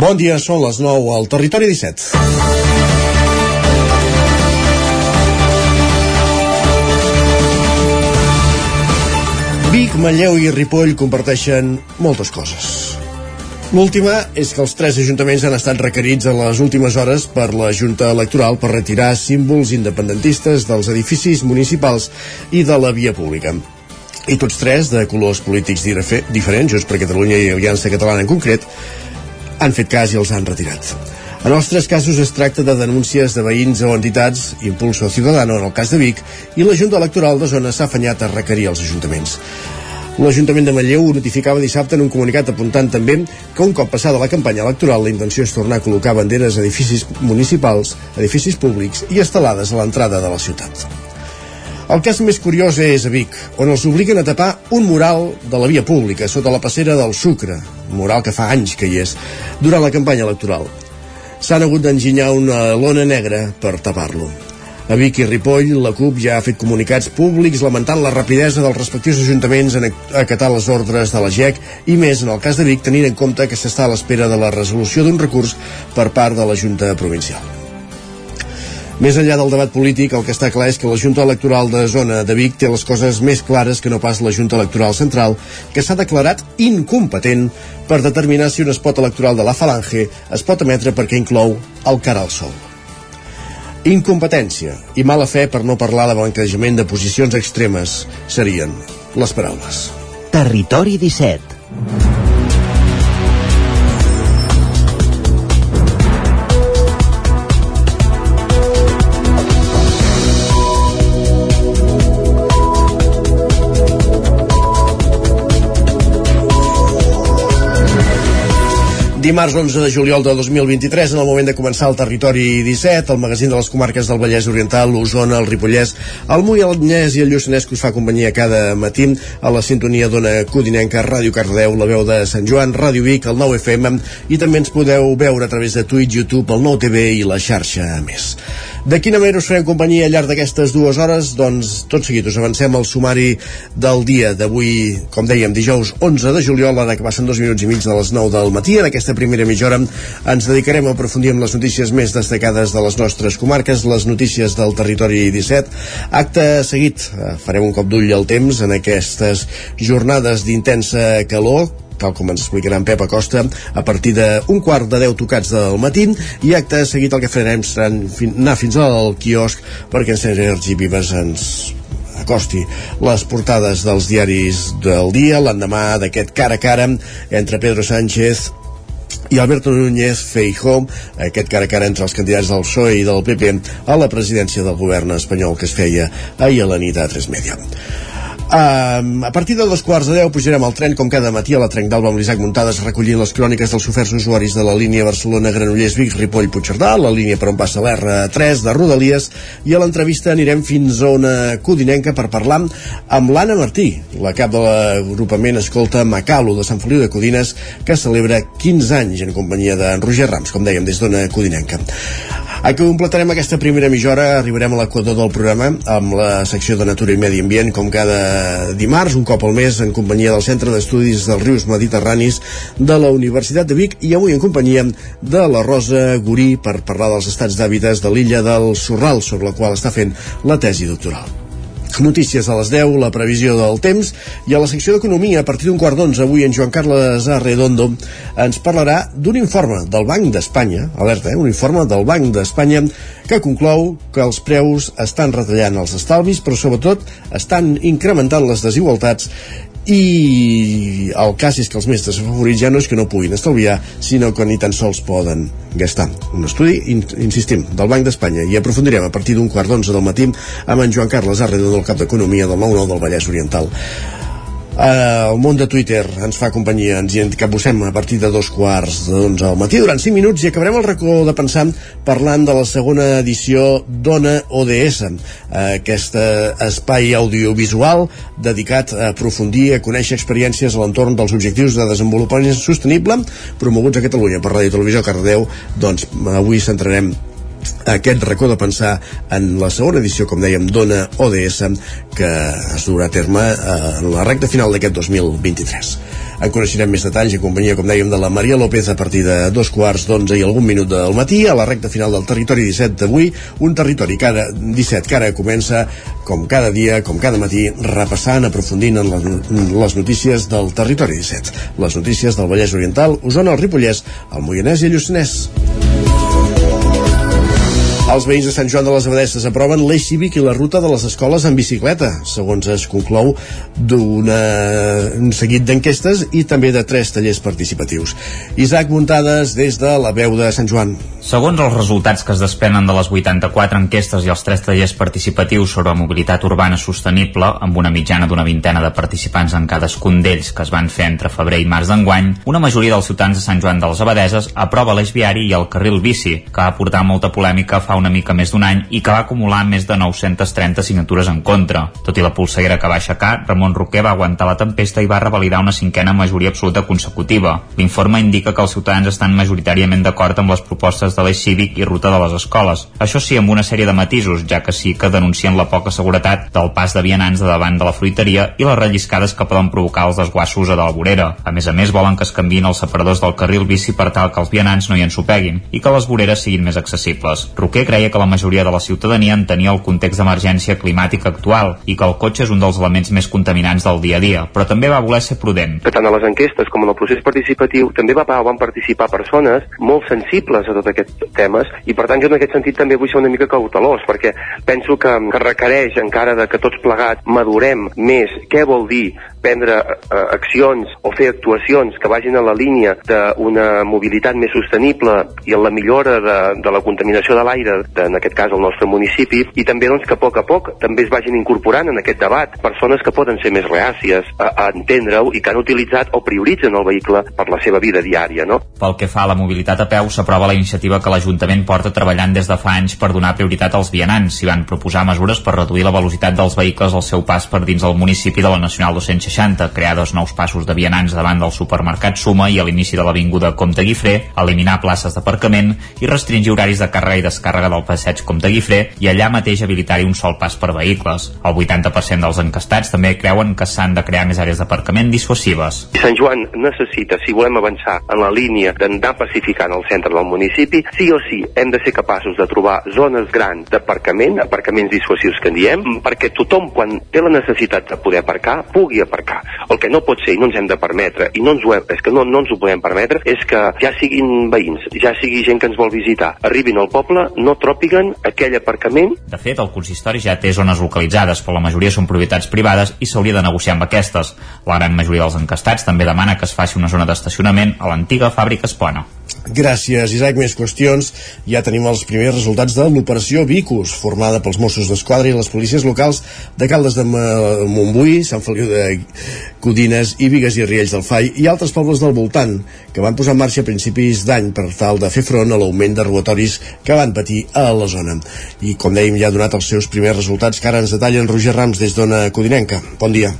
Bon dia, són les 9 al Territori 17. Vic, Manlleu i Ripoll comparteixen moltes coses. L'última és que els tres ajuntaments han estat requerits a les últimes hores per la Junta Electoral per retirar símbols independentistes dels edificis municipals i de la via pública. I tots tres, de colors polítics diferents, Junts per Catalunya i Aliança Catalana en concret, han fet cas i els han retirat. En els tres casos es tracta de denúncies de veïns o entitats, Impulso Ciudadano en el cas de Vic, i la Junta Electoral de Zona s'ha afanyat a requerir els ajuntaments. L'Ajuntament de Manlleu notificava dissabte en un comunicat apuntant també que un cop passada la campanya electoral la intenció és tornar a col·locar banderes a edificis municipals, edificis públics i estelades a l'entrada de la ciutat. El cas més curiós és a Vic, on els obliguen a tapar un mural de la via pública sota la passera del Sucre, mural que fa anys que hi és, durant la campanya electoral. S'han hagut d'enginyar una lona negra per tapar-lo. A Vic i Ripoll, la CUP ja ha fet comunicats públics lamentant la rapidesa dels respectius ajuntaments en acatar les ordres de la GEC i més en el cas de Vic tenint en compte que s'està a l'espera de la resolució d'un recurs per part de la Junta Provincial. Més enllà del debat polític, el que està clar és que la Junta Electoral de Zona de Vic té les coses més clares que no pas la Junta Electoral Central, que s'ha declarat incompetent per determinar si un espot electoral de la Falange es pot emetre perquè inclou el cara al sol. Incompetència i mala fe per no parlar de blanquejament de posicions extremes serien les paraules. Territori 17 Dimarts 11 de juliol de 2023, en el moment de començar el Territori 17, el magazín de les comarques del Vallès Oriental, l'Osona, el Ripollès, el Moianès i el Lluçanès que us fa companyia cada matí a la sintonia d'Ona Codinenca, Ràdio Cardeu, la veu de Sant Joan, Ràdio Vic, el 9 FM i també ens podeu veure a través de Twitch, YouTube, el 9 TV i la xarxa més. De quina manera us farem companyia al llarg d'aquestes dues hores? Doncs tot seguit us avancem al sumari del dia d'avui, com dèiem, dijous 11 de juliol, ara que passen dos minuts i mig de les 9 del matí. En aquesta primera mitja hora ens dedicarem a aprofundir en les notícies més destacades de les nostres comarques, les notícies del territori 17. Acte seguit, eh, farem un cop d'ull al temps en aquestes jornades d'intensa calor tal com ens explicarà en Pep Acosta, a partir d'un quart de deu tocats del matí, i acte seguit el que farem serà anar fins al quiosc perquè en Sergi Vives ens acosti les portades dels diaris del dia, l'endemà d'aquest cara a cara entre Pedro Sánchez i Alberto Núñez Feijó, aquest cara a cara entre els candidats del PSOE i del PP a la presidència del govern espanyol que es feia ahir a la nit a 3 Media. Um, a partir de dos quarts de deu pujarem al tren com cada matí a la Trenc d'Alba amb l'Isaac Muntades recollint les cròniques dels oferts usuaris de la línia Barcelona-Granollers Vic, Ripoll, Puigcerdà, la línia per on passa l'R3 de Rodalies i a l'entrevista anirem fins a una codinenca per parlar amb l'Anna Martí, la cap de l'agrupament Escolta Macalo de Sant Feliu de Codines que celebra 15 anys en companyia d'en Roger Rams, com dèiem, des d'una codinenca. A que completarem aquesta primera mitja hora. Arribarem a l'equador del programa amb la secció de Natura i Medi Ambient com cada dimarts, un cop al mes, en companyia del Centre d'Estudis dels Rius Mediterranis de la Universitat de Vic i avui en companyia de la Rosa Gurí per parlar dels estats d'hàbitats de l'illa del Sorral, sobre la qual està fent la tesi doctoral notícies a les 10, la previsió del temps i a la secció d'Economia a partir d'un quart d'onze avui en Joan Carles Arredondo ens parlarà d'un informe del Banc d'Espanya, alerta, eh, un informe del Banc d'Espanya que conclou que els preus estan retallant els estalvis però sobretot estan incrementant les desigualtats i el cas és que els més desafavorits ja no és que no puguin estalviar, sinó que ni tan sols poden gastar. Un estudi, in, insistim, del Banc d'Espanya i aprofundirem a partir d'un quart d'onze del matí amb en Joan Carles Arredo del cap d'Economia del 9-9 del Vallès Oriental. Uh, el món de Twitter ens fa companyia, ens hi capbussem a partir de dos quarts d'onze al matí. Durant 5 minuts i acabarem el racó de pensar parlant de la segona edició d'Ona ODS, uh, aquest uh, espai audiovisual dedicat a aprofundir, a conèixer experiències a l'entorn dels objectius de desenvolupament sostenible promoguts a Catalunya per Ràdio Televisió Cardeu, doncs avui centrarem aquest racó de pensar en la segona edició, com dèiem, d'Ona ODS, que es durà a terme eh, en la recta final d'aquest 2023. En coneixerem més detalls i companyia, com dèiem, de la Maria López a partir de dos quarts d'onze i algun minut del matí a la recta final del territori 17 d'avui, un territori cada 17 que ara comença com cada dia, com cada matí, repassant, aprofundint en les notícies del territori 17. Les notícies del Vallès Oriental, Osona, el Ripollès, el Moianès i el Lluçanès. Els veïns de Sant Joan de les Abadesses aproven l'eix cívic i la ruta de les escoles en bicicleta, segons es conclou d'un seguit d'enquestes i també de tres tallers participatius. Isaac Muntades des de la veu de Sant Joan. Segons els resultats que es despenen de les 84 enquestes i els tres tallers participatius sobre mobilitat urbana sostenible, amb una mitjana d'una vintena de participants en cadascun d'ells que es van fer entre febrer i març d'enguany, una majoria dels ciutadans de Sant Joan de les Abadeses aprova l'eix viari i el carril bici, que va portar molta polèmica fa una mica més d'un any i que va acumular més de 930 signatures en contra. Tot i la polseguera que va aixecar, Ramon Roquer va aguantar la tempesta i va revalidar una cinquena majoria absoluta consecutiva. L'informe indica que els ciutadans estan majoritàriament d'acord amb les propostes de l'eix cívic i ruta de les escoles. Això sí, amb una sèrie de matisos, ja que sí que denuncien la poca seguretat del pas de vianants de davant de la fruiteria i les relliscades que poden provocar els desguassos a de la vorera. A més a més, volen que es canvin els separadors del carril bici per tal que els vianants no hi ensopeguin i que les voreres siguin més accessibles. Roquer creia que la majoria de la ciutadania entenia el context d'emergència climàtica actual i que el cotxe és un dels elements més contaminants del dia a dia, però també va voler ser prudent. Que tant a les enquestes com en el procés participatiu també va, van participar persones molt sensibles a tot aquest aquests temes i per tant jo en aquest sentit també vull ser una mica cautelós perquè penso que, que requereix encara de que tots plegats madurem més què vol dir prendre eh, accions o fer actuacions que vagin a la línia d'una mobilitat més sostenible i en la millora de, de la contaminació de l'aire, en aquest cas el nostre municipi, i també doncs, que a poc a poc també es vagin incorporant en aquest debat persones que poden ser més reàcies a, a entendre-ho i que han utilitzat o prioritzen el vehicle per la seva vida diària. No? Pel que fa a la mobilitat a peu, s'aprova la iniciativa que l'Ajuntament porta treballant des de fa anys per donar prioritat als vianants. S'hi van proposar mesures per reduir la velocitat dels vehicles al seu pas per dins el municipi de la Nacional 260, crear dos nous passos de vianants davant del supermercat Suma i a l'inici de l'Avinguda Comte Guifré, eliminar places d'aparcament i restringir horaris de càrrega i descàrrega del passeig Comte Guifré i allà mateix habilitar-hi un sol pas per vehicles. El 80% dels encastats també creuen que s'han de crear més àrees d'aparcament dissuasives. Sant Joan necessita, si volem avançar en la línia d'anar pacificant el centre del municipi, sí o sí hem de ser capaços de trobar zones grans d'aparcament, aparcaments dissuasius que en diem, perquè tothom quan té la necessitat de poder aparcar, pugui aparcar. El que no pot ser i no ens hem de permetre, i no ens ho, hem, és que no, no ens ho podem permetre, és que ja siguin veïns, ja sigui gent que ens vol visitar, arribin al poble, no tròpiguen aquell aparcament. De fet, el consistori ja té zones localitzades, però la majoria són propietats privades i s'hauria de negociar amb aquestes. La gran majoria dels encastats també demana que es faci una zona d'estacionament a l'antiga fàbrica Espona. Gràcies, Isaac. Més qüestions. Ja tenim els primers resultats de l'operació Vicus, formada pels Mossos d'Esquadra i les policies locals de Caldes de Montbui, Sant Feliu de Codines i Vigues i Riells del Fai i altres pobles del voltant, que van posar en marxa a principis d'any per tal de fer front a l'augment de robatoris que van patir a la zona. I, com dèiem, ja ha donat els seus primers resultats que ara ens detallen Roger Rams des d'Ona Codinenca. Bon dia.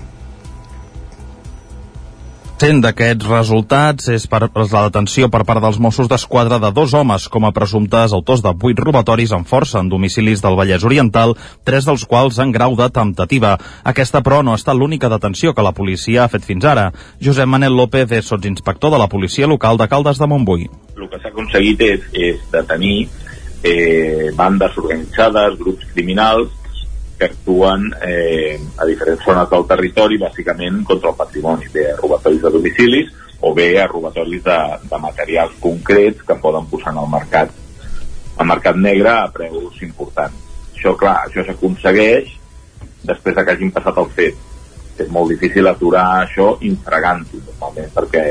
100 d'aquests resultats és per la detenció per part dels Mossos d'Esquadra de dos homes com a presumptes autors de vuit robatoris amb força en domicilis del Vallès Oriental, tres dels quals en grau de temptativa. Aquesta, però, no ha estat l'única detenció que la policia ha fet fins ara. Josep Manel López és sotsinspector de la policia local de Caldes de Montbui. El que s'ha aconseguit és, és detenir eh, bandes organitzades, grups criminals, que actuen eh, a diferents zones del territori, bàsicament contra el patrimoni, bé a robatoris de domicilis o bé a robatoris de, de materials concrets que poden posar en el mercat al mercat negre a preus importants. Això, clar, això s'aconsegueix després de que hagin passat el fet. És molt difícil aturar això infragant-ho, normalment, perquè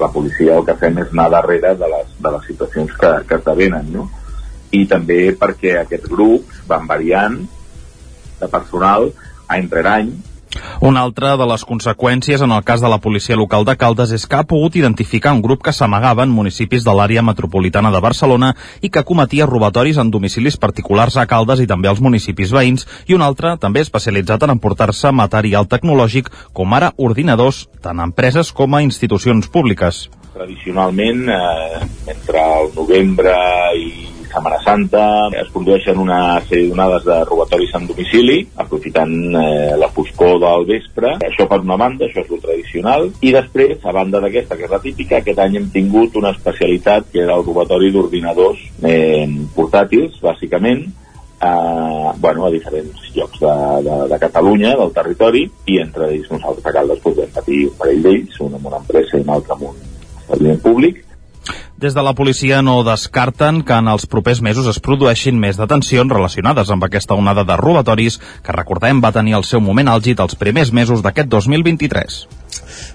la policia el que fem és anar darrere de les, de les situacions que, que esdevenen, no? I també perquè aquests grups van variant de personal any rere any una altra de les conseqüències en el cas de la policia local de Caldes és que ha pogut identificar un grup que s'amagava en municipis de l'àrea metropolitana de Barcelona i que cometia robatoris en domicilis particulars a Caldes i també als municipis veïns i un altre també especialitzat en emportar-se material tecnològic com ara ordinadors tant a empreses com a institucions públiques. Tradicionalment, eh, entre el novembre i Setmana Santa, es produeixen una sèrie d'onades de robatoris en domicili, aprofitant eh, la foscor del vespre. Això per una banda, això és lo tradicional. I després, a banda d'aquesta, que és la típica, aquest any hem tingut una especialitat que era el robatori d'ordinadors eh, portàtils, bàsicament, eh, bueno, a diferents llocs de, de, de Catalunya, del territori, i entre ells nosaltres a Caldes doncs, vam patir un parell d'ells, un amb una empresa i un altre amb un establiment públic, des de la policia no descarten que en els propers mesos es produeixin més detencions relacionades amb aquesta onada de robatoris que, recordem, va tenir el seu moment àlgid els primers mesos d'aquest 2023.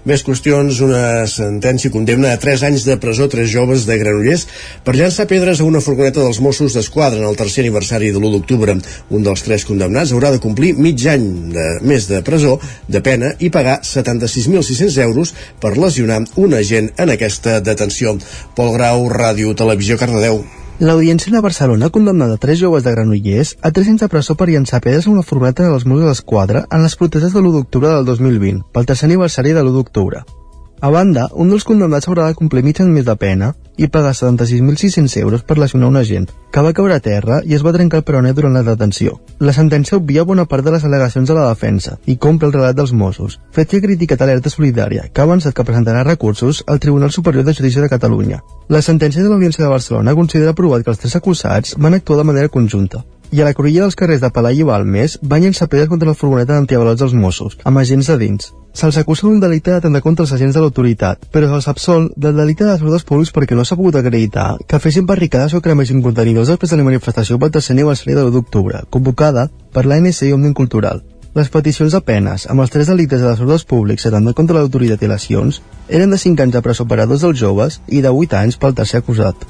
Més qüestions, una sentència condemna a 3 anys de presó tres joves de Granollers per llançar pedres a una furgoneta dels Mossos d'Esquadra en el tercer aniversari de l'1 d'octubre. Un dels tres condemnats haurà de complir mig any de més de presó de pena i pagar 76.600 euros per lesionar un agent en aquesta detenció. Pol Grau, Ràdio, Televisió, Cardedeu. L'Audiència de Barcelona ha condemnat a tres joves de Granollers a tres anys de presó per llançar pedres a una furgoneta dels Mossos d'Esquadra en les protestes de l'1 d'octubre del 2020, pel tercer aniversari de l'1 d'octubre. A banda, un dels condemnats haurà de complir mig any més de pena i pagar 76.600 euros per lesionar un agent, que va caure a terra i es va trencar el peroné durant la detenció. La sentència obvia bona part de les al·legacions de la defensa i compra el relat dels Mossos, fet que ha criticat Alerta Solidària, que ha avançat que presentarà recursos al Tribunal Superior de Justícia de Catalunya. La sentència de l'Audiència de Barcelona considera provat que els tres acusats van actuar de manera conjunta, i a la cruïlla dels carrers de Palai i Balmes van llançar pedres contra la furgoneta d'antiavalots dels Mossos, amb agents de dins. Se'ls acusa d'un delicte d'atendre contra els agents de l'autoritat, però se'ls absol del delicte de desordres públics perquè no s'ha pogut acreditar que fessin barricades o cremessin contenidors després de la manifestació pel tercer aniversari de l'1 d'octubre, convocada per l'ANC i Òmnium Cultural. Les peticions de penes, amb els tres delictes de desordres públics atendre contra l'autoritat i lesions, eren de 5 anys de presó per a dos dels joves i de 8 anys pel tercer acusat.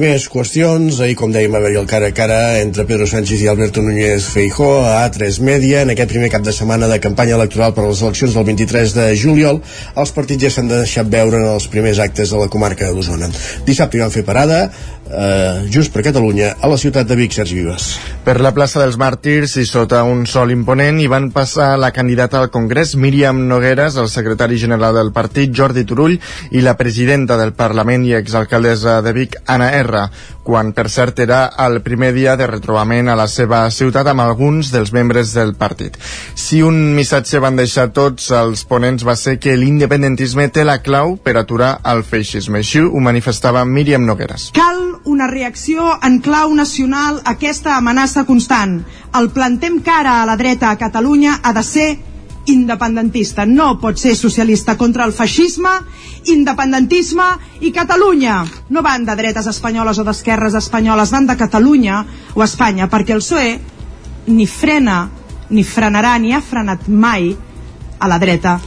Més qüestions, ahir com dèiem va haver el cara a cara entre Pedro Sánchez i Alberto Núñez Feijó a A3 Media en aquest primer cap de setmana de campanya electoral per a les eleccions del 23 de juliol els partits ja s'han deixat veure en els primers actes de la comarca d'Osona. Dissabte hi van fer parada eh, just per Catalunya a la ciutat de Vic, Sergi Vives. Per la plaça dels Màrtirs i sota un sol imponent hi van passar la candidata al Congrés Míriam Nogueres, el secretari general del partit Jordi Turull i la presidenta del Parlament i exalcaldessa de Vic Anna R, quan per cert era el primer dia de retrobament a la seva ciutat amb alguns dels membres del partit. Si un missatge van deixar tots els ponents va ser que l'independentisme té la clau per aturar el feixisme. Així ho manifestava Míriam Nogueres. Cal una reacció en clau nacional a aquesta amenaça constant. El plantem cara a la dreta a Catalunya ha de ser independentista. No pot ser socialista contra el feixisme, independentisme i Catalunya. No van de dretes espanyoles o d'esquerres espanyoles, van de Catalunya o Espanya, perquè el PSOE ni frena, ni frenarà, ni ha frenat mai a la dreta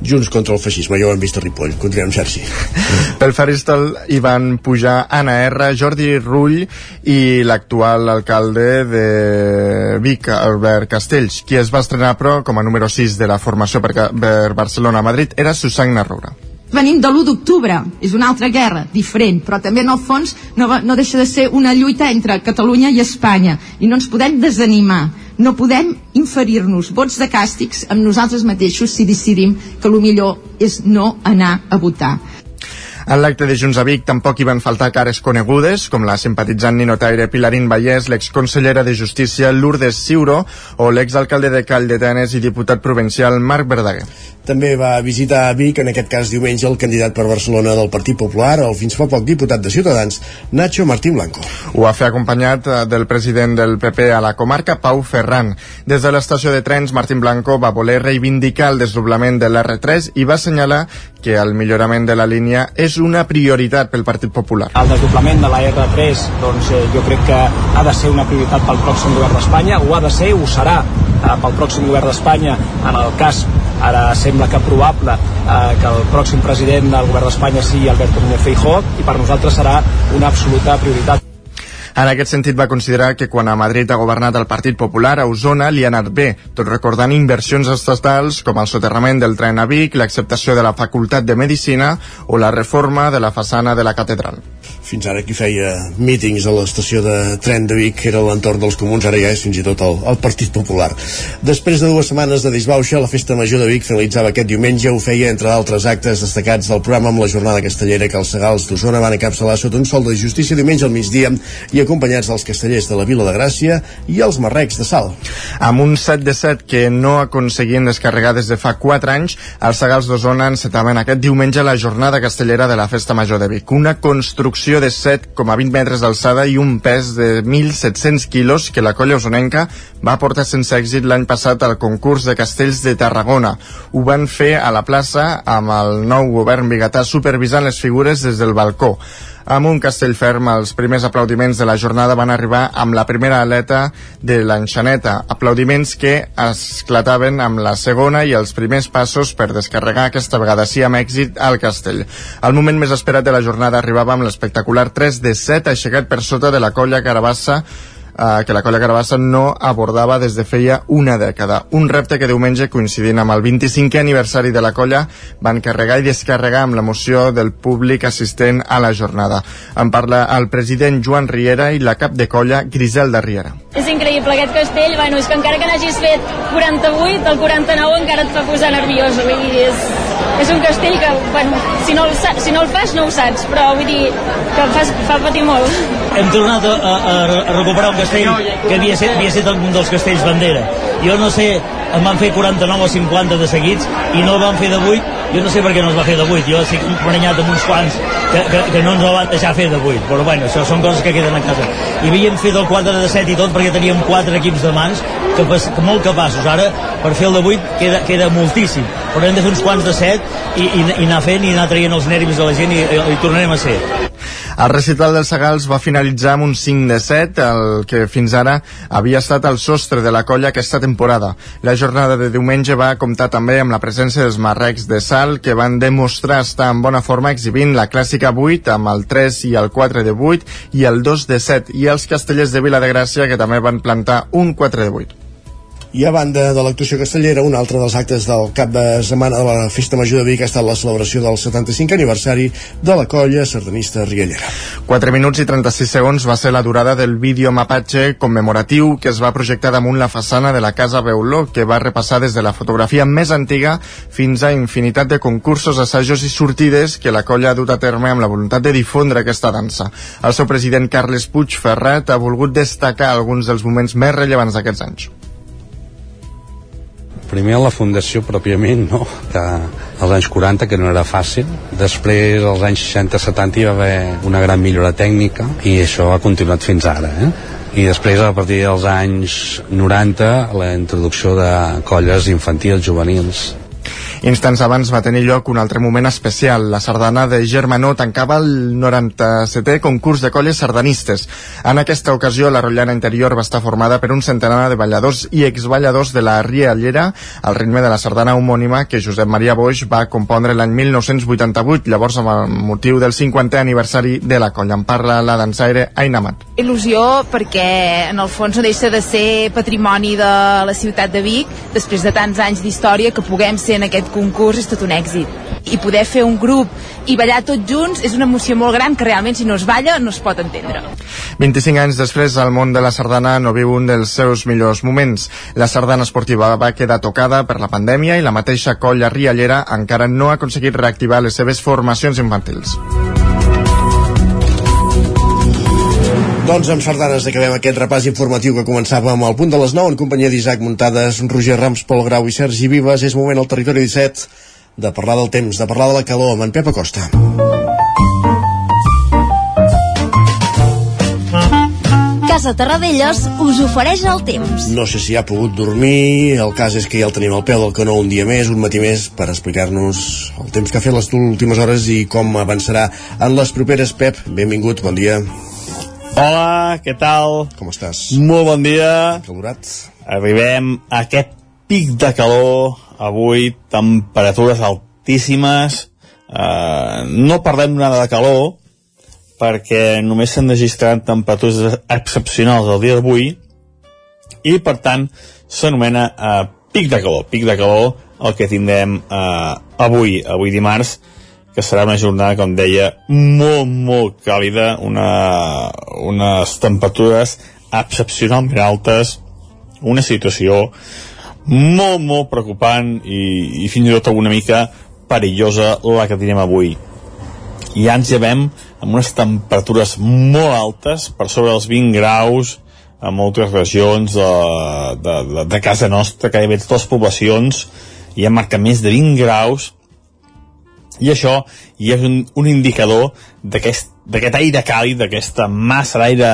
Junts contra el feixisme, ja ho hem vist a Ripoll. Continuem, Sergi. Pel faristol hi van pujar Anna R, Jordi Rull i l'actual alcalde de Vic, Albert Castells. Qui es va estrenar, però, com a número 6 de la formació per, per Barcelona-Madrid era Susana Roura. Venim de l'1 d'octubre, és una altra guerra, diferent, però també en el fons no, no deixa de ser una lluita entre Catalunya i Espanya, i no ens podem desanimar no podem inferir-nos vots de càstigs amb nosaltres mateixos si decidim que el millor és no anar a votar. En l'acte de Junts a Vic tampoc hi van faltar cares conegudes, com la simpatitzant ninotaire Pilarín Vallès, l'exconsellera de Justícia Lourdes Ciuro o l'exalcalde de Call de Tenes i diputat provincial Marc Verdaguer. També va visitar a Vic, en aquest cas diumenge, el candidat per Barcelona del Partit Popular, el fins fa poc diputat de Ciutadans, Nacho Martín Blanco. Ho va fer acompanyat eh, del president del PP a la comarca, Pau Ferran. Des de l'estació de trens, Martín Blanco va voler reivindicar el desdoblament de l'R3 i va assenyalar que el millorament de la línia és una prioritat pel Partit Popular. El desdoblament de la R3 doncs, eh, jo crec que ha de ser una prioritat pel pròxim govern d'Espanya, ho ha de ser, ho serà eh, pel pròxim govern d'Espanya en el cas ara sembla que probable eh, que el pròxim president del govern d'Espanya sigui Alberto Núñez Feijó i per nosaltres serà una absoluta prioritat. En aquest sentit va considerar que quan a Madrid ha governat el Partit Popular, a Osona li ha anat bé, tot recordant inversions estatals com el soterrament del tren a Vic, l'acceptació de la Facultat de Medicina o la reforma de la façana de la catedral fins ara qui feia mítings a l'estació de tren de Vic era l'entorn dels comuns, ara ja és fins i tot el, el Partit Popular. Després de dues setmanes de disbauxa, la Festa Major de Vic finalitzava aquest diumenge, ho feia entre d'altres actes destacats del programa amb la jornada castellera que els Segals d'Osona van encapçalar sota un sol de justícia diumenge al migdia i acompanyats dels castellers de la Vila de Gràcia i els marrecs de Sal. Amb un 7 de 7 que no aconseguien descarregar des de fa 4 anys, els Segals d'Osona encetaven aquest diumenge la jornada castellera de la Festa Major de Vic. Una construcció de 7,20 metres d'alçada i un pes de 1.700 quilos que la colla osonenca va portar sense èxit l'any passat al concurs de castells de Tarragona. Ho van fer a la plaça amb el nou govern biguetà supervisant les figures des del balcó. Amb un castell ferm, els primers aplaudiments de la jornada van arribar amb la primera aleta de l'enxaneta, aplaudiments que esclataven amb la segona i els primers passos per descarregar aquesta vegada sí amb èxit al castell. El moment més esperat de la jornada arribava amb l'espectacular 3 de 7 aixecat per sota de la colla Carabassa eh, que la colla Carabassa no abordava des de feia una dècada. Un repte que diumenge, coincidint amb el 25è aniversari de la colla, van carregar i descarregar amb l'emoció del públic assistent a la jornada. En parla el president Joan Riera i la cap de colla Griselda Riera. És increïble aquest castell, bueno, és que encara que n'hagis fet 48, el 49 encara et fa posar nerviós, vull dir, és, és un castell que, bueno, si no, el, si no el fas no ho saps, però vull dir que fas, fa patir molt. Hem tornat a, a, a recuperar un castell que havia set, havia set un dels castells bandera. Jo no sé, en van fer 49 o 50 de seguits i no van fer de 8, jo no sé per què no es va fer de 8, jo estic emprenyat amb uns quants que, que, que no ens el van deixar fer de 8, però bueno, això són coses que queden a casa. I havíem fet el 4 de 7 i tot perquè teníem 4 equips de mans que, que molt capaços. Ara, per fer el de 8 queda, queda moltíssim, però hem de fer uns quants de 7 i, i, i anar fent i anar traient els nervis de la gent i, i, i tornarem a ser. El recital dels Segals va finalitzar amb un 5 de 7, el que fins ara havia estat el sostre de la colla aquesta temporada. La jornada de diumenge va comptar també amb la presència dels marrecs de Sal, que van demostrar estar en bona forma exhibint la clàssica 8 amb el 3 i el 4 de 8 i el 2 de 7, i els castellers de Vila de Gràcia, que també van plantar un 4 de 8. I a banda de l'actuació castellera, un altre dels actes del cap de setmana de la Festa Major de Vic ha estat la celebració del 75 aniversari de la colla sardanista Riellera. 4 minuts i 36 segons va ser la durada del vídeo mapatge commemoratiu que es va projectar damunt la façana de la Casa Beuló, que va repassar des de la fotografia més antiga fins a infinitat de concursos, assajos i sortides que la colla ha dut a terme amb la voluntat de difondre aquesta dansa. El seu president Carles Puig Ferrat ha volgut destacar alguns dels moments més rellevants d'aquests anys primer la fundació pròpiament, no? que als anys 40, que no era fàcil. Després, als anys 60-70, hi va haver una gran millora tècnica i això ha continuat fins ara. Eh? I després, a partir dels anys 90, la introducció de colles infantils, juvenils, Instants abans va tenir lloc un altre moment especial. La sardana de Germanó tancava el 97è concurs de colles sardanistes. En aquesta ocasió, la rotllana interior va estar formada per un centenar de balladors i exballadors de la Riallera al ritme de la sardana homònima que Josep Maria Boix va compondre l'any 1988, llavors amb el motiu del 50è aniversari de la colla. En parla la dansaire Aina Mat. Il·lusió perquè en el fons no deixa de ser patrimoni de la ciutat de Vic després de tants anys d'història que puguem ser en aquest concurs és tot un èxit. I poder fer un grup i ballar tots junts és una emoció molt gran que realment si no es balla no es pot entendre. 25 anys després, el món de la sardana no viu un dels seus millors moments. La sardana esportiva va quedar tocada per la pandèmia i la mateixa colla riallera encara no ha aconseguit reactivar les seves formacions infantils. Doncs amb sardanes acabem aquest repàs informatiu que començava amb el punt de les 9 en companyia d'Isaac Muntades, Roger Rams, Pol Grau i Sergi Vives. És moment al territori 17 de parlar del temps, de parlar de la calor amb en Pep Acosta. Casa Terradellos us ofereix el temps. No sé si ha pogut dormir, el cas és que ja el tenim al peu del canó un dia més, un matí més, per explicar-nos el temps que ha fet les últimes hores i com avançarà en les properes. Pep, benvingut, bon dia. Hola, què tal? Com estàs? Molt bon dia. Calorat. Arribem a aquest pic de calor avui, temperatures altíssimes. Uh, no parlem nada de calor, perquè només s'han registrat temperatures excepcionals el dia d'avui i, per tant, s'anomena uh, pic de calor. Pic de calor el que tindrem uh, avui, avui dimarts, que serà una jornada, com deia, molt, molt càlida, una, unes temperatures excepcionalment altes, una situació molt, molt preocupant i, i fins i tot una mica perillosa la que tenim avui. ja ens llevem amb unes temperatures molt altes, per sobre dels 20 graus, a moltes regions de, de, de, de casa nostra, que hi ha totes les poblacions, ja marca més de 20 graus, i això ja és un, un indicador d'aquest aire càlid, d'aquesta massa d'aire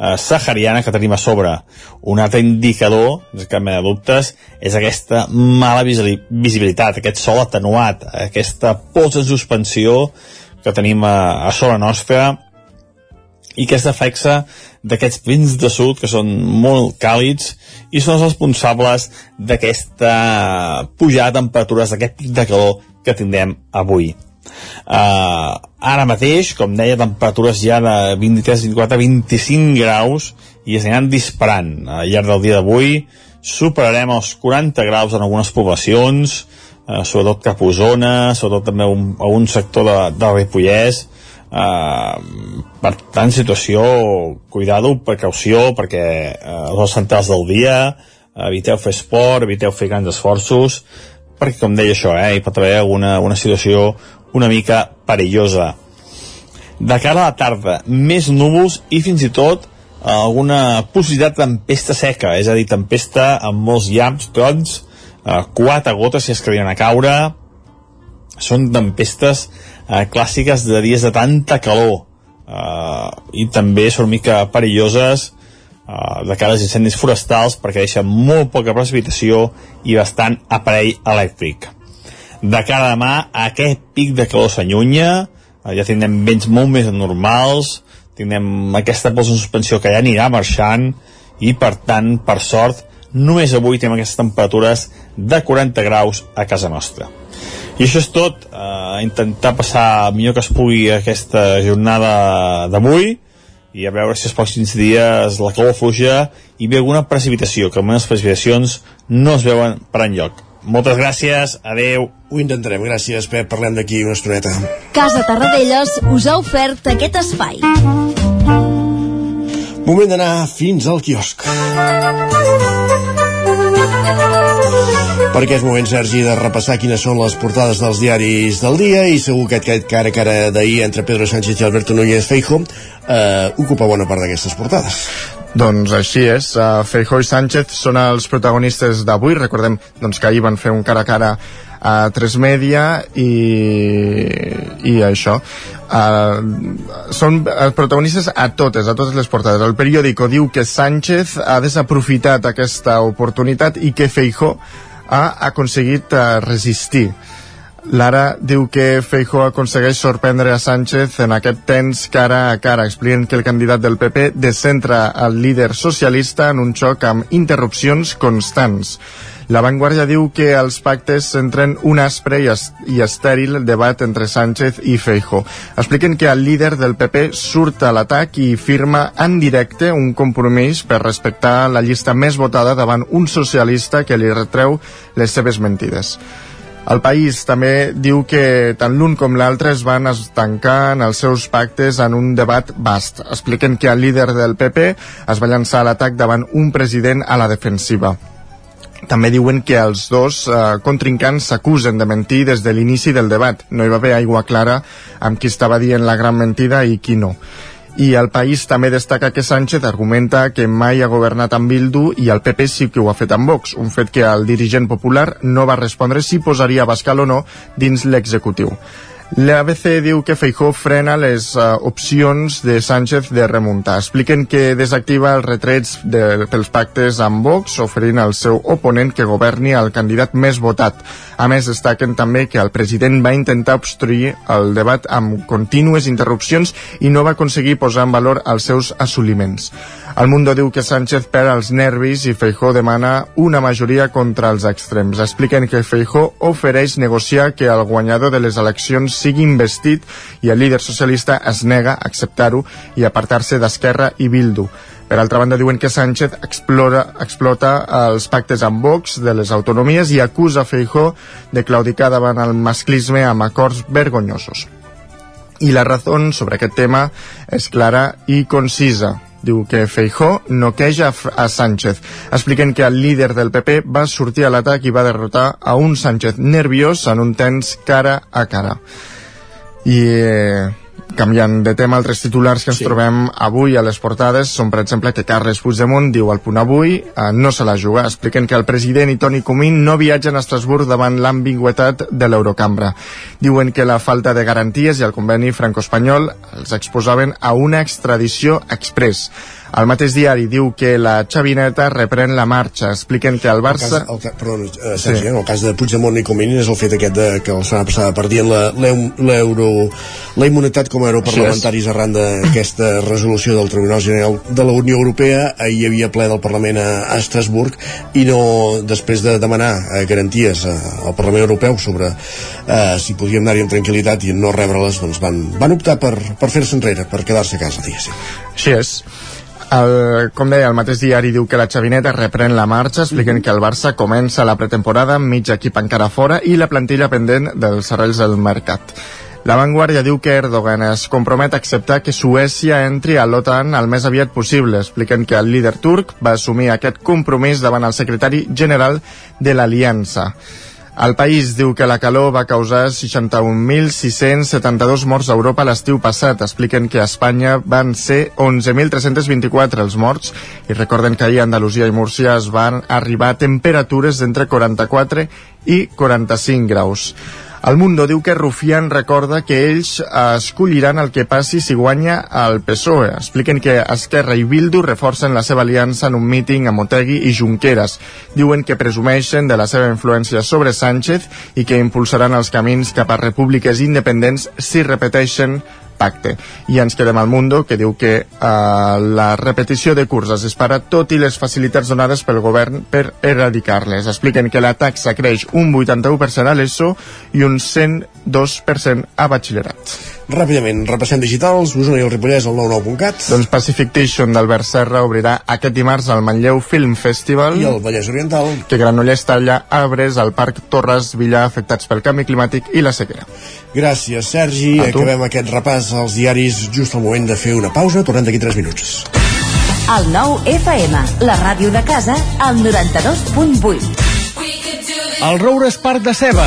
eh, sahariana que tenim a sobre. Un altre indicador, que cap mena de dubtes, és aquesta mala visibilitat, aquest sol atenuat, aquesta pols en suspensió que tenim a, a sobre nostra i aquesta flexa d'aquests vents de sud que són molt càlids i són els responsables d'aquesta pujada de temperatures, d'aquest pic de calor que tindrem avui. Uh, ara mateix, com deia, temperatures ja de 23, 24, 25 graus i es aniran disparant al llarg del dia d'avui. Superarem els 40 graus en algunes poblacions, uh, sobretot cap a Osona, sobretot també un, a un sector de, de Ripollès. Uh, per tant, situació, cuidado, precaució, perquè uh, les centrals del dia, eviteu fer esport, eviteu fer grans esforços, perquè com deia això, eh, hi pot haver una, una situació una mica perillosa. De cara a la tarda, més núvols i fins i tot alguna possibilitat de tempesta seca, és a dir, tempesta amb molts llamps, trons, eh, quatre gotes si es que a caure, són tempestes eh, clàssiques de dies de tanta calor eh, i també són mica perilloses eh, de cara als incendis forestals perquè deixen molt poca precipitació i bastant aparell elèctric. De cara a demà aquest pic de calor s'allunya eh, ja tindrem vents molt més normals tindrem aquesta pols en suspensió que ja anirà marxant i per tant, per sort només avui tenim aquestes temperatures de 40 graus a casa nostra. I això és tot. Eh, intentar passar millor que es pugui aquesta jornada d'avui i a veure si els pròxims dies la calor fuja i ve alguna precipitació que amb les precipitacions no es veuen per enlloc moltes gràcies, adeu. Ho intentarem, gràcies, Pep. Parlem d'aquí una estoneta. Casa Tarradellas us ha ofert aquest espai. Moment d'anar fins al quiosc. Perquè és moment, Sergi, de repassar quines són les portades dels diaris del dia i segur que aquest cara a cara d'ahir entre Pedro Sánchez i Alberto Núñez Feijo eh, ocupa bona part d'aquestes portades. Doncs així és, uh, Feijó i Sánchez són els protagonistes d'avui, recordem doncs, que ahir van fer un cara a cara a Tres Media i, i això. Uh, són els protagonistes a totes, a totes les portades. El periòdico diu que Sánchez ha desaprofitat aquesta oportunitat i que Feijó ha aconseguit uh, resistir Lara diu que Feijó aconsegueix sorprendre a Sánchez en aquest temps cara a cara, expliquen que el candidat del PP descentra el líder socialista en un xoc amb interrupcions constants. La Vanguardia diu que els pactes centren un aspre i, i estèril debat entre Sánchez i Feijo. Expliquen que el líder del PP surt a l'atac i firma en directe un compromís per respectar la llista més votada davant un socialista que li retreu les seves mentides. El país també diu que tant l'un com l'altre es van estancar en els seus pactes en un debat vast. Expliquen que el líder del PP es va llançar a l'atac davant un president a la defensiva. També diuen que els dos eh, contrincants s'acusen de mentir des de l'inici del debat. No hi va haver aigua clara amb qui estava dient la gran mentida i qui no i el país també destaca que Sánchez argumenta que mai ha governat amb Bildu i el PP sí que ho ha fet amb Vox, un fet que el dirigent popular no va respondre si posaria Bascal o no dins l'executiu. L'ABC diu que Feijó frena les uh, opcions de Sánchez de remuntar. Expliquen que desactiva els retrets de, pels pactes amb Vox, oferint al seu oponent que governi el candidat més votat. A més, destaquen també que el president va intentar obstruir el debat amb contínues interrupcions i no va aconseguir posar en valor els seus assoliments. El Mundo diu que Sánchez perd els nervis i Feijó demana una majoria contra els extrems. Expliquen que Feijó ofereix negociar que el guanyador de les eleccions sigui investit i el líder socialista es nega a acceptar-ho i apartar-se d'Esquerra i Bildu. Per altra banda, diuen que Sánchez explora, explota els pactes amb Vox de les autonomies i acusa Feijó de claudicar davant el masclisme amb acords vergonyosos. I la raó sobre aquest tema és clara i concisa. Diu que Feijó noqueja a Sánchez. Expliquen que el líder del PP va sortir a l'atac i va derrotar a un Sánchez nerviós en un temps cara a cara. I eh, canviant de tema, altres titulars que ens sí. trobem avui a les portades són, per exemple, que Carles Puigdemont diu al punt avui eh, no se la juga. Expliquen que el president i Toni Comín no viatgen a Estrasburg davant l'ambigüetat de l'Eurocambra. Diuen que la falta de garanties i el conveni franco-espanyol els exposaven a una extradició express. El mateix diari diu que la xavineta reprèn la marxa. Expliquen que el Barça... El cas, el, perdó, eh, Sergi, sí. en el cas de Puigdemont i Comín és el fet aquest de, que la setmana passada perdien la, l'eu- l'euro, la immunitat com a europarlamentaris arran d'aquesta resolució del Tribunal General de la Unió Europea. Ahir hi havia ple del Parlament a, a Estrasburg i no, després de demanar eh, garanties eh, al Parlament Europeu sobre eh, si podíem anar-hi amb tranquil·litat i no rebre-les, doncs van, van optar per, per fer-se enrere, per quedar-se a casa, diguéssim. Així és. El, com deia, el mateix diari diu que la xavineta reprèn la marxa, expliquen que el Barça comença la pretemporada amb mig equip encara fora i la plantilla pendent dels arrels del mercat. La Vanguardia diu que Erdogan es compromet a acceptar que Suècia entri a l'OTAN el més aviat possible. Expliquen que el líder turc va assumir aquest compromís davant el secretari general de l'Aliança. El país diu que la calor va causar 61.672 morts a Europa l'estiu passat. Expliquen que a Espanya van ser 11.324 els morts i recorden que ahir a Andalusia i Múrcia es van arribar a temperatures d'entre 44 i 45 graus. El Mundo diu que Rufián recorda que ells escolliran el que passi si guanya el PSOE. Expliquen que Esquerra i Bildu reforcen la seva aliança en un míting amb Otegi i Junqueras. Diuen que presumeixen de la seva influència sobre Sánchez i que impulsaran els camins cap a repúbliques independents si repeteixen pacte. I ens quedem al Mundo, que diu que eh, la repetició de curses es para tot i les facilitats donades pel govern per erradicar-les. Expliquen que la taxa creix un 81% a l'ESO i un 102% a batxillerat. Ràpidament, repassem digitals, Osona i el Ripollès al 99.cat. Doncs Pacific Tation d'Albert Serra obrirà aquest dimarts al Manlleu Film Festival. I el Vallès Oriental. Que Granollers talla arbres al Parc Torres Villar afectats pel canvi climàtic i la sequera. Gràcies, Sergi. A tu. Acabem aquest repàs als diaris just al moment de fer una pausa. Tornem d'aquí 3 minuts. El nou FM, la ràdio de casa, al 92.8. El Roures Parc de Ceba.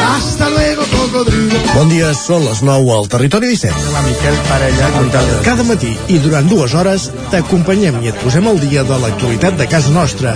Hasta luego, cocodrilo. Bon dia, són les 9 al Territori 17. La Miquel Parella, Cada matí i durant dues hores t'acompanyem i et posem al dia de l'actualitat de casa nostra.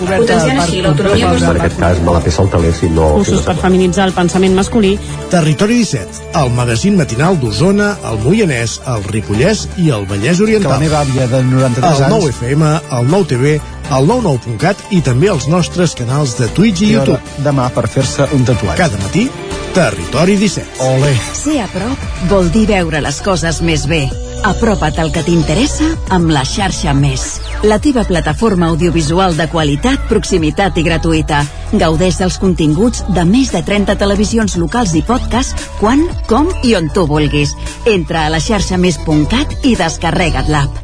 Potenciant així l'autonomia En aquest cas me la peça el taler si no... Usos per feminitzar el pensament masculí. Territori 17, el magazín matinal d'Osona, el Moianès, el Ripollès i el Vallès Oriental. Que la meva àvia de 93 el anys... 9 FM, el 9 TV, el 99.cat i també els nostres canals de Twitch i I ara, YouTube. demà per fer-se un tatuatge. Cada matí, Territori 17. Ole. Ser a prop vol dir veure les coses més bé. Apropa't al que t'interessa amb la xarxa Més. la teva plataforma audiovisual de qualitat, proximitat i gratuïta. Gaudeix dels continguts de més de 30 televisions locals i podcast quan, com i on tu vulguis. Entra a la xarxa més.cat i descarrega't l'app.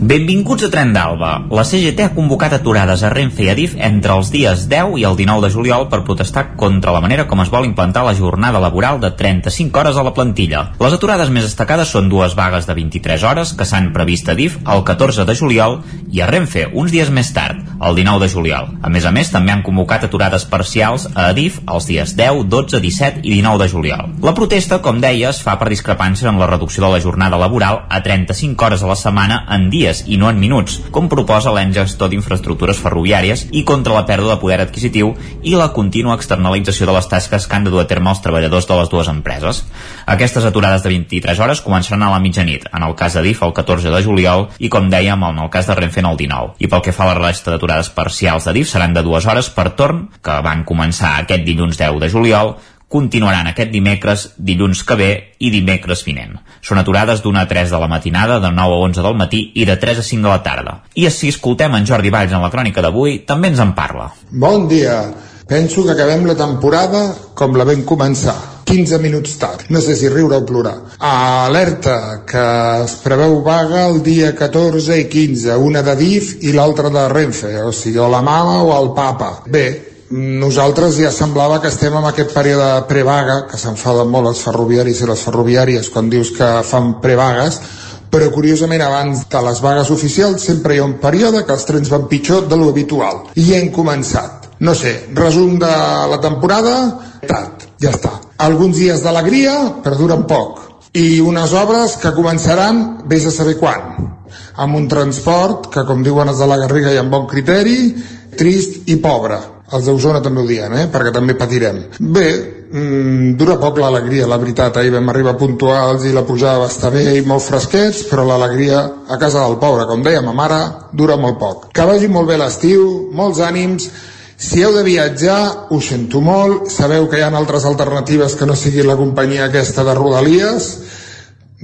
Benvinguts a Tren d'Alba. La CGT ha convocat aturades a Renfe i Adif entre els dies 10 i el 19 de juliol per protestar contra la manera com es vol implantar la jornada laboral de 35 hores a la plantilla. Les aturades més destacades són dues vagues de 23 hores que s'han previst a Adif el 14 de juliol i a Renfe uns dies més tard, el 19 de juliol. A més a més, també han convocat aturades parcials a Adif els dies 10, 12, 17 i 19 de juliol. La protesta, com deia, es fa per discrepància en la reducció de la jornada laboral a 35 hores a la setmana en dies dies i no en minuts, com proposa l'en gestor d'infraestructures ferroviàries i contra la pèrdua de poder adquisitiu i la contínua externalització de les tasques que han de dur a terme els treballadors de les dues empreses. Aquestes aturades de 23 hores començaran a la mitjanit, en el cas de DIF el 14 de juliol i com dèiem en el cas de Renfe el 19. I pel que fa a la resta d'aturades parcials de DIF seran de dues hores per torn, que van començar aquest dilluns 10 de juliol, continuaran aquest dimecres, dilluns que ve i dimecres vinent. Són aturades d'una a 3 de la matinada, de 9 a 11 del matí i de 3 a 5 de la tarda. I si escoltem en Jordi Valls en la crònica d'avui, també ens en parla. Bon dia. Penso que acabem la temporada com la vam començar. 15 minuts tard. No sé si riure o plorar. Alerta, que es preveu vaga el dia 14 i 15, una de DIF i l'altra de Renfe, o sigui, o la mama o el papa. Bé, nosaltres ja semblava que estem en aquest període prevaga, que s'enfaden molt els ferroviaris i les ferroviàries quan dius que fan prevagues, però curiosament abans de les vagues oficials sempre hi ha un període que els trens van pitjor de lo habitual. I hem començat. No sé, resum de la temporada, tard, ja està. Alguns dies d'alegria, però duren poc. I unes obres que començaran, vés a saber quan. Amb un transport que, com diuen els de la Garriga i amb bon criteri, trist i pobre els d'Osona també ho diem, eh? perquè també patirem. Bé, mm, dura poc l'alegria, la veritat. Ahir vam arribar puntuals i la pujada va estar bé i molt fresquets, però l'alegria a casa del pobre, com deia ma mare, dura molt poc. Que vagi molt bé l'estiu, molts ànims, si heu de viatjar, ho sento molt, sabeu que hi ha altres alternatives que no sigui la companyia aquesta de Rodalies,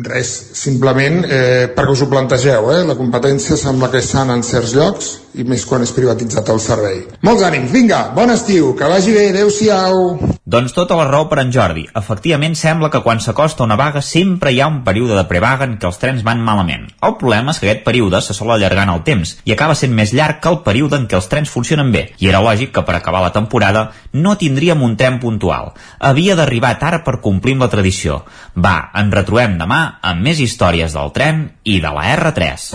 res, simplement eh, perquè us ho plantegeu, eh? la competència sembla que és sana en certs llocs i més quan és privatitzat el servei. Molts ànims, vinga, bon estiu, que vagi bé, adeu-siau. Doncs tota la raó per en Jordi. Efectivament sembla que quan s'acosta una vaga sempre hi ha un període de prevaga en què els trens van malament. El problema és que aquest període se sol allargar en el temps i acaba sent més llarg que el període en què els trens funcionen bé. I era lògic que per acabar la temporada no tindríem un tren puntual. Havia d'arribar tard per complir amb la tradició. Va, ens retrobem demà amb més històries del tren i de la R3.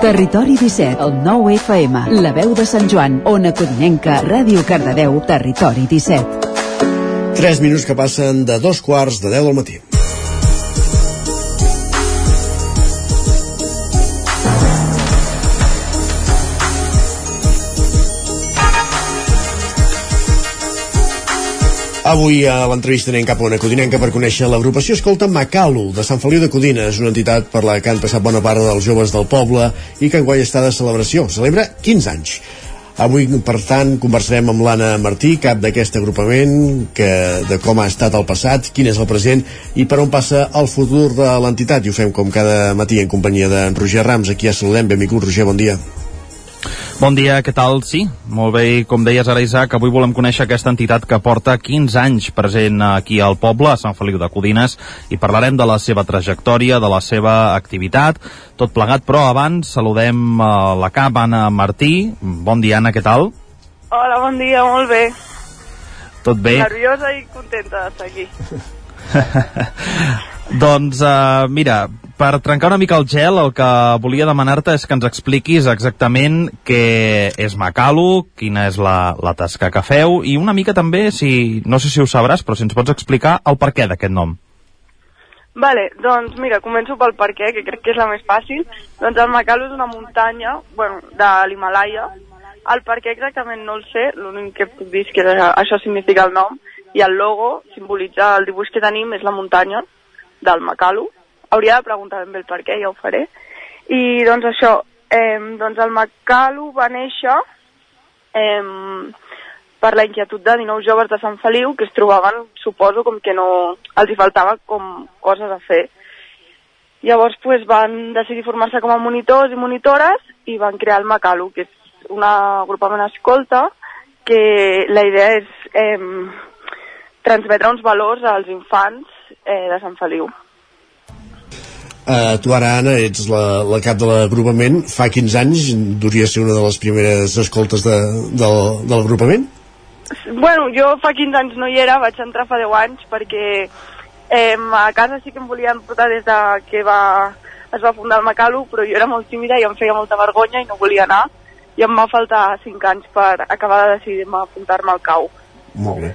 Territori 17, el 9 FM, la veu de Sant Joan, Ona Codinenca, Ràdio Cardedeu, Territori 17. 3 minuts que passen de dos quarts de 10 del matí. Avui a l'entrevista anem cap a una codinenca per conèixer l'agrupació Escolta Macalu de Sant Feliu de Codines, una entitat per la que han passat bona part dels joves del poble i que enguany està de celebració. Celebra 15 anys. Avui, per tant, conversarem amb l'Anna Martí, cap d'aquest agrupament, que, de com ha estat el passat, quin és el present i per on passa el futur de l'entitat. I ho fem com cada matí en companyia d'en Roger Rams. Aquí ja saludem. Benvingut, Roger, bon dia. Bon dia, què tal? Sí, molt bé, i com deies ara, Isaac, avui volem conèixer aquesta entitat que porta 15 anys present aquí al poble, a Sant Feliu de Codines, i parlarem de la seva trajectòria, de la seva activitat, tot plegat, però abans saludem uh, la cap, Anna Martí. Bon dia, Anna, què tal? Hola, bon dia, molt bé. Tot bé? Nerviosa i contenta d'estar aquí. doncs, uh, mira, per trencar una mica el gel, el que volia demanar-te és que ens expliquis exactament què és Macalu, quina és la, la tasca que feu, i una mica també, si no sé si ho sabràs, però si ens pots explicar el per què d'aquest nom. Vale, doncs mira, començo pel per què, que crec que és la més fàcil. Doncs el Makalu és una muntanya, bueno, de l'Himalaya. El per què exactament no el sé, l'únic que puc dir és que això significa el nom, i el logo simbolitza el dibuix que tenim, és la muntanya del Makalu. Hauria de preguntar ben bé el per què, ja ho faré. I doncs això, eh, doncs el Makalu va néixer eh, per la inquietud de 19 joves de Sant Feliu que es trobaven, suposo, com que no els hi faltava com coses a fer. Llavors pues, van decidir formar-se com a monitors i monitores i van crear el Macalu, que és un agrupament escolta que la idea és eh, transmetre uns valors als infants eh, de Sant Feliu. Uh, tu ara, Anna, ets la, la cap de l'agrupament. Fa 15 anys duria ser una de les primeres escoltes de, del, de l'agrupament? Bueno, jo fa 15 anys no hi era, vaig entrar fa 10 anys perquè eh, a casa sí que em volien portar des de que va, es va fundar el Macalu, però jo era molt tímida i em feia molta vergonya i no volia anar i em va faltar 5 anys per acabar de decidir-me a apuntar-me al cau. Molt bé.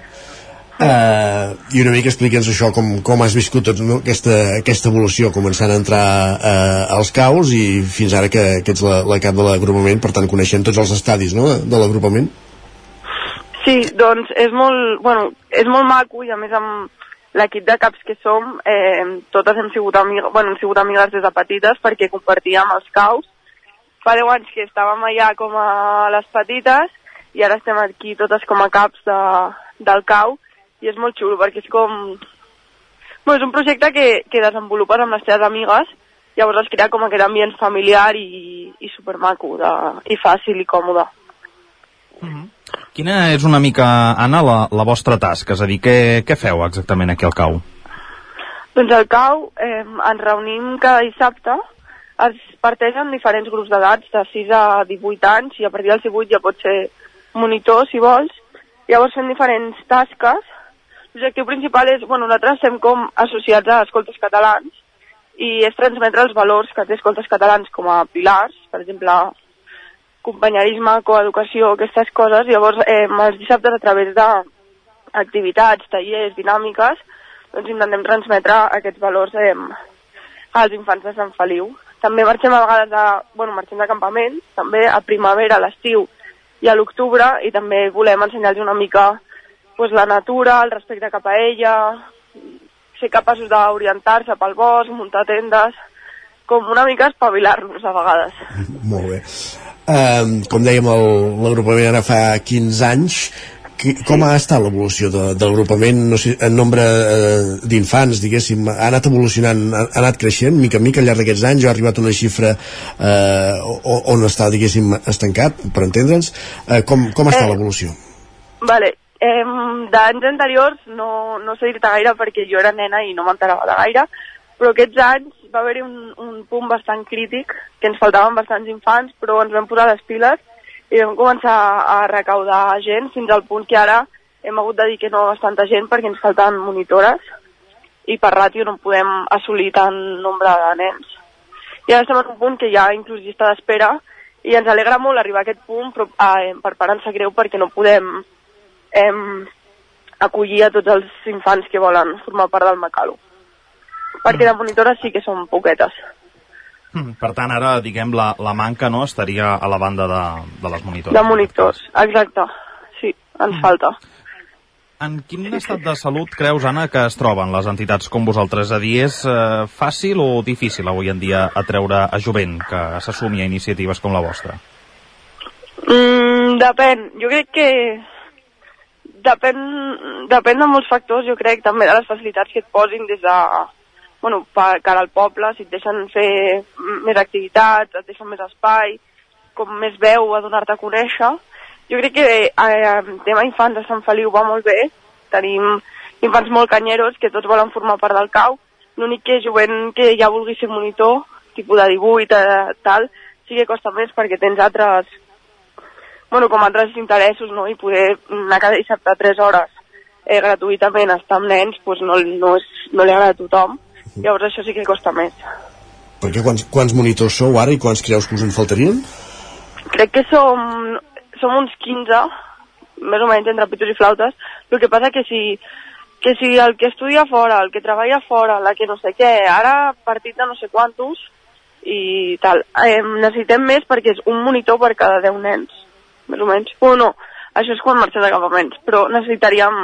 Uh, I una mica explica'ns això, com, com has viscut tot, no? aquesta, aquesta evolució, començant a entrar uh, als caus i fins ara que, que ets la, la cap de l'agrupament, per tant coneixem tots els estadis no? de, de l'agrupament. Sí, doncs és molt, bueno, és molt maco i a més amb l'equip de caps que som, eh, totes hem sigut, amigues, bueno, hem sigut amigues des de petites perquè compartíem els caus. Fa 10 anys que estàvem allà com a les petites i ara estem aquí totes com a caps de, del cau i és molt xulo perquè és com... Bueno, és un projecte que, que desenvolupes amb les teves amigues llavors es crea com aquest ambient familiar i, i supermaco de, i fàcil i còmode. Quina és una mica, Anna, la, la vostra tasca? És a dir, què, què feu exactament aquí al cau? Doncs al cau eh, ens reunim cada dissabte, es parteix en diferents grups d'edats, de 6 a 18 anys, i a partir dels 18 ja pot ser monitor, si vols. Llavors fem diferents tasques. L'objectiu principal és, bueno, nosaltres estem com associats a Escoltes Catalans, i és transmetre els valors que té Escoltes Catalans com a pilars, per exemple, companyerisme, coeducació, aquestes coses. Llavors, eh, els dissabtes a través d'activitats, tallers, dinàmiques, doncs intentem transmetre aquests valors eh, als infants de Sant Feliu. També marxem a vegades de, bueno, marxem de campament, també a primavera, a l'estiu i a l'octubre, i també volem ensenyar-los una mica pues, la natura, el respecte cap a ella, ser capaços d'orientar-se pel bosc, muntar tendes, com una mica espavilar-nos a vegades. Molt bé. Um, com dèiem, l'agrupament ara fa 15 anys. Com ha estat l'evolució de, de l'agrupament no sé, en nombre eh, d'infants, diguéssim, ha anat evolucionant, ha, ha anat creixent mica en mica al llarg d'aquests anys, ha arribat a una xifra eh, o- on està, diguéssim, estancat, per entendre'ns. Eh, com, com està Eh, l'evolució? Vale, eh, d'anys anteriors no, no sé dir-te gaire perquè jo era nena i no m'enterava de gaire, però aquests anys va haver-hi un, un punt bastant crític, que ens faltaven bastants infants, però ens vam posar les piles i vam començar a recaudar gent fins al punt que ara hem hagut de dir que no a tanta gent perquè ens falten monitores i per ràtio no podem assolir tant nombre de nens. I ara estem en un punt que hi ha inclús llista d'espera i ens alegra molt arribar a aquest punt, però eh, per part ens greu perquè no podem eh, acollir a tots els infants que volen formar part del Macalu. Perquè de monitores sí que són poquetes. Per tant, ara, diguem, la, la manca no estaria a la banda de, de les monitores. De monitors, exacte. Sí, ens falta. En quin estat de salut creus, Anna, que es troben les entitats com vosaltres? És a dir, és eh, fàcil o difícil avui en dia atreure a jovent que s'assumi a iniciatives com la vostra? Mm, depèn. Jo crec que depèn, depèn de molts factors, jo crec, també de les facilitats que et posin des de, bueno, per cara al poble, si et deixen fer més activitats, et deixen més espai, com més veu a donar-te a conèixer. Jo crec que eh, el tema infants a Sant Feliu va molt bé. Tenim infants molt canyeros que tots volen formar part del cau. L'únic que jovent que ja vulgui ser monitor, tipus de 18, eh, tal, sí que costa més perquè tens altres bueno, com altres interessos, no? I poder anar cada dissabte a 3 hores eh, gratuïtament a estar amb nens, doncs no, no, és, no li agrada a tothom. Llavors això sí que costa més. Perquè quants, quants monitors sou ara i quants creus que us en faltarien? Crec que som, som uns 15, més o menys entre pitos i flautes. El que passa que si que si el que estudia fora, el que treballa fora, la que no sé què, ara partit de no sé quantos i tal. Eh, necessitem més perquè és un monitor per cada 10 nens, més o menys. O no, això és quan marxes de però necessitaríem...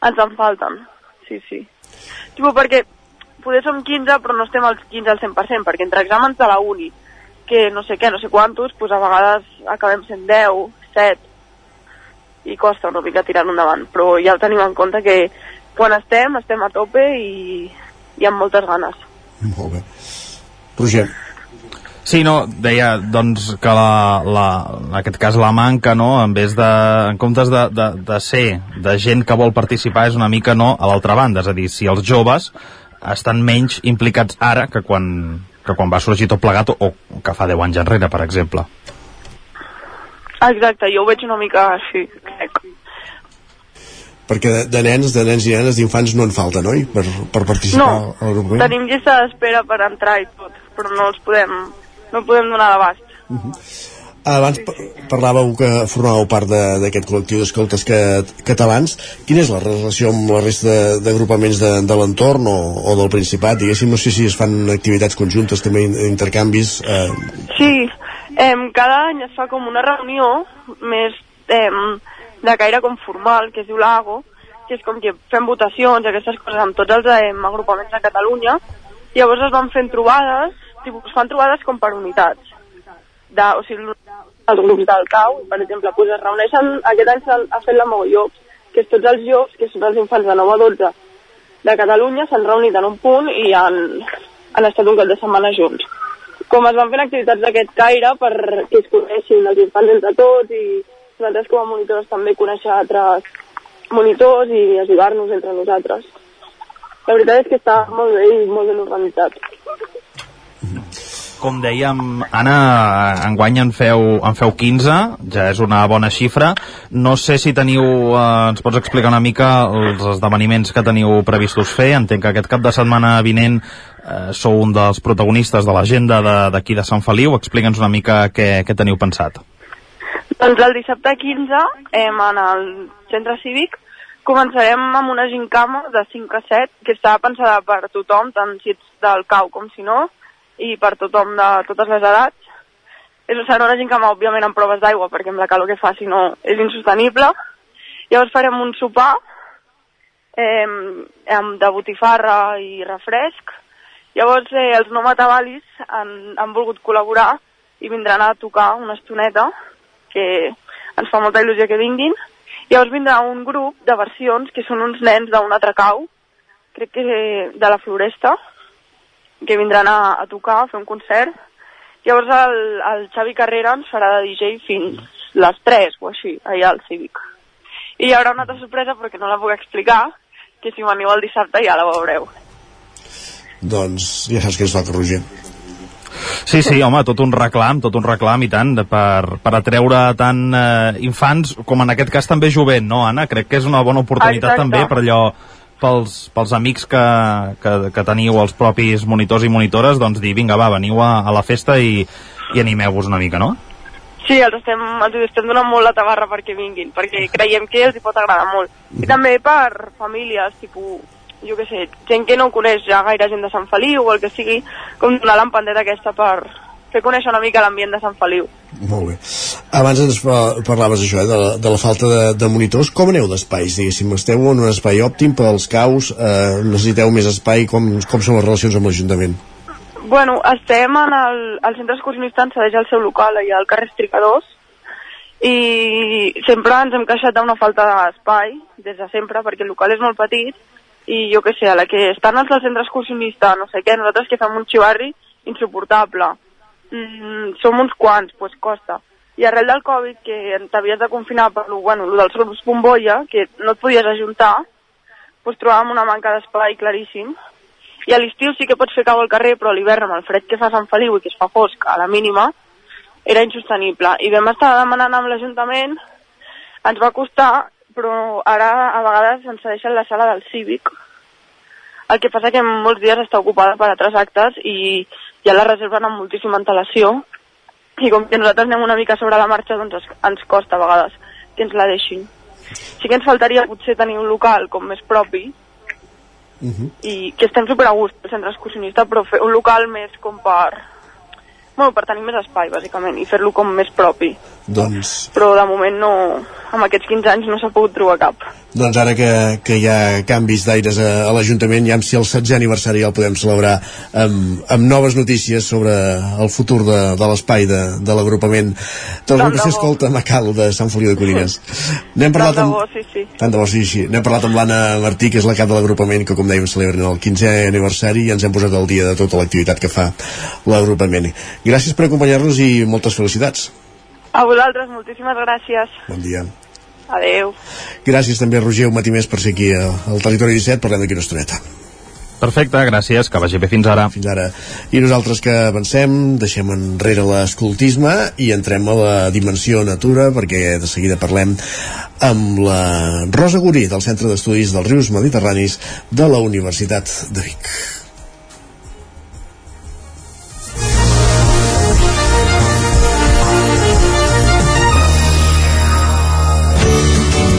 Ens en falten, sí, sí. Tipo, perquè poder som 15 però no estem als 15 al 100%, perquè entre exàmens de la uni, que no sé què, no sé quantos, doncs a vegades acabem sent 10, 7, i costa una mica tirar endavant, però ja ho tenim en compte que quan estem, estem a tope i, i amb moltes ganes. Molt bé. Roger. Sí, no, deia doncs que la, la, en aquest cas la manca, no, en vez de, en comptes de, de, de ser de gent que vol participar és una mica no a l'altra banda, és a dir, si els joves estan menys implicats ara que quan, que quan va sorgir tot plegat o, o que fa 10 anys enrere, per exemple. Exacte, jo ho veig una mica així, crec. Perquè de, de nens, de nens i nenes, d'infants no en falta, no? Per, per participar No, al grup. eh? tenim llista d'espera per entrar i tot, però no els podem, no podem donar d'abast. Abans pa- parlàveu que formàveu part de- d'aquest col·lectiu d'escoltes que, catalans. Quina és la relació amb la resta de- d'agrupaments de, de l'entorn o, o del Principat? Diguéssim, no sé si es fan activitats conjuntes, també in- intercanvis. Eh, Sí, em, cada any es fa com una reunió més em, de caire com formal, que es diu l'AGO, que és com que fem votacions aquestes coses amb tots els em, agrupaments de Catalunya, llavors es van fent trobades, es fan trobades com per unitats. De, o sigui, els grups del CAU, per exemple, doncs es reuneixen, aquest any s'ha ha fet la Mogolló, que és tots els jocs, que són els infants de 9 a 12 de Catalunya, s'han reunit en un punt i han, han estat un cap de setmana junts com es van fent activitats d'aquest caire perquè es coneixin els infants entre tots i nosaltres com a monitors també conèixer altres monitors i ajudar-nos entre nosaltres. La veritat és que està molt bé i molt ben organitzat. Com dèiem, Anna, enguany en feu, en feu 15, ja és una bona xifra. No sé si teniu, eh, ens pots explicar una mica els esdeveniments que teniu previstos fer. Entenc que aquest cap de setmana vinent eh, sou un dels protagonistes de l'agenda d'aquí de, de Sant Feliu. Explica'ns una mica què, què teniu pensat. Doncs el dissabte 15, em, en el centre cívic, començarem amb una gincama de 5 a 7, que està pensada per tothom, tant si ets del cau com si no, i per tothom de totes les edats. És serà una gincama, òbviament, amb proves d'aigua, perquè amb la calor que fa, si no, és insostenible. Llavors farem un sopar eh, amb, de botifarra i refresc. Llavors, eh, els no matabalis han, han volgut col·laborar i vindran a tocar una estoneta, que ens fa molta il·lusió que vinguin. Llavors vindrà un grup de versions que són uns nens d'un altre cau, crec que de la Floresta, que vindran a, a tocar, a fer un concert. Llavors el, el Xavi Carrera ens farà de DJ fins les 3 o així, allà al Cívic. I hi haurà una altra sorpresa perquè no la puc explicar, que si veniu el dissabte ja la veureu. doncs ja saps què ens toca, Roger. Sí, sí, home, tot un reclam, tot un reclam i tant, de- per, per atreure tant eh, infants com en aquest cas també jovent, no, Anna? Crec que és una bona oportunitat Exacte. també per allò pels, pels amics que, que, que teniu els propis monitors i monitores, doncs dir, vinga, va, veniu a, a la festa i, i animeu-vos una mica, no? Sí, els estem, els estem donant molt la tabarra perquè vinguin, perquè creiem que els hi pot agradar molt. I també per famílies, tipus, jo què sé, gent que no coneix ja gaire gent de Sant Feliu o el que sigui, com donar l'empandeta aquesta per fer conèixer una mica l'ambient de Sant Feliu. Molt bé. Abans ens pa- parlaves això, eh, de, la, de la falta de, de monitors. Com aneu d'espais, diguéssim? Esteu en un espai òptim pels caus? Eh, necessiteu més espai? Com, com són les relacions amb l'Ajuntament? Bueno, estem en el, el centre excursionista ens cedeix el seu local allà al carrer Estricadors i sempre ens hem queixat d'una falta d'espai des de sempre perquè el local és molt petit i jo què sé, a la que estan els del centre excursionista, no sé què, nosaltres que fem un xivarri insuportable. Mm, som uns quants, doncs costa. I arrel del Covid, que t'havies de confinar per bueno, lo dels grups bombolla, que no et podies ajuntar, doncs trobàvem una manca d'espai claríssim. I a l'estiu sí que pots fer cau al carrer, però a l'hivern amb el fred que fa a Sant Feliu i que es fa fosc a la mínima, era insostenible. I vam estar demanant amb l'Ajuntament, ens va costar, però ara a vegades ens cedeixen la sala del Cívic. El que passa que molts dies està ocupada per altres actes i ja la reserven amb moltíssima antelació i com que nosaltres anem una mica sobre la marxa, doncs es- ens costa a vegades que ens la deixin. Sí que ens faltaria potser tenir un local com més propi Uh -huh. i que estem super a gust al centre excursionista, però fer un local més com per... Bueno, per tenir més espai, bàsicament, i fer-lo com més propi. Doncs, Però de moment no... Amb aquests 15 anys no s'ha pogut trobar cap. doncs ara que, que hi ha canvis d'aires a, a l'Ajuntament, ja si el 16è aniversari ja el podem celebrar amb, amb noves notícies sobre el futur de, de l'espai de, de l'agrupament de l'agrupació de bo. Escolta Macal de Sant Feliu de Codines. N'hem parlat Tant de amb, bo, sí, sí. Tant de bo, sí, sí. N'hem parlat amb l'Anna Martí, que és la cap de l'agrupament, que com dèiem celebren el 15è aniversari i ens hem posat al dia de tota l'activitat que fa l'agrupament. Gràcies per acompanyar-nos i moltes felicitats. A vosaltres, moltíssimes gràcies. Bon dia. Adeu. Gràcies també, Roger, un matí més per ser aquí al al Territori 17. Parlem d'aquí una estoneta. Perfecte, gràcies, que vagi bé fins ara. Fins ara. I nosaltres que avancem, deixem enrere l'escoltisme i entrem a la dimensió natura, perquè de seguida parlem amb la Rosa Gurí, del Centre d'Estudis dels Rius Mediterranis de la Universitat de Vic.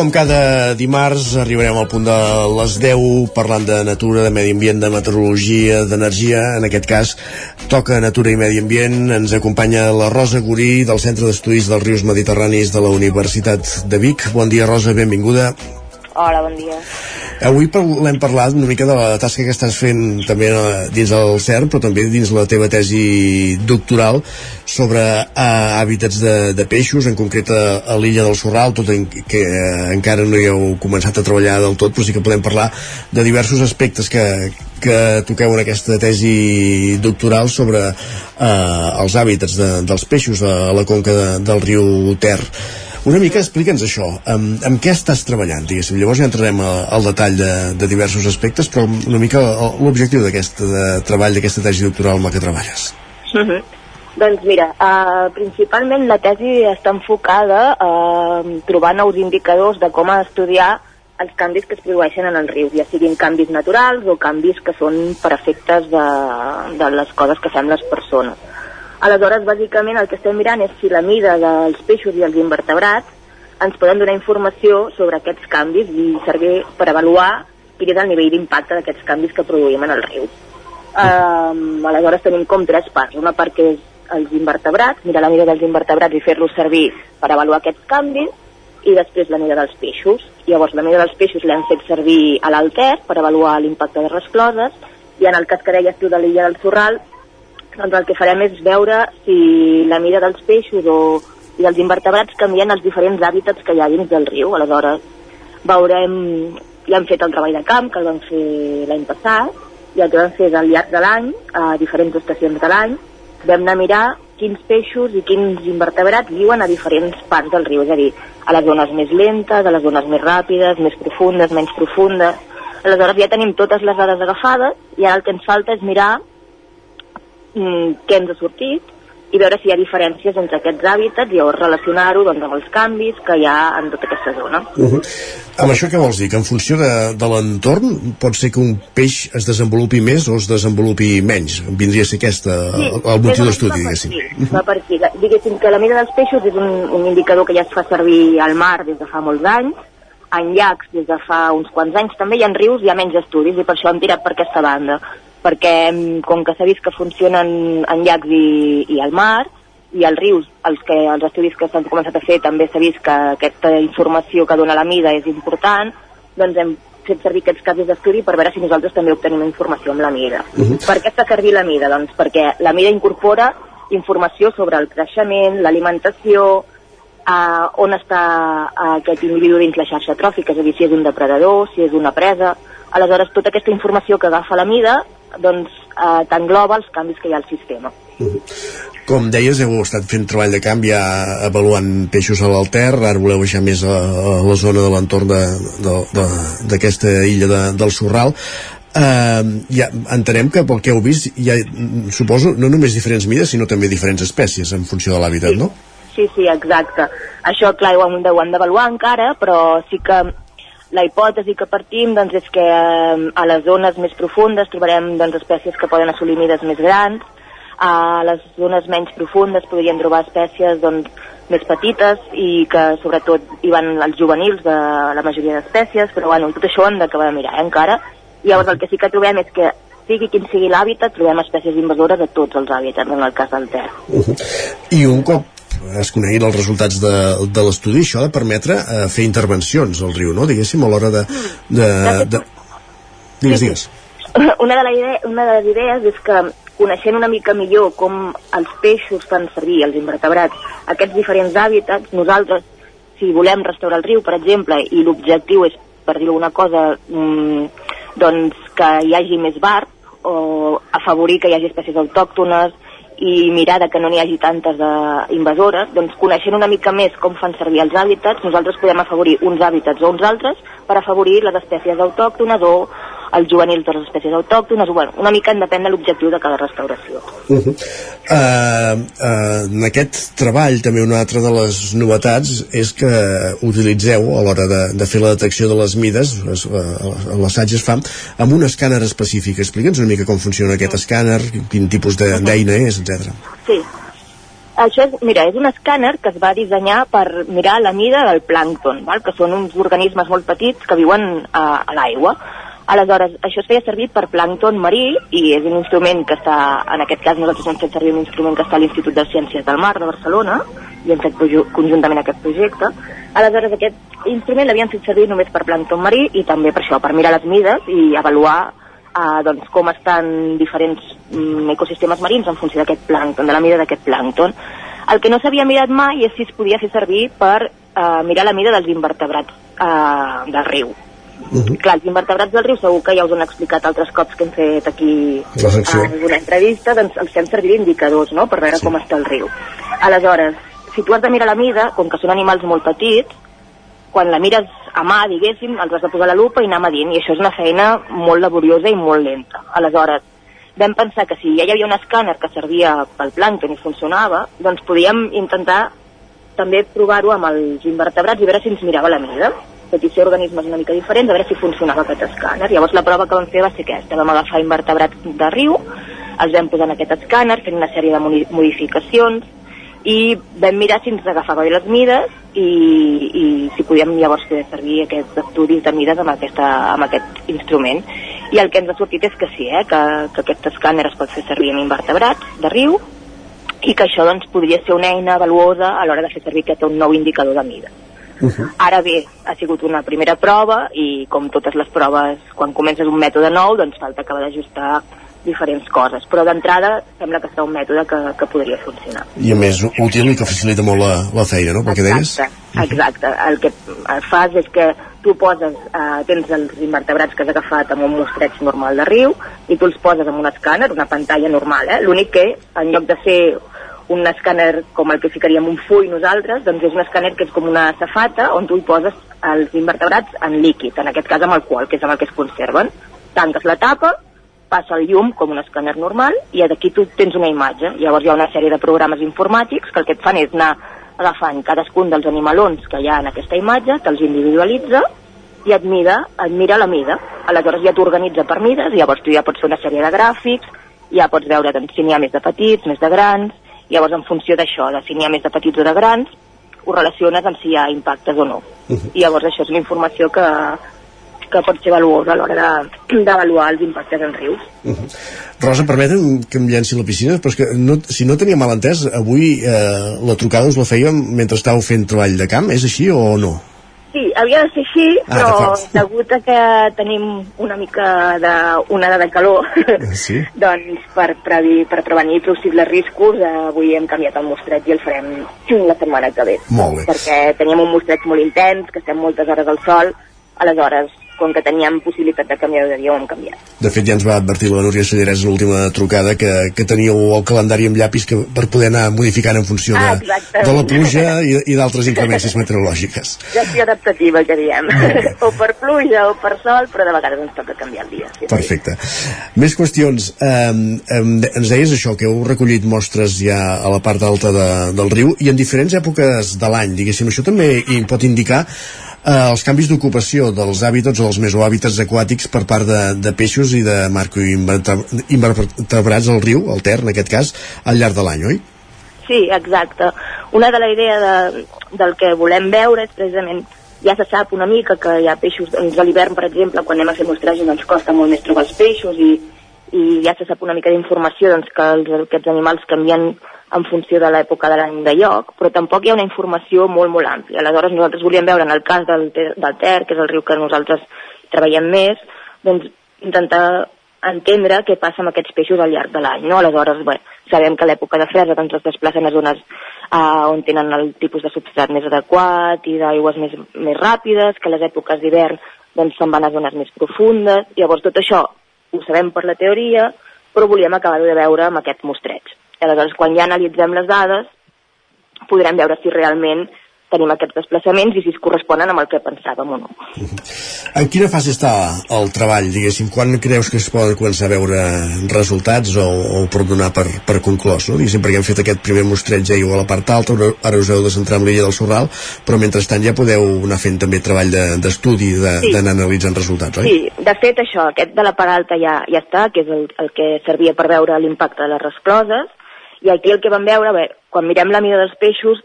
Com cada dimarts, arribarem al punt de les 10 parlant de natura, de medi ambient, de meteorologia, d'energia. En aquest cas, toca natura i medi ambient. Ens acompanya la Rosa Gurí, del Centre d'Estudis dels Rius Mediterranis de la Universitat de Vic. Bon dia, Rosa, benvinguda. Hola, bon dia. Avui l'hem parlat una mica de la tasca que estàs fent també eh, dins del CERN, però també dins la teva tesi doctoral sobre eh, hàbitats de, de peixos, en concret a, a l'illa del Sorral, tot en, que eh, encara no hi heu començat a treballar del tot, però sí que podem parlar de diversos aspectes que, que toqueu en aquesta tesi doctoral sobre eh, els hàbitats de, dels peixos a, a la conca de, del riu Ter. Una mica explica'ns això, amb, amb què estàs treballant, diguéssim. Llavors ja entrarem a, al detall de, de diversos aspectes, però una mica el- l'objectiu d'aquest treball, d'aquesta tesi doctoral amb la que treballes. Mhm. Doncs mira, uh, principalment la tesi està enfocada a uh, trobar nous indicadors de com estudiar els canvis que es produeixen en els rius, ja siguin canvis naturals o canvis que són per efectes de, de les coses que fem les persones. Aleshores, bàsicament, el que estem mirant és si la mida dels peixos i els invertebrats ens poden donar informació sobre aquests canvis i servir per avaluar quin és el nivell d'impacte d'aquests canvis que produïm en el riu. Um, aleshores tenim com tres parts. Una part que és els invertebrats, mirar la mida dels invertebrats i fer-los servir per avaluar aquests canvis, i després la mida dels peixos. Llavors, la mida dels peixos l'hem fet servir a l'Alter per avaluar l'impacte de rescloses, i en el cas que deies tu de l'illa del Sorral, doncs el que farem és veure si la mida dels peixos o i dels invertebrats canvien els diferents hàbitats que hi ha dins del riu. Aleshores, veurem, ja hem fet el treball de camp, que el vam fer l'any passat, i el que vam fer és al llarg de l'any, a diferents estacions de l'any, vam anar a mirar quins peixos i quins invertebrats viuen a diferents parts del riu, és a dir, a les zones més lentes, a les zones més ràpides, més profundes, menys profundes. Aleshores ja tenim totes les dades agafades i ara el que ens falta és mirar què ens ha sortit i veure si hi ha diferències entre aquests hàbitats i llavors relacionar-ho doncs, amb els canvis que hi ha en tota aquesta zona. Uh -huh. Amb això què vols dir? Que en funció de, de l'entorn pot ser que un peix es desenvolupi més o es desenvolupi menys? Vindria a ser aquesta Sí, el, el motiu d'estudi, diguéssim. aquí, Va per aquí. Diguéssim que la mida dels peixos és un, un indicador que ja es fa servir al mar des de fa molts anys. en llacs des de fa uns quants anys també i en rius hi ha menys estudis i per això hem tirat per aquesta banda perquè mm, com que s'ha vist que funcionen en llacs i, i al mar i als rius, els, que, els estudis que s'han començat a fer també s'ha vist que aquesta informació que dona la mida és important doncs hem fet servir aquests casos d'estudi per veure si nosaltres també obtenim informació amb la mida. Uh -huh. Per què fa servir la mida? Doncs perquè la mida incorpora informació sobre el creixement, l'alimentació, eh, on està eh, aquest individu dins la xarxa tròfica, és a dir, si és un depredador, si és una presa. Aleshores, tota aquesta informació que agafa la mida doncs, eh, t'engloba els canvis que hi ha al sistema. -huh. Com deies, heu estat fent treball de canvi ja avaluant peixos a l'alter, ara voleu baixar més a, a la zona de l'entorn d'aquesta illa de, del Sorral. Uh, ja entenem que pel que heu vist hi ha, suposo, no només diferents mides sinó també diferents espècies en funció de l'hàbitat, sí. no? Sí, sí, exacte. Això, clar, ho hem d'avaluar encara, però sí que la hipòtesi que partim doncs, és que eh, a les zones més profundes trobarem doncs, espècies que poden assolir mides més grans, a les zones menys profundes podríem trobar espècies doncs, més petites i que sobretot hi van els juvenils de la majoria d'espècies, però bueno, tot això hem d'acabar de mirar eh, encara. I llavors el que sí que trobem és que sigui quin sigui l'hàbitat, trobem espècies invasores a tots els hàbitats, en el cas del Ter. Uh -huh. I un cop es coneguin els resultats de, de l'estudi, això ha de permetre eh, fer intervencions al riu, no? Diguéssim, a l'hora de, de, de... Digues, digues. Una de, la idea, una de les idees és que coneixent una mica millor com els peixos fan servir, els invertebrats, aquests diferents hàbitats, nosaltres, si volem restaurar el riu, per exemple, i l'objectiu és, per dir alguna cosa, mmm, doncs que hi hagi més bar, o afavorir que hi hagi espècies autòctones, i mirar de que no n'hi hagi tantes uh, invasores, doncs coneixent una mica més com fan servir els hàbitats, nosaltres podem afavorir uns hàbitats o uns altres per afavorir les espècies autòctones o els juvenils de les espècies autòctones, bueno, una mica en depèn de l'objectiu de cada restauració. Uh -huh. uh, uh, en aquest treball també una altra de les novetats és que utilitzeu a l'hora de, de fer la detecció de les mides, uh, l'assaig es fa amb un escàner específic. Explica'ns una mica com funciona aquest escàner, quin tipus d'eina és, etc. Sí, això és, mira, és un escàner que es va dissenyar per mirar la mida del plàncton, val? que són uns organismes molt petits que viuen a, a l'aigua. Aleshores, això es feia servir per plàncton marí i és un instrument que està, en aquest cas nosaltres hem fet servir un instrument que està a l'Institut de Ciències del Mar de Barcelona i hem fet conjuntament aquest projecte. Aleshores, aquest instrument l'havien fet servir només per plàncton marí i també per això, per mirar les mides i avaluar eh, doncs, com estan diferents mm, ecosistemes marins en funció d'aquest plàncton, de la mida d'aquest plàncton. El que no s'havia mirat mai és si es podia fer servir per eh, mirar la mida dels invertebrats eh, del riu Uh -huh. Clar, els invertebrats del riu segur que ja us han explicat altres cops que hem fet aquí en una entrevista, doncs els fem servir d'indicadors, no?, per veure sí. com està el riu. Aleshores, si tu has de mirar la mida, com que són animals molt petits, quan la mires a mà, diguéssim, els has de posar la lupa i anar medint, i això és una feina molt laboriosa i molt lenta. Aleshores, vam pensar que si ja hi havia un escàner que servia pel plàncton i funcionava, doncs podíem intentar també provar-ho amb els invertebrats i veure si ens mirava la mida petició organismes una mica diferents, a veure si funcionava aquest escàner. Llavors la prova que vam fer va ser aquesta, vam agafar invertebrats de riu, els vam posar en aquest escàner, fent una sèrie de modificacions, i vam mirar si ens agafava bé les mides i, i si podíem llavors fer servir aquests estudis de mides amb, aquesta, amb aquest instrument. I el que ens ha sortit és que sí, eh, que, que aquest escàner es pot fer servir amb invertebrats de riu i que això doncs, podria ser una eina valuosa a l'hora de fer servir aquest nou indicador de mides. Uh -huh. Ara bé, ha sigut una primera prova i com totes les proves, quan comences un mètode nou, doncs falta acabar d'ajustar diferents coses, però d'entrada sembla que està un mètode que, que podria funcionar. I a més útil i que facilita molt la, la feina, no? Perquè deies? Exacte, exacte. El que fas és que tu poses, eh, tens els invertebrats que has agafat amb un mostreig normal de riu i tu els poses amb un escàner, una pantalla normal, eh? L'únic que en lloc de ser un escàner com el que ficaríem un full nosaltres, doncs és un escàner que és com una safata on tu hi poses els invertebrats en líquid, en aquest cas amb alcohol, que és amb el que es conserven. Tanques la tapa, passa el llum com un escàner normal i d'aquí tu tens una imatge. Llavors hi ha una sèrie de programes informàtics que el que et fan és anar agafant cadascun dels animalons que hi ha en aquesta imatge, te'ls individualitza i et mira, et mira la mida. Aleshores ja t'organitza per mides, llavors tu ja pots fer una sèrie de gràfics, ja pots veure doncs, si n'hi ha més de petits, més de grans, Llavors, en funció d'això, de si n'hi ha més de petits o de grans, ho relaciones amb si hi ha impactes o no. Uh -huh. I llavors això és una informació que, que pot ser valuosa a l'hora de- d'avaluar els impactes en rius. Rosa, permetem que em llenci la piscina, però és que no, si no tenia mal entès, avui eh, la trucada us la fèiem mentre estàveu fent treball de camp, és així o no? Sí, havia de ser així, Ah, però degut a que tenim una mica de onada de calor, Sí? doncs per, previ, per prevenir possibles riscos, eh, avui hem canviat el mostreig i el farem la setmana que ve. Molt bé. Perquè teníem un mostreig molt intens, que estem moltes hores al sol, aleshores, com que teníem possibilitat de canviar de dia, ho hem canviat. De fet, ja ens va advertir la Núria Sallarès en l'última trucada que, que teníeu el calendari amb llapis que, per poder anar modificant en funció de, Ah, exacte. de la pluja i, i d'altres inclemències meteorològiques. Gestió adaptativa, que diem. o per pluja o per sol, però de vegades ens toca canviar el dia. Sí, sí. Perfecte. Més qüestions. Um, um, ens deies això, que heu recollit mostres ja a la part alta de, del riu i en diferents èpoques de l'any, diguéssim. Això també hi pot indicar eh, els canvis d'ocupació dels hàbitats o dels mesohàbitats aquàtics per part de, de peixos i de macroinvertebrats al riu, al Ter, en aquest cas, al llarg de l'any, oi? Sí, exacte. Una de la idea de, del que volem veure és precisament ja se sap una mica que hi ha peixos, doncs a l'hivern, per exemple, quan anem a fer mostratges ens costa molt més trobar els peixos i, i ja se sap una mica d'informació doncs, que els, aquests animals canvien en funció de l'època de l'any de lloc, però tampoc hi ha una informació molt, molt àmplia. Aleshores nosaltres volíem veure en el cas del, Ter, del Ter, que és el riu que nosaltres treballem més, doncs intentar entendre què passa amb aquests peixos al llarg de l'any, no? Aleshores, bé, sabem que a l'època de fresa doncs, es desplacen a zones uh, on tenen el tipus de substrat més adequat i d'aigües més, més ràpides, que a les èpoques d'hivern doncs, se'n van a zones més profundes. Llavors, tot això ho sabem per la teoria, però volíem acabar de veure amb aquest mostreig. I aleshores, quan ja analitzem les dades, podrem veure si realment tenim aquests desplaçaments i si es corresponen amb el que pensàvem o no. En quina fase està el treball, diguéssim? Quan creus que es poden començar a veure resultats o, o per donar per, per conclòs, no? Diguéssim, perquè hem fet aquest primer mostreig ja a la part alta, ara- us heu de centrar en l'illa del Sorral, però mentrestant ja podeu anar fent també treball de- d'estudi, de, Sí. d'anar analitzant resultats, oi? Sí, de fet això, aquest de la part alta ja, ja està, que és el, el que servia per veure l'impacte de les rescloses, i aquí el que vam veure, bé, quan mirem la mida dels peixos,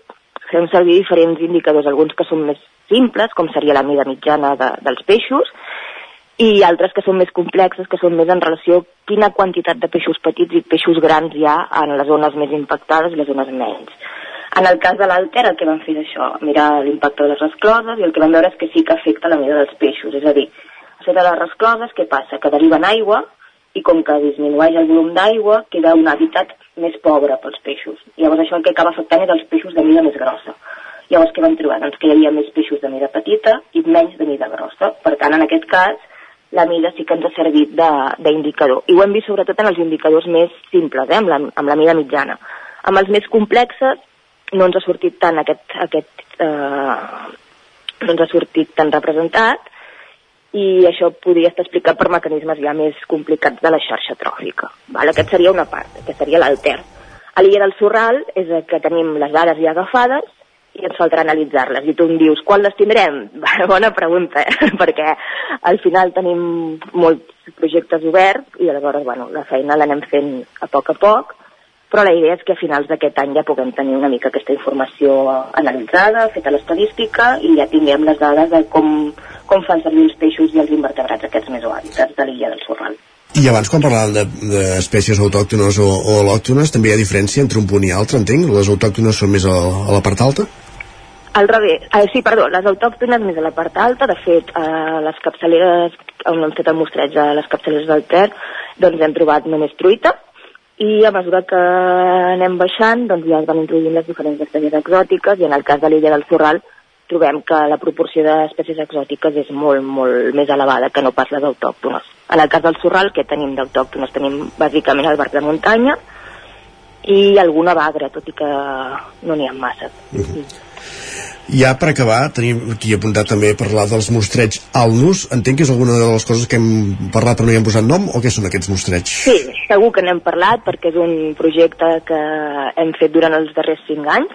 fem servir diferents indicadors, alguns que són més simples, com seria la mida mitjana de, dels peixos, i altres que són més complexes, que són més en relació a quina quantitat de peixos petits i peixos grans hi ha en les zones més impactades i les zones menys. En el cas de l'Alter el que vam fer és això, mirar l'impacte de les rescloses i el que vam veure és que sí que afecta la mida dels peixos, és a dir, a de les rescloses què passa? Que deriven aigua i com que disminueix el volum d'aigua queda un hàbitat més pobre pels peixos. Llavors això el que acaba afectant és els peixos de mida més grossa. Llavors què vam trobar? Doncs que hi havia més peixos de mida petita i menys de mida grossa. Per tant, en aquest cas, la mida sí que ens ha servit d'indicador. I ho hem vist sobretot en els indicadors més simples, eh? amb, la, amb la mida mitjana. Amb els més complexes no ens ha sortit tant aquest, aquest eh, no ens ha sortit tan representat i això podria estar explicat per mecanismes ja més complicats de la xarxa tròfica. Val? Aquest seria una part, que seria l'alter. A l'illa del Sorral és el que tenim les dades ja agafades i ens faltarà analitzar-les. I tu em dius, quan les tindrem? Bona pregunta, eh? perquè al final tenim molts projectes oberts i aleshores bueno, la feina l'anem fent a poc a poc, però la idea és que a finals d'aquest any ja puguem tenir una mica aquesta informació analitzada, feta l'estadística i ja tinguem les dades de com, com fan servir els peixos i els invertebrats aquests mesohàbitats de l'illa del Sorral. I abans, quan parlàvem de- d'espècies autòctones o, o al·lòctones, també hi ha diferència entre un punt i altre, entenc? Les autòctones són més a, a la part alta? Al revés, eh, sí, perdó, les autòctones més a la part alta, de fet, eh, les capçaleres, on hem fet el mostreig de les capçaleres del Ter, doncs hem trobat només truita, i a mesura que anem baixant, doncs ja es van introduint les diferents espècies exòtiques, i en el cas de l'illa del Sorral trobem que la proporció d'espècies exòtiques és molt, molt més elevada que no pas les autòctones. En el cas del Sorral, que tenim d'autòctones? Tenim bàsicament el barc de muntanya i alguna bagra, tot i que no n'hi ha massa. Ja per acabar, tenim aquí apuntat també parlar dels mostreigs Alnus. Entenc que és alguna de les coses que hem parlat però no hi hem posat nom o què són aquests mostreigs? Sí, segur que n'hem parlat perquè és un projecte que hem fet durant els darrers cinc anys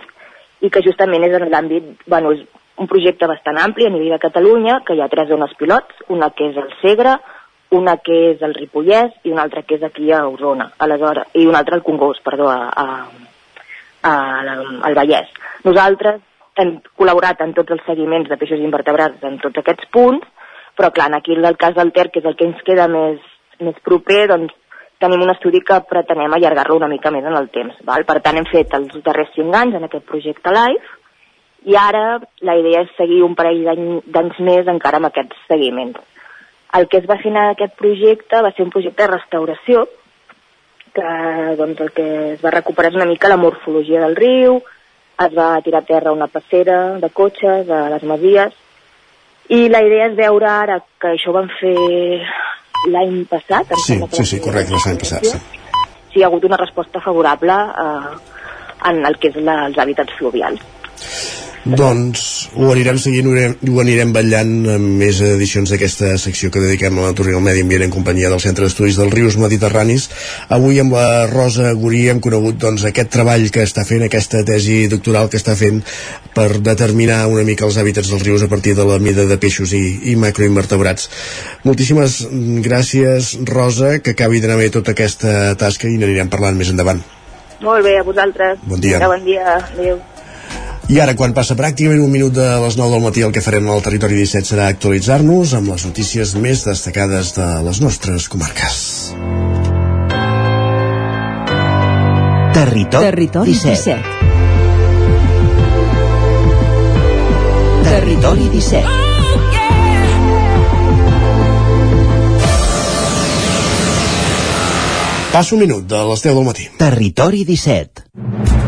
i que justament és en l'àmbit, bueno, és un projecte bastant ampli a nivell de Catalunya, que hi ha tres zones pilots, una que és el Segre, una que és el Ripollès i una altra que és aquí a Osona, aleshores, i una altra al Congost, perdó, a, a, a, al Vallès. Nosaltres hem col·laborat en tots els seguiments de peixos invertebrats en tots aquests punts, però clar, aquí el cas del Ter, que és el que ens queda més, més proper, doncs tenim un estudi que pretenem allargar-lo una mica més en el temps. Val? Per tant, hem fet els darrers 5 anys en aquest projecte live i ara la idea és seguir un parell d'anys més encara amb aquests seguiments. El que es va fer en aquest projecte va ser un projecte de restauració, que doncs, el que es va recuperar és una mica la morfologia del riu, es va tirar a terra una passera de cotxes a les masies, i la idea és veure ara que això ho van fer l'any passat. Sí, sí, sí, correcte, l'any passat, sí. Sí, hi ha hagut una resposta favorable eh, en el que és la, els hàbitats fluvials. Doncs ho anirem seguint, ho anirem, ho anirem vetllant amb més edicions d'aquesta secció que dediquem a la i al medi ambient en companyia del Centre d'Estudis dels Rius Mediterranis. Avui amb la Rosa Gurí hem conegut doncs, aquest treball que està fent, aquesta tesi doctoral que està fent per determinar una mica els hàbitats dels rius a partir de la mida de peixos i, i macroinvertebrats. Moltíssimes gràcies, Rosa, que acabi d'anar bé tota aquesta tasca i n'anirem parlant més endavant. Molt bé, a vosaltres. Bon dia. Bon dia. Adéu. I ara, quan passa pràcticament un minut de les 9 del matí, el que farem al Territori 17 serà actualitzar-nos amb les notícies més destacades de les nostres comarques. Territori, Territori 17. 17. Territori 17. Passa un minut de les 10 del matí. Territori 17.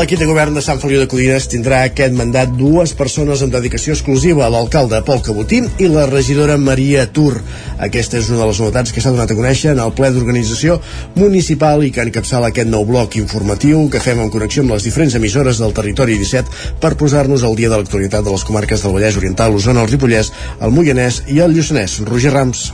L'equip de govern de Sant Feliu de Codines tindrà aquest mandat dues persones amb dedicació exclusiva, l'alcalde Pol Cabotí i la regidora Maria Tur. Aquesta és una de les novetats que s'ha donat a conèixer en el ple d'organització municipal i que encapçala aquest nou bloc informatiu que fem en connexió amb les diferents emissores del territori 17 per posar-nos al dia de l'actualitat de les comarques del Vallès Oriental, l'Osona, el Ripollès, el Moianès i el Lluçanès. Roger Rams.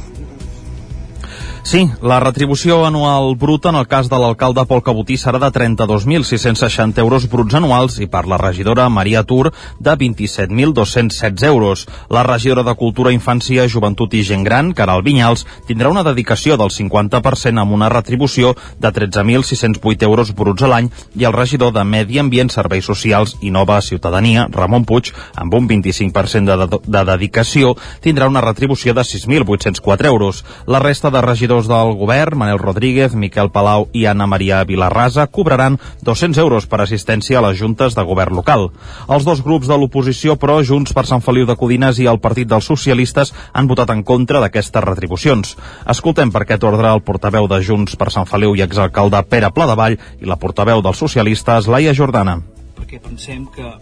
Sí, la retribució anual bruta en el cas de l'alcalde Pol Cabotí serà de 32.660 euros bruts anuals i per la regidora Maria Tur de 27.216 euros. La regidora de Cultura, Infància, Joventut i Gent Gran, Caral Vinyals, tindrà una dedicació del 50% amb una retribució de 13.608 euros bruts a l'any i el regidor de Medi Ambient, Serveis Socials i Nova Ciutadania, Ramon Puig, amb un 25% de, de, de dedicació, tindrà una retribució de 6.804 euros. La resta de regidors regidors del govern, Manel Rodríguez, Miquel Palau i Anna Maria Vilarrasa, cobraran 200 euros per assistència a les juntes de govern local. Els dos grups de l'oposició, però, Junts per Sant Feliu de Codines i el Partit dels Socialistes, han votat en contra d'aquestes retribucions. Escoltem per aquest ordre el portaveu de Junts per Sant Feliu i exalcalde Pere Pladevall i la portaveu dels socialistes, Laia Jordana. Perquè pensem que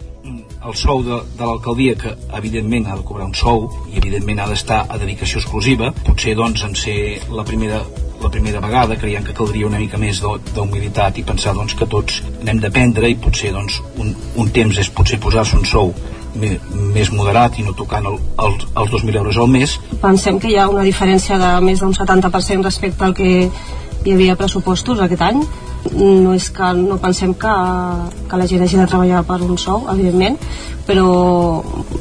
el sou de, de l'alcaldia que evidentment ha de cobrar un sou i evidentment ha d'estar a dedicació exclusiva potser doncs en ser la primera la primera vegada creiem que caldria una mica més d'humilitat i pensar doncs, que tots n'hem d'aprendre i potser doncs, un, un temps és potser posar-se un sou més moderat i no tocant el, el, els 2.000 euros al mes. Pensem que hi ha una diferència de més d'un 70% respecte al que hi havia pressupostos aquest any no és que no pensem que, que la gent hagi de treballar per un sou, evidentment, però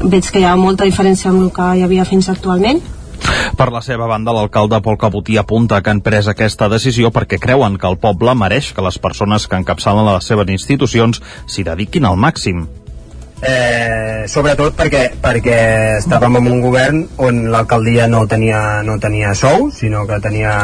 veig que hi ha molta diferència amb el que hi havia fins actualment. Per la seva banda, l'alcalde Pol Cabotí apunta que han pres aquesta decisió perquè creuen que el poble mereix que les persones que encapçalen les seves institucions s'hi dediquin al màxim. Eh, sobretot perquè, perquè estàvem en un govern on l'alcaldia no tenia, no tenia sou, sinó que tenia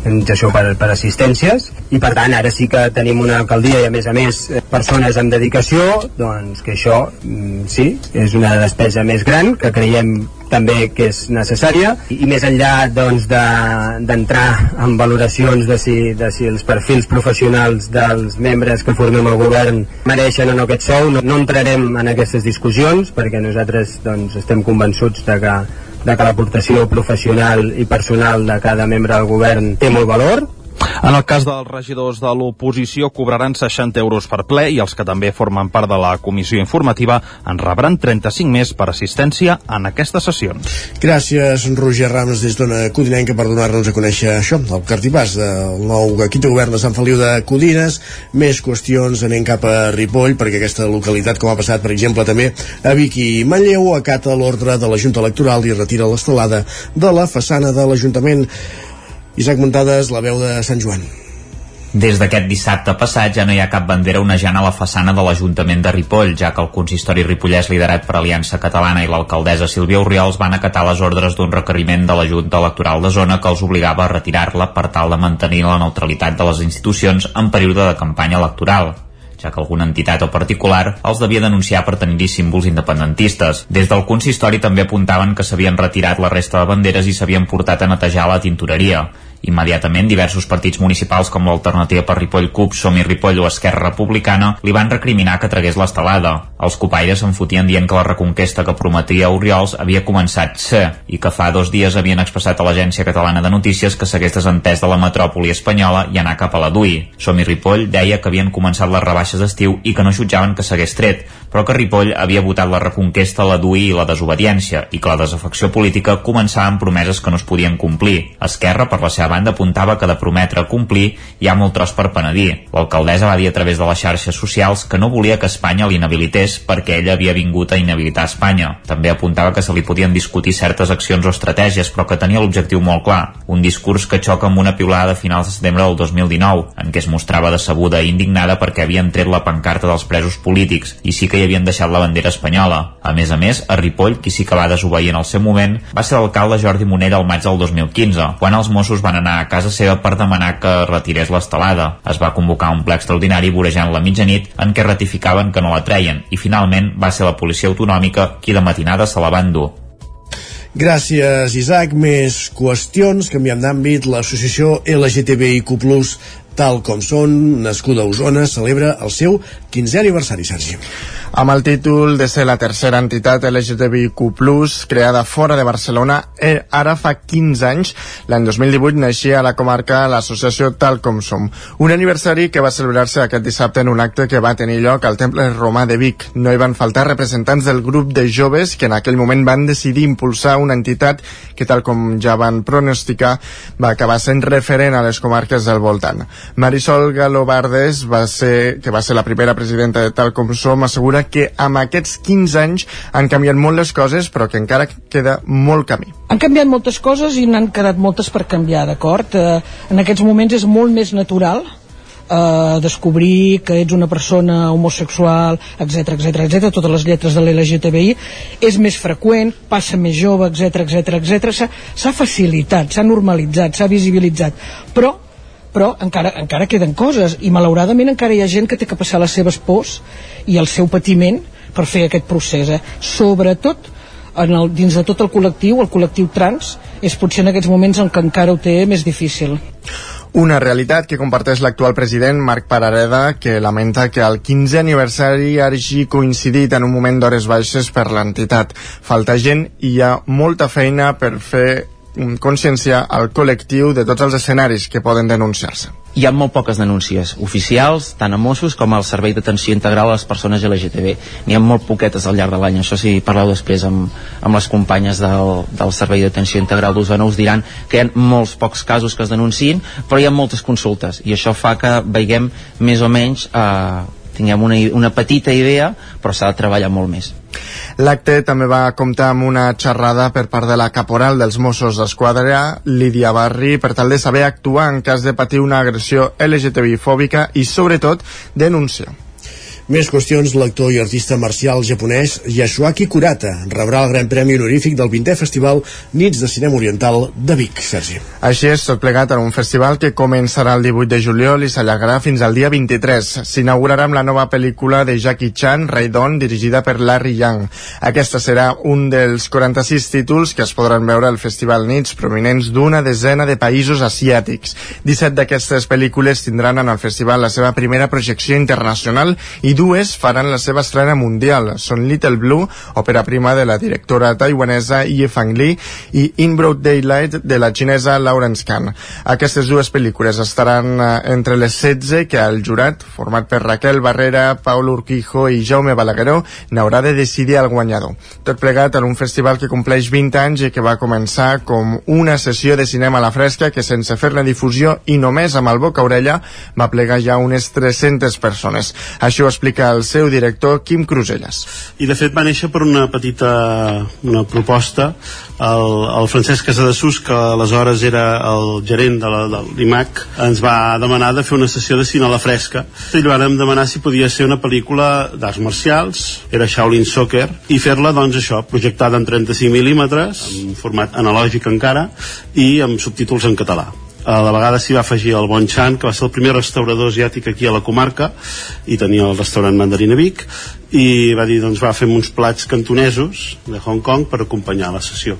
indemnització per, per assistències i per tant ara sí que tenim una alcaldia i a més a més persones amb dedicació doncs que això mm, sí, és una despesa més gran que creiem també que és necessària. I més enllà doncs d'entrar de, en valoracions de si, de si els perfils professionals dels membres que formem el govern mereixen o no aquest sou, no, no entrarem en aquestes discussions perquè nosaltres doncs, estem convençuts de que de que l'aportació professional i personal de cada membre del govern té molt valor En el cas dels regidors de l'oposició cobraran 60 euros per ple i els que també formen part de la comissió informativa en rebran 35 més per assistència en aquestes sessions. Gràcies, Roger Rams, des d'Ona Codinenca, per donar-nos a conèixer això, el cartipàs del nou equip de govern de Sant Feliu de Codines. Més qüestions anem cap a Ripoll, perquè aquesta localitat, com ha passat, per exemple, també a Vic i Manlleu, acata l'ordre de la Junta Electoral i retira l'estelada de la façana de l'Ajuntament. Isaac Muntades, la veu de Sant Joan. Des d'aquest dissabte passat ja no hi ha cap bandera onejant a la façana de l'Ajuntament de Ripoll, ja que el consistori ripollès liderat per Aliança Catalana i l'alcaldessa Sílvia Oriols van acatar les ordres d'un requeriment de la Junta Electoral de Zona que els obligava a retirar-la per tal de mantenir la neutralitat de les institucions en període de campanya electoral ja que alguna entitat o particular els devia denunciar per tenir-hi símbols independentistes. Des del consistori també apuntaven que s'havien retirat la resta de banderes i s'havien portat a netejar la tintoreria. Immediatament, diversos partits municipals com l'Alternativa per Ripoll CUP, Som i Ripoll o Esquerra Republicana li van recriminar que tragués l'estelada. Els copaires se'n fotien dient que la reconquesta que prometia Oriols havia començat se i que fa dos dies havien expressat a l'Agència Catalana de Notícies que s'hagués desentès de la metròpoli espanyola i anar cap a la DUI. Som i Ripoll deia que havien començat les rebaixes d'estiu i que no jutjaven que s'hagués tret, però que Ripoll havia votat la reconquesta, la DUI i la desobediència i que la desafecció política començava amb promeses que no es podien complir. Esquerra, per la seva banda apuntava que de prometre complir hi ha molt tros per penedir. L'alcaldessa va dir a través de les xarxes socials que no volia que Espanya l'inhabilités perquè ella havia vingut a inhabilitar Espanya. També apuntava que se li podien discutir certes accions o estratègies, però que tenia l'objectiu molt clar. Un discurs que xoca amb una piulada de finals de setembre del 2019, en què es mostrava decebuda i indignada perquè havien tret la pancarta dels presos polítics i sí que hi havien deixat la bandera espanyola. A més a més, a Ripoll, qui sí que va desobeir en el seu moment, va ser l'alcalde Jordi Monell al maig del 2015, quan els Mossos van anar a casa seva per demanar que retirés l'estelada. Es va convocar un ple extraordinari vorejant la mitjanit en què ratificaven que no la treien i finalment va ser la policia autonòmica qui de matinada se la va endur. Gràcies, Isaac. Més qüestions. Canviant d'àmbit, l'associació LGTBIQ+, tal com són, nascuda a Osona, celebra el seu 15è aniversari, Sergi amb el títol de ser la tercera entitat LGTBIQ+, creada fora de Barcelona, eh, ara fa 15 anys, l'any 2018, naixia a la comarca l'associació Tal Com Som. Un aniversari que va celebrar-se aquest dissabte en un acte que va tenir lloc al Temple Romà de Vic. No hi van faltar representants del grup de joves que en aquell moment van decidir impulsar una entitat que, tal com ja van pronosticar, va acabar sent referent a les comarques del voltant. Marisol Galobardes, va ser, que va ser la primera presidenta de Tal Com Som, assegura assegura que amb aquests 15 anys han canviat molt les coses, però que encara queda molt camí. Han canviat moltes coses i n'han quedat moltes per canviar, d'acord? Eh, en aquests moments és molt més natural eh, descobrir que ets una persona homosexual, etc etc etc, totes les lletres de l'LGTBI, és més freqüent, passa més jove, etc etc etc, s'ha facilitat, s'ha normalitzat, s'ha visibilitzat, però però encara, encara queden coses i malauradament encara hi ha gent que té que passar les seves pors i el seu patiment per fer aquest procés eh? sobretot en el, dins de tot el col·lectiu, el col·lectiu trans és potser en aquests moments en què encara ho té més difícil una realitat que comparteix l'actual president Marc Parareda, que lamenta que el 15è aniversari hagi coincidit en un moment d'hores baixes per l'entitat. Falta gent i hi ha molta feina per fer conscienciar el col·lectiu de tots els escenaris que poden denunciar-se. Hi ha molt poques denúncies oficials, tant a Mossos com al Servei d'Atenció Integral a les Persones LGTB. N'hi ha molt poquetes al llarg de l'any, això si parleu després amb, amb les companyes del, del Servei d'Atenció Integral d'Osona us diran que hi ha molts pocs casos que es denunciïn, però hi ha moltes consultes i això fa que veiguem més o menys eh, tinguem una, una petita idea, però s'ha de treballar molt més. L'acte també va comptar amb una xerrada per part de la caporal dels Mossos d'Esquadra, Lídia Barri, per tal de saber actuar en cas de patir una agressió LGTBI-fòbica i, sobretot, denunciar. Més qüestions, l'actor i artista marcial japonès Yasuaki Kurata rebrà el Gran Premi Honorífic del 20è Festival Nits de Cinema Oriental de Vic, Sergi. Així és, tot plegat en un festival que començarà el 18 de juliol i s'allargarà fins al dia 23. S'inaugurarà amb la nova pel·lícula de Jackie Chan, Raidon, dirigida per Larry Young. Aquesta serà un dels 46 títols que es podran veure al Festival Nits prominents d'una desena de països asiàtics. 17 d'aquestes pel·lícules tindran en el festival la seva primera projecció internacional i dues faran la seva estrena mundial. Són Little Blue, òpera prima de la directora taiwanesa Ye Fang Li, i In Broad Daylight de la xinesa Lawrence Kahn. Aquestes dues pel·lícules estaran eh, entre les 16 que el jurat, format per Raquel Barrera, Paul Urquijo i Jaume Balagueró, n'haurà de decidir el guanyador. Tot plegat en un festival que compleix 20 anys i que va començar com una sessió de cinema a la fresca que sense fer-ne difusió i només amb el boca-orella va plegar ja unes 300 persones. Això ho explica el seu director Quim Cruselles. I de fet va néixer per una petita una proposta. El, el Francesc Casadesús que aleshores era el gerent de la, l'IMAC ens va demanar de fer una sessió de cine a la fresca. I vam demanar si podia ser una pel·lícula d'arts marcials era Shaolin Soccer i fer-la doncs això, projectada en 35 mil·límetres en format analògic encara i amb subtítols en català a la vegada s'hi va afegir el Bon Chan que va ser el primer restaurador asiàtic aquí a la comarca i tenia el restaurant Mandarina Vic i va dir doncs va fer uns plats cantonesos de Hong Kong per acompanyar la sessió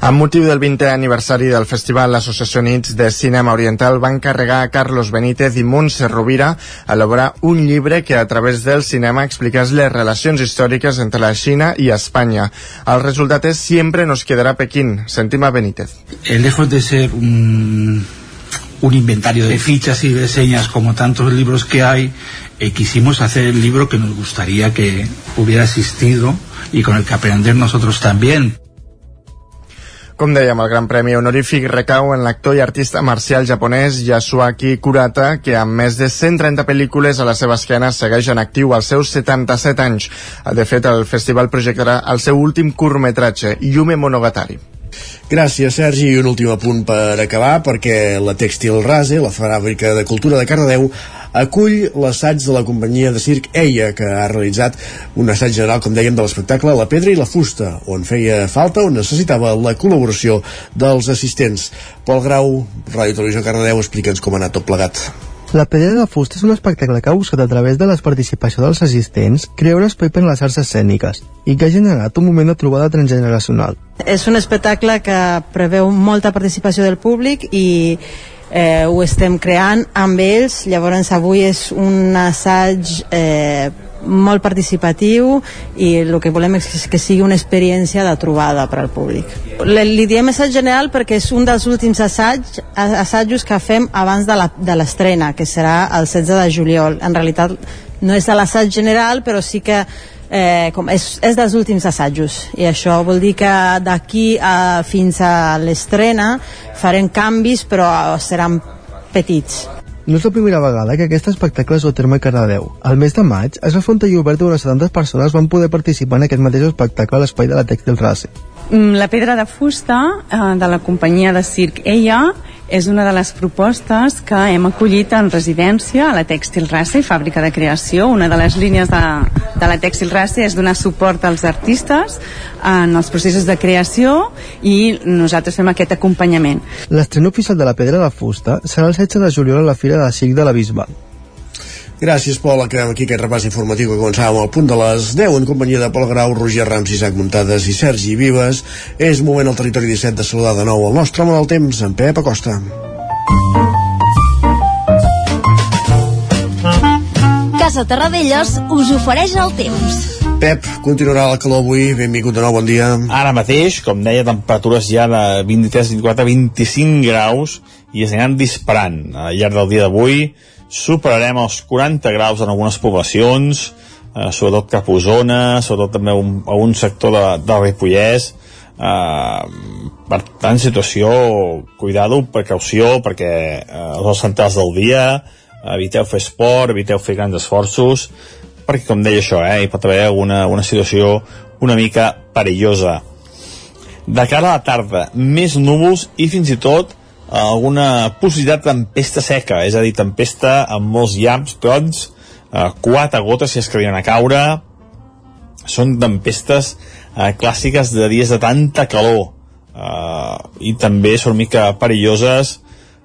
amb motiu del 20è aniversari del festival, l'Associació Nits de Cinema Oriental va encarregar a Carlos Benítez i Montse Rovira elaborar un llibre que a través del cinema expliqués les relacions històriques entre la Xina i Espanya. El resultat és Siempre nos quedará Pekín. Sentim a Benítez. El lejos de ser un, un inventario de fichas y de señas como tantos libros que hay, eh, quisimos hacer el libro que nos gustaría que hubiera existido y con el que aprender nosotros también. Com dèiem, el Gran Premi honorífic recau en l'actor i artista marcial japonès Yasuaki Kurata, que amb més de 130 pel·lícules a la seva esquena segueix en actiu als seus 77 anys. De fet, el festival projectarà el seu últim curtmetratge, Yume Monogatari. Gràcies, Sergi. I un últim apunt per acabar, perquè la Textil Rase, la fàbrica de cultura de Cardedeu, acull l'assaig de la companyia de circ EIA, que ha realitzat un assaig general, com dèiem, de l'espectacle La Pedra i la Fusta, on feia falta, on necessitava la col·laboració dels assistents. Pol Grau, Ràdio Televisió Cardedeu, explica'ns com ha anat tot plegat. La Pedra de Fusta és un espectacle que ha buscat a través de la participació dels assistents crear un espai per a les arts escèniques i que ha generat un moment de trobada transgeneracional. És un espectacle que preveu molta participació del públic i eh, ho estem creant amb ells, llavors avui és un assaig eh, molt participatiu i el que volem és que sigui una experiència de trobada per al públic. Li diem assaig general perquè és un dels últims assaig, assajos que fem abans de l'estrena, que serà el 16 de juliol. En realitat no és l'assaig general, però sí que eh, com és, és dels últims assajos i això vol dir que d'aquí fins a l'estrena farem canvis però seran petits no és la primera vegada que aquest espectacle es du terme a Cardedeu. Al mes de maig es va fer un taller obert on unes 70 persones van poder participar en aquest mateix espectacle a l'espai de la Tèxtil Race. La pedra de fusta eh, de la companyia de circ Eia és una de les propostes que hem acollit en residència a la Tèxtil Race, fàbrica de creació. Una de les línies de, de la Tèxtil Race és donar suport als artistes en els processos de creació i nosaltres fem aquest acompanyament. L'estrena oficial de la Pedra de Fusta serà el 16 de juliol a la Fira de Circ de la Bisbal. Gràcies, Pol. Acabem aquí aquest repàs informatiu que començàvem al punt de les 10 en companyia de Pol Grau, Roger Rams, Isaac Muntades i Sergi Vives. És moment al territori 17 de saludar de nou el nostre home del temps, en Pep Acosta. Casa Terradellos us ofereix el temps. Pep, continuarà la calor avui. Benvingut de nou, bon dia. Ara mateix, com deia, temperatures ja de 23, 24, 25 graus i es aniran disparant al llarg del dia d'avui superarem els 40 graus en algunes poblacions, eh, sobretot cap a Osona, sobretot també un, a un sector de, de Ripollès, eh, per tant, situació, cuidado, precaució, perquè eh, els centrals del dia, eviteu fer esport, eviteu fer grans esforços, perquè, com deia això, eh, hi pot haver una, una situació una mica perillosa. De cara a la tarda, més núvols i fins i tot alguna possibilitat de tempesta seca, és a dir, tempesta amb molts llamps, trons, eh, quatre gotes si es que a caure, són tempestes eh, clàssiques de dies de tanta calor eh, i també són mica perilloses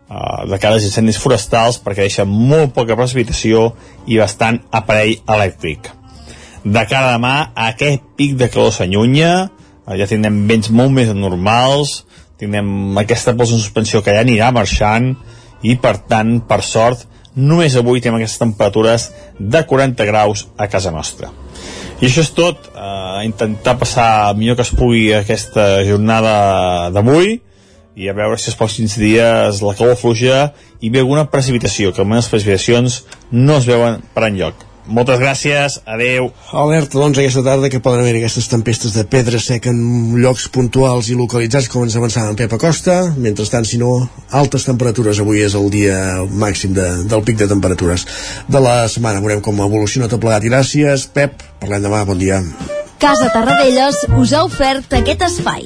eh, de cara als incendis forestals perquè deixen molt poca precipitació i bastant aparell elèctric. De cara a demà, aquest pic de calor s'allunya, eh, ja tindrem vents molt més normals, tindrem aquesta pols en suspensió que ja anirà marxant i per tant, per sort, només avui tenim aquestes temperatures de 40 graus a casa nostra. I això és tot, eh, intentar passar millor que es pugui aquesta jornada d'avui i a veure si els pròxims dies la calor fluja i ve alguna precipitació, que almenys les precipitacions no es veuen per enlloc. Moltes gràcies, adeu. Alerta, doncs, aquesta tarda que poden haver aquestes tempestes de pedra seca en llocs puntuals i localitzats, com ens avançava en Pep Acosta. Mentrestant, si no, altes temperatures. Avui és el dia màxim de, del pic de temperatures de la setmana. Veurem com evoluciona tot plegat. I gràcies, Pep. Parlem demà. Bon dia. Casa Tarradellas us ha ofert aquest espai.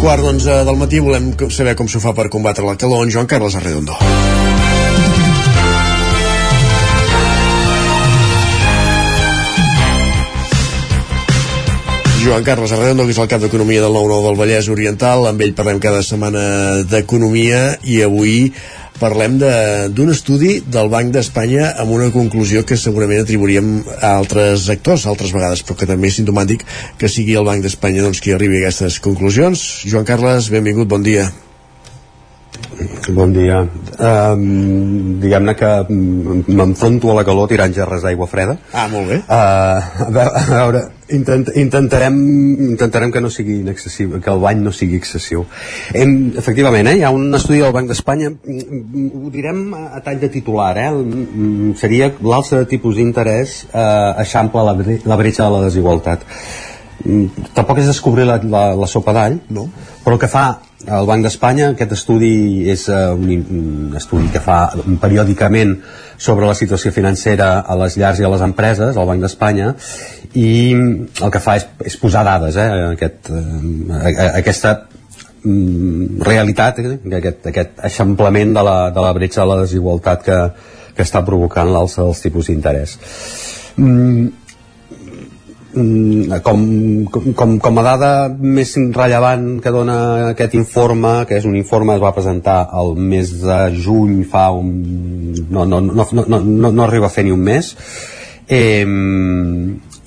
Quart d'onze del matí volem saber com s'ho fa per combatre la calor en Joan Carles Arredondo. Joan Carles Arredondo, que és el cap d'Economia del 9-9 del Vallès Oriental. Amb ell parlem cada setmana d'Economia i avui parlem d'un estudi del Banc d'Espanya amb una conclusió que segurament atribuiríem a altres actors altres vegades, però que també és sintomàtic que sigui el Banc d'Espanya doncs, qui arribi a aquestes conclusions. Joan Carles, benvingut, bon dia. Bon dia. Um, Diguem-ne que m'enfronto a la calor tirant gerres d'aigua freda. Ah, molt bé. Uh, a veure, a veure intent, intentarem, intentarem que no sigui excessiu, que el bany no sigui excessiu. Hem, efectivament, eh, hi ha un estudi del Banc d'Espanya, ho direm a tall de titular, eh, seria l'alça de tipus d'interès eh, eixampla la, la bretxa de la desigualtat. Tampoc és descobrir la, la, la sopa d'all, no. però el que fa el Banc d'Espanya, aquest estudi és uh, un, estudi que fa periòdicament sobre la situació financera a les llars i a les empreses, al Banc d'Espanya, i el que fa és, és posar dades, eh, aquest, uh, aquesta um, realitat, eh, aquest, aquest eixamplament de la, de la bretxa de la desigualtat que, que està provocant l'alça dels tipus d'interès. Mm, com, com, com a dada més rellevant que dona aquest informe, que és un informe que es va presentar el mes de juny fa un... no, no, no, no, no, no arriba a fer ni un mes eh,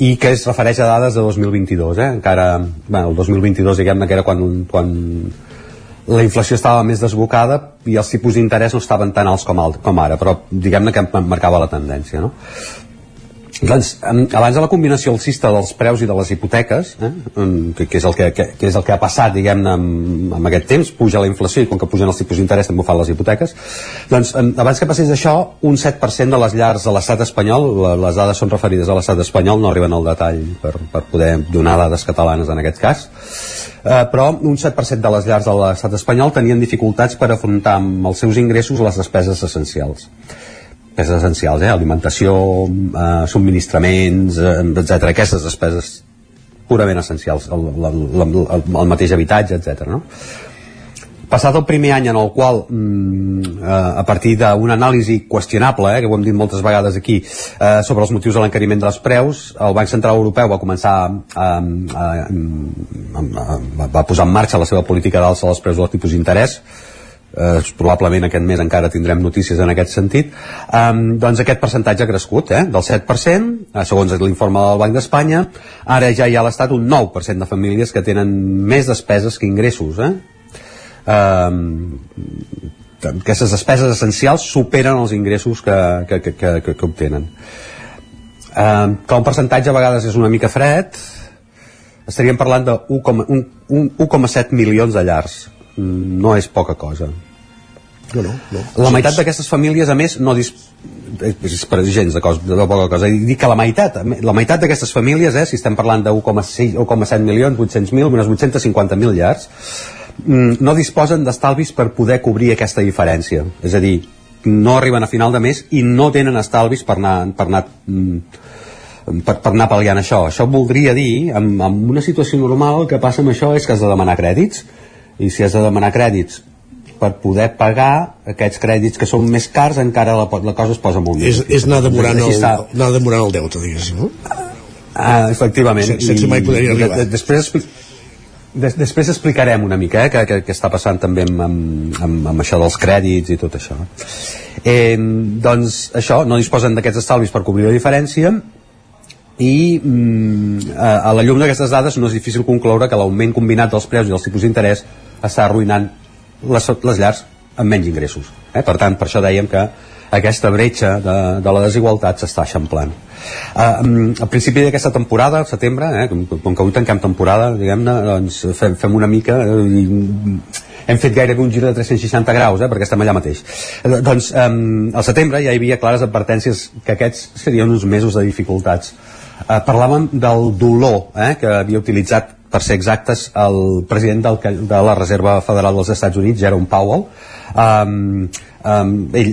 i que es refereix a dades de 2022 eh? encara, bueno, el 2022 diguem-ne que era quan, quan la inflació estava més desbocada i els tipus d'interès no estaven tan alts com, alt, com ara però diguem-ne que marcava la tendència no? Doncs, abans de la combinació alcista dels preus i de les hipoteques, eh, que, que, és el que, que, que és el que ha passat, diguem-ne, amb, amb aquest temps, puja la inflació i com que pugen els tipus d'interès també ho fan les hipoteques, doncs, abans que passés això, un 7% de les llars de l'estat espanyol, les dades són referides a l'estat espanyol, no arriben al detall per, per poder donar dades catalanes en aquest cas, eh, però un 7% de les llars de l'estat espanyol tenien dificultats per afrontar amb els seus ingressos les despeses essencials despeses essencials, eh? alimentació, eh, subministraments, eh, etc. Aquestes despeses purament essencials, el, el, el, el mateix habitatge, etc. No? Passat el primer any en el qual, mm, eh, a partir d'una anàlisi qüestionable, eh, que ho hem dit moltes vegades aquí, eh, sobre els motius de l'encariment dels preus, el Banc Central Europeu va començar a, a, a, a, va posar en marxa la seva política d'alça dels preus dels tipus d'interès, eh, probablement aquest mes encara tindrem notícies en aquest sentit, eh, doncs aquest percentatge ha crescut, eh, del 7%, eh, segons l'informe del Banc d'Espanya, ara ja hi ha a l'Estat un 9% de famílies que tenen més despeses que ingressos, eh? eh aquestes despeses essencials superen els ingressos que, que, que, que, que obtenen. Eh, que un percentatge a vegades és una mica fred, estaríem parlant de 1,7 milions de llars no és poca cosa no, no, no. la meitat d'aquestes famílies a més no dis és per gens de, cosa, de poca cosa i dic que la meitat, la meitat d'aquestes famílies eh, si estem parlant de 1,7 milions 800.000, unes 850.000 llars mm, no disposen d'estalvis per poder cobrir aquesta diferència és a dir, no arriben a final de mes i no tenen estalvis per anar, per anar mm, per, per anar pal·liant això. Això voldria dir, en, en una situació normal, que passa amb això és que has de demanar crèdits, i si has de demanar crèdits per poder pagar aquests crèdits que són més cars encara la, la cosa es posa molt És, més és anar demorant, el, anar demorant el deute, diguéssim, no? Ah, efectivament. Sense- sense mai poder-hi I arribar. de- Després, expli- des, després explicarem una mica eh, què, què, què està passant també amb, amb, amb, amb això dels crèdits i tot això. Eh, doncs això, no disposen d'aquests estalvis per cobrir la diferència i mm, a, a la llum d'aquestes dades no és difícil concloure que l'augment combinat dels preus i dels tipus d'interès està arruïnant les, les llars amb menys ingressos. Eh? Per tant, per això dèiem que aquesta bretxa de, de la desigualtat s'està eixamplant. Uh, al principi d'aquesta temporada, al setembre, eh, com, com que avui tanquem temporada, diguem-ne, doncs fem, fem una mica eh, i hem fet gairebé un gir de 360 graus, eh, perquè estem allà mateix. Eh, doncs, um, al setembre ja hi havia clares advertències que aquests serien uns mesos de dificultats. Eh, parlàvem del dolor eh, que havia utilitzat per ser exactes, el president del, de la Reserva Federal dels Estats Units, Jerome Powell, um, um, ell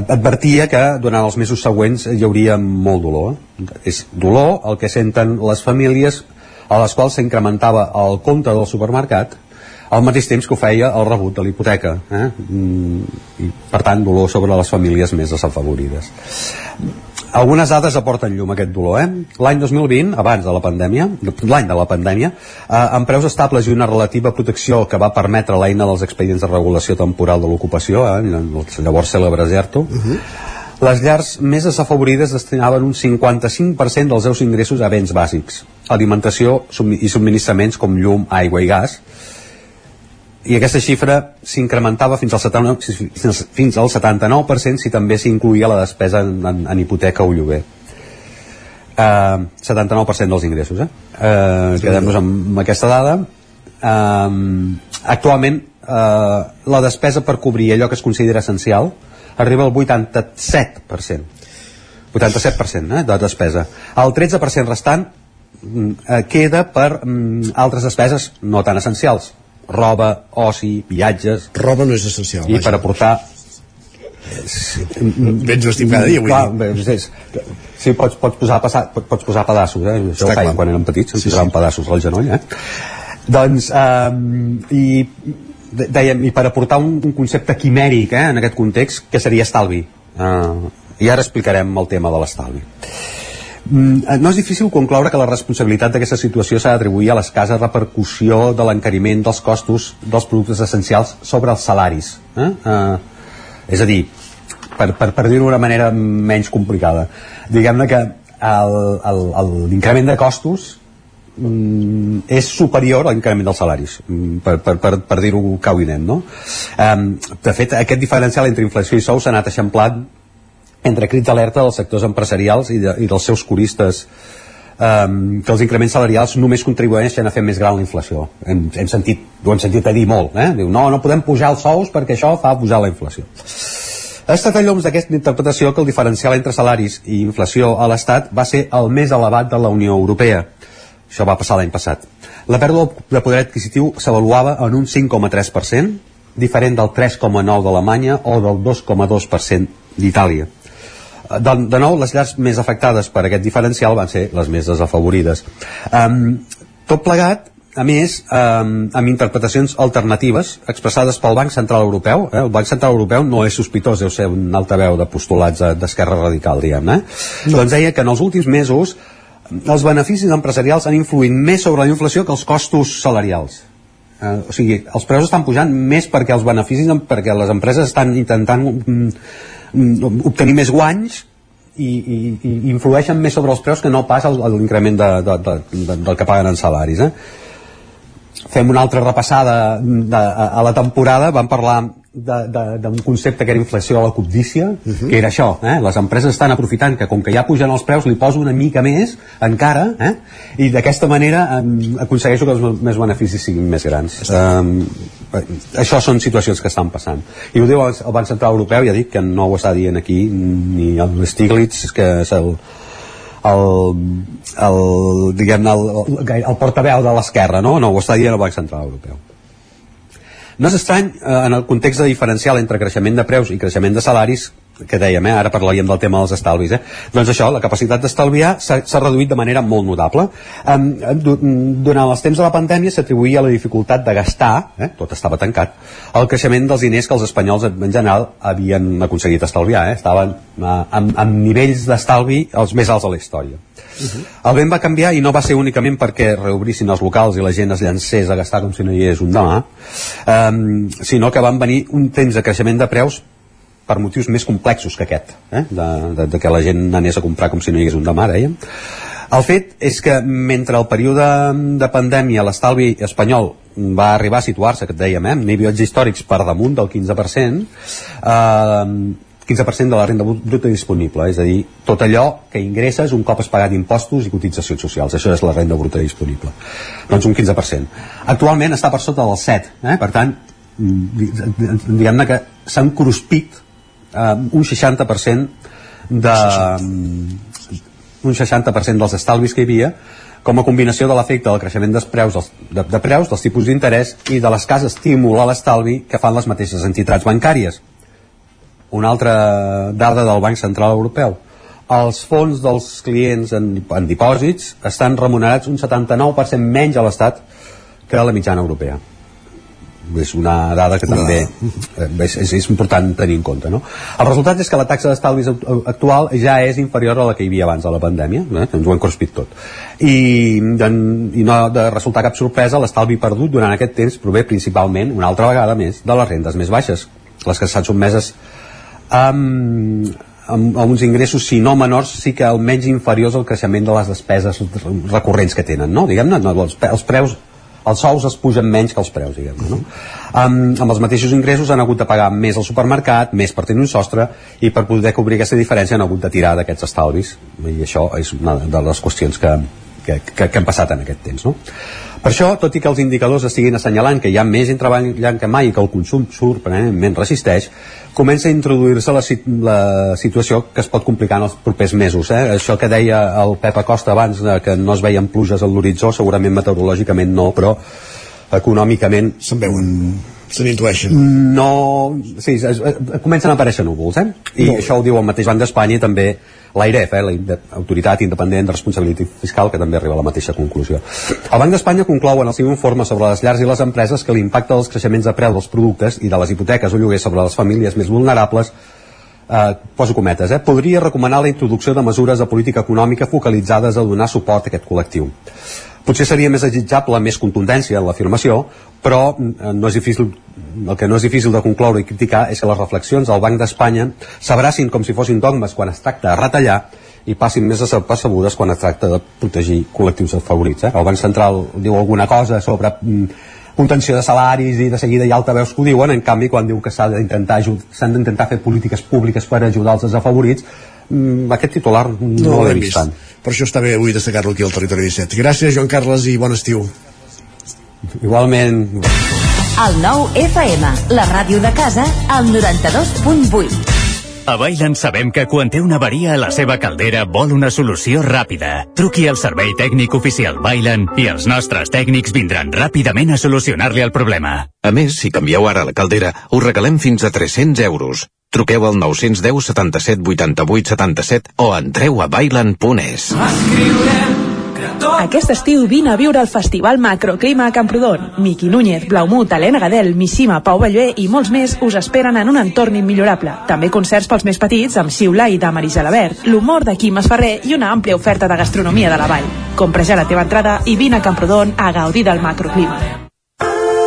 advertia que durant els mesos següents hi hauria molt dolor. És dolor el que senten les famílies a les quals s'incrementava el compte del supermercat al mateix temps que ho feia el rebut de l'hipoteca eh? Mm, i per tant dolor sobre les famílies més desafavorides algunes dades aporten llum a aquest dolor. Eh? L'any 2020, abans de la pandèmia, l'any de la pandèmia, eh, amb preus estables i una relativa protecció que va permetre l'eina dels expedients de regulació temporal de l'ocupació, eh, llavors cèlebre ERTO, uh -huh. les llars més desafavorides destinaven un 55% dels seus ingressos a béns bàsics, alimentació i subministraments com llum, aigua i gas, i aquesta xifra s'incrementava fins al 79, fins- fins al 79% si també s'incluïa la despesa en, en, en hipoteca o lloguer. Uh, 79% dels ingressos, eh? Uh, Quedem-nos amb, amb aquesta dada. Uh, actualment, uh, la despesa per cobrir allò que es considera essencial arriba al 87%. 87% eh, de despesa. El 13% restant mm, eh, queda per mm, altres despeses no tan essencials roba, oci, viatges roba no és essencial i vaja. per aportar Vens vestit cada dia, vull clar, dir. bé, és, sí, pots, pots, posar, passa, pots, posar pedaços eh? això Està ho feien quan érem petits ens Sí, posaven sí. pedaços al genoll eh? doncs um, i dèiem, i per aportar un, un concepte quimèric eh, en aquest context que seria estalvi uh, i ara explicarem el tema de l'estalvi eh, no és difícil concloure que la responsabilitat d'aquesta situació s'ha d'atribuir a l'escassa repercussió de l'encariment dels costos dels productes essencials sobre els salaris. Eh? Eh, és a dir, per, per, per dir-ho d'una manera menys complicada, diguem-ne que l'increment de costos mm, és superior a l'increment dels salaris mm, per, per, per, per dir-ho cau i no? um, de fet aquest diferencial entre inflació i sou s'ha anat eixamplant entre crits d'alerta dels sectors empresarials i, de, i dels seus curistes um, que els increments salarials només contribueixen a fer més gran la inflació hem, hem sentit, ho hem sentit a dir molt eh? diu, no, no podem pujar els sous perquè això fa pujar la inflació ha estat a llums d'aquesta interpretació que el diferencial entre salaris i inflació a l'Estat va ser el més elevat de la Unió Europea. Això va passar l'any passat. La pèrdua de poder adquisitiu s'avaluava en un 5,3%, diferent del 3,9% d'Alemanya o del 2,2% d'Itàlia. De, de nou, les llars més afectades per aquest diferencial van ser les més desafavorides. Um, tot plegat, a més, um, amb interpretacions alternatives expressades pel Banc Central Europeu. Eh? El Banc Central Europeu no és sospitós, deu ser un altaveu de postulats de- d'esquerra radical, diguem eh? No. Doncs deia que en els últims mesos els beneficis empresarials han influït més sobre la inflació que els costos salarials. Eh, o sigui, els preus estan pujant més perquè els beneficis, perquè les empreses estan intentant mm, obtenir més guanys i, i, i influeixen més sobre els preus que no pas l'increment de, de, de, de, del que paguen en salaris. Eh? Fem una altra repassada de, a, a la temporada, vam parlar de- de- d'un concepte que era inflació a la cobdícia, uh -huh. que era això, eh? les empreses estan aprofitant que com que ja pugen els preus li poso una mica més encara, eh? i d'aquesta manera eh, aconsegueixo que els meus- beneficis siguin més grans. Eh, això són situacions que estan passant. I ho diu el el Banc Central Europeu, ja dic que no ho està dient aquí ni el Stiglitz, que és el, el, el, diguem el, el, el portaveu de l'esquerra, no? No, ho està dient el Banc Central Europeu. No és estrany, eh, en el context de diferencial entre creixement de preus i creixement de salaris, que dèiem, eh? ara parlaríem del tema dels estalvis eh? doncs això, la capacitat d'estalviar s'ha reduït de manera molt notable um, durant els temps de la pandèmia s'atribuïa la dificultat de gastar eh? tot estava tancat, el creixement dels diners que els espanyols en general havien aconseguit estalviar, eh? estaven uh, amb, amb nivells d'estalvi els més alts de la història Uh -huh. El vent va canviar i no va ser únicament perquè reobrissin els locals i la gent es llancés a gastar com si no hi hagués un demà, um, sinó que van venir un temps de creixement de preus per motius més complexos que aquest, eh? de, de, de que la gent anés a comprar com si no hi hagués un demà, dèiem. El fet és que mentre el període de pandèmia l'estalvi espanyol va arribar a situar-se, que et dèiem, eh, nivells històrics per damunt del 15%, eh, 15% de la renda bruta disponible, és a dir, tot allò que ingresses un cop has pagat impostos i cotitzacions socials, això és la renda bruta disponible. Doncs un 15%. Actualment està per sota del 7, eh? per tant, diguem-ne que s'han cruspit eh, un 60% de, un 60% dels estalvis que hi havia com a combinació de l'efecte del creixement dels preus, dels, de, de preus, dels tipus d'interès i de l'escàs estímul a l'estalvi que fan les mateixes entitats bancàries. Una altra dada del Banc Central Europeu. Els fons dels clients en, en dipòsits estan remunerats un 79% menys a l'Estat que a la mitjana europea és una dada que també eh, és, és, és important tenir en compte no? el resultat és que la taxa d'estalvis actual ja és inferior a la que hi havia abans de la pandèmia eh? ens ho han crospit tot i, i no ha de resultar cap sorpresa l'estalvi perdut durant aquest temps prové principalment una altra vegada més de les rendes més baixes les que estan sotmeses amb, amb, amb uns ingressos, si no menors, sí que almenys inferiors al creixement de les despeses recurrents que tenen, no? Diguem-ne, no, els, els preus els sous es pugen menys que els preus, diguem no? Um, amb els mateixos ingressos han hagut de pagar més al supermercat, més per tenir un sostre, i per poder cobrir aquesta diferència han hagut de tirar d'aquests estalvis, i això és una de les qüestions que, que, que, que han passat en aquest temps. No? Per això, tot i que els indicadors estiguin assenyalant que hi ha més gent treballant que mai i que el consum sorprenentment resisteix, comença a introduir-se la, la situació que es pot complicar en els propers mesos. Eh? Això que deia el Pep Acosta abans, eh, que no es veien pluges a l'horitzó, segurament meteorològicament no, però econòmicament... Se'n veuen se n'intueixen. No, sí, es, es, es, comencen a aparèixer núvols, eh? I no. això ho diu el mateix Banc d'Espanya i també l'AIREF, eh, l'Autoritat Independent de Responsabilitat Fiscal, que també arriba a la mateixa conclusió. El Banc d'Espanya conclou en el seu informe sobre les llars i les empreses que l'impacte dels creixements de preu dels productes i de les hipoteques o lloguers sobre les famílies més vulnerables eh, poso cometes, eh, podria recomanar la introducció de mesures de política econòmica focalitzades a donar suport a aquest col·lectiu. Potser seria més desitjable més contundència en l'afirmació, però eh, no és difícil, el que no és difícil de concloure i criticar és que les reflexions del Banc d'Espanya s'abracin com si fossin dogmes quan es tracta de retallar i passin més percebudes quan es tracta de protegir col·lectius desfavorits. Eh? El Banc Central diu alguna cosa sobre mm, contenció de salaris i de seguida hi ha altaveus que ho diuen, en canvi quan diu que s'han d'intentar fer polítiques públiques per ajudar els desafavorits, aquest titular no, no l'he vist tant. Per això està bé avui destacar-lo aquí al Territori 17. Gràcies, Joan Carles, i bon estiu. Igualment. El nou FM, la ràdio de casa, al 92.8. A Bailen sabem que quan té una avaria a la seva caldera vol una solució ràpida. Truqui al servei tècnic oficial Bailen i els nostres tècnics vindran ràpidament a solucionar-li el problema. A més, si canvieu ara la caldera, us regalem fins a 300 euros. Truqueu al 910 77 88 77 o entreu a bailan.es. Aquest estiu vine a viure el Festival Macroclima a Camprodon. Miqui Núñez, Blaumut, Helena Gadel, Missima, Pau Ballvé i molts més us esperen en un entorn immillorable. També concerts pels més petits amb Siula i Damaris Gelabert, l'humor de Quim Esferrer i una àmplia oferta de gastronomia de la vall. Compra ja la teva entrada i vine a Camprodon a gaudir del macroclima.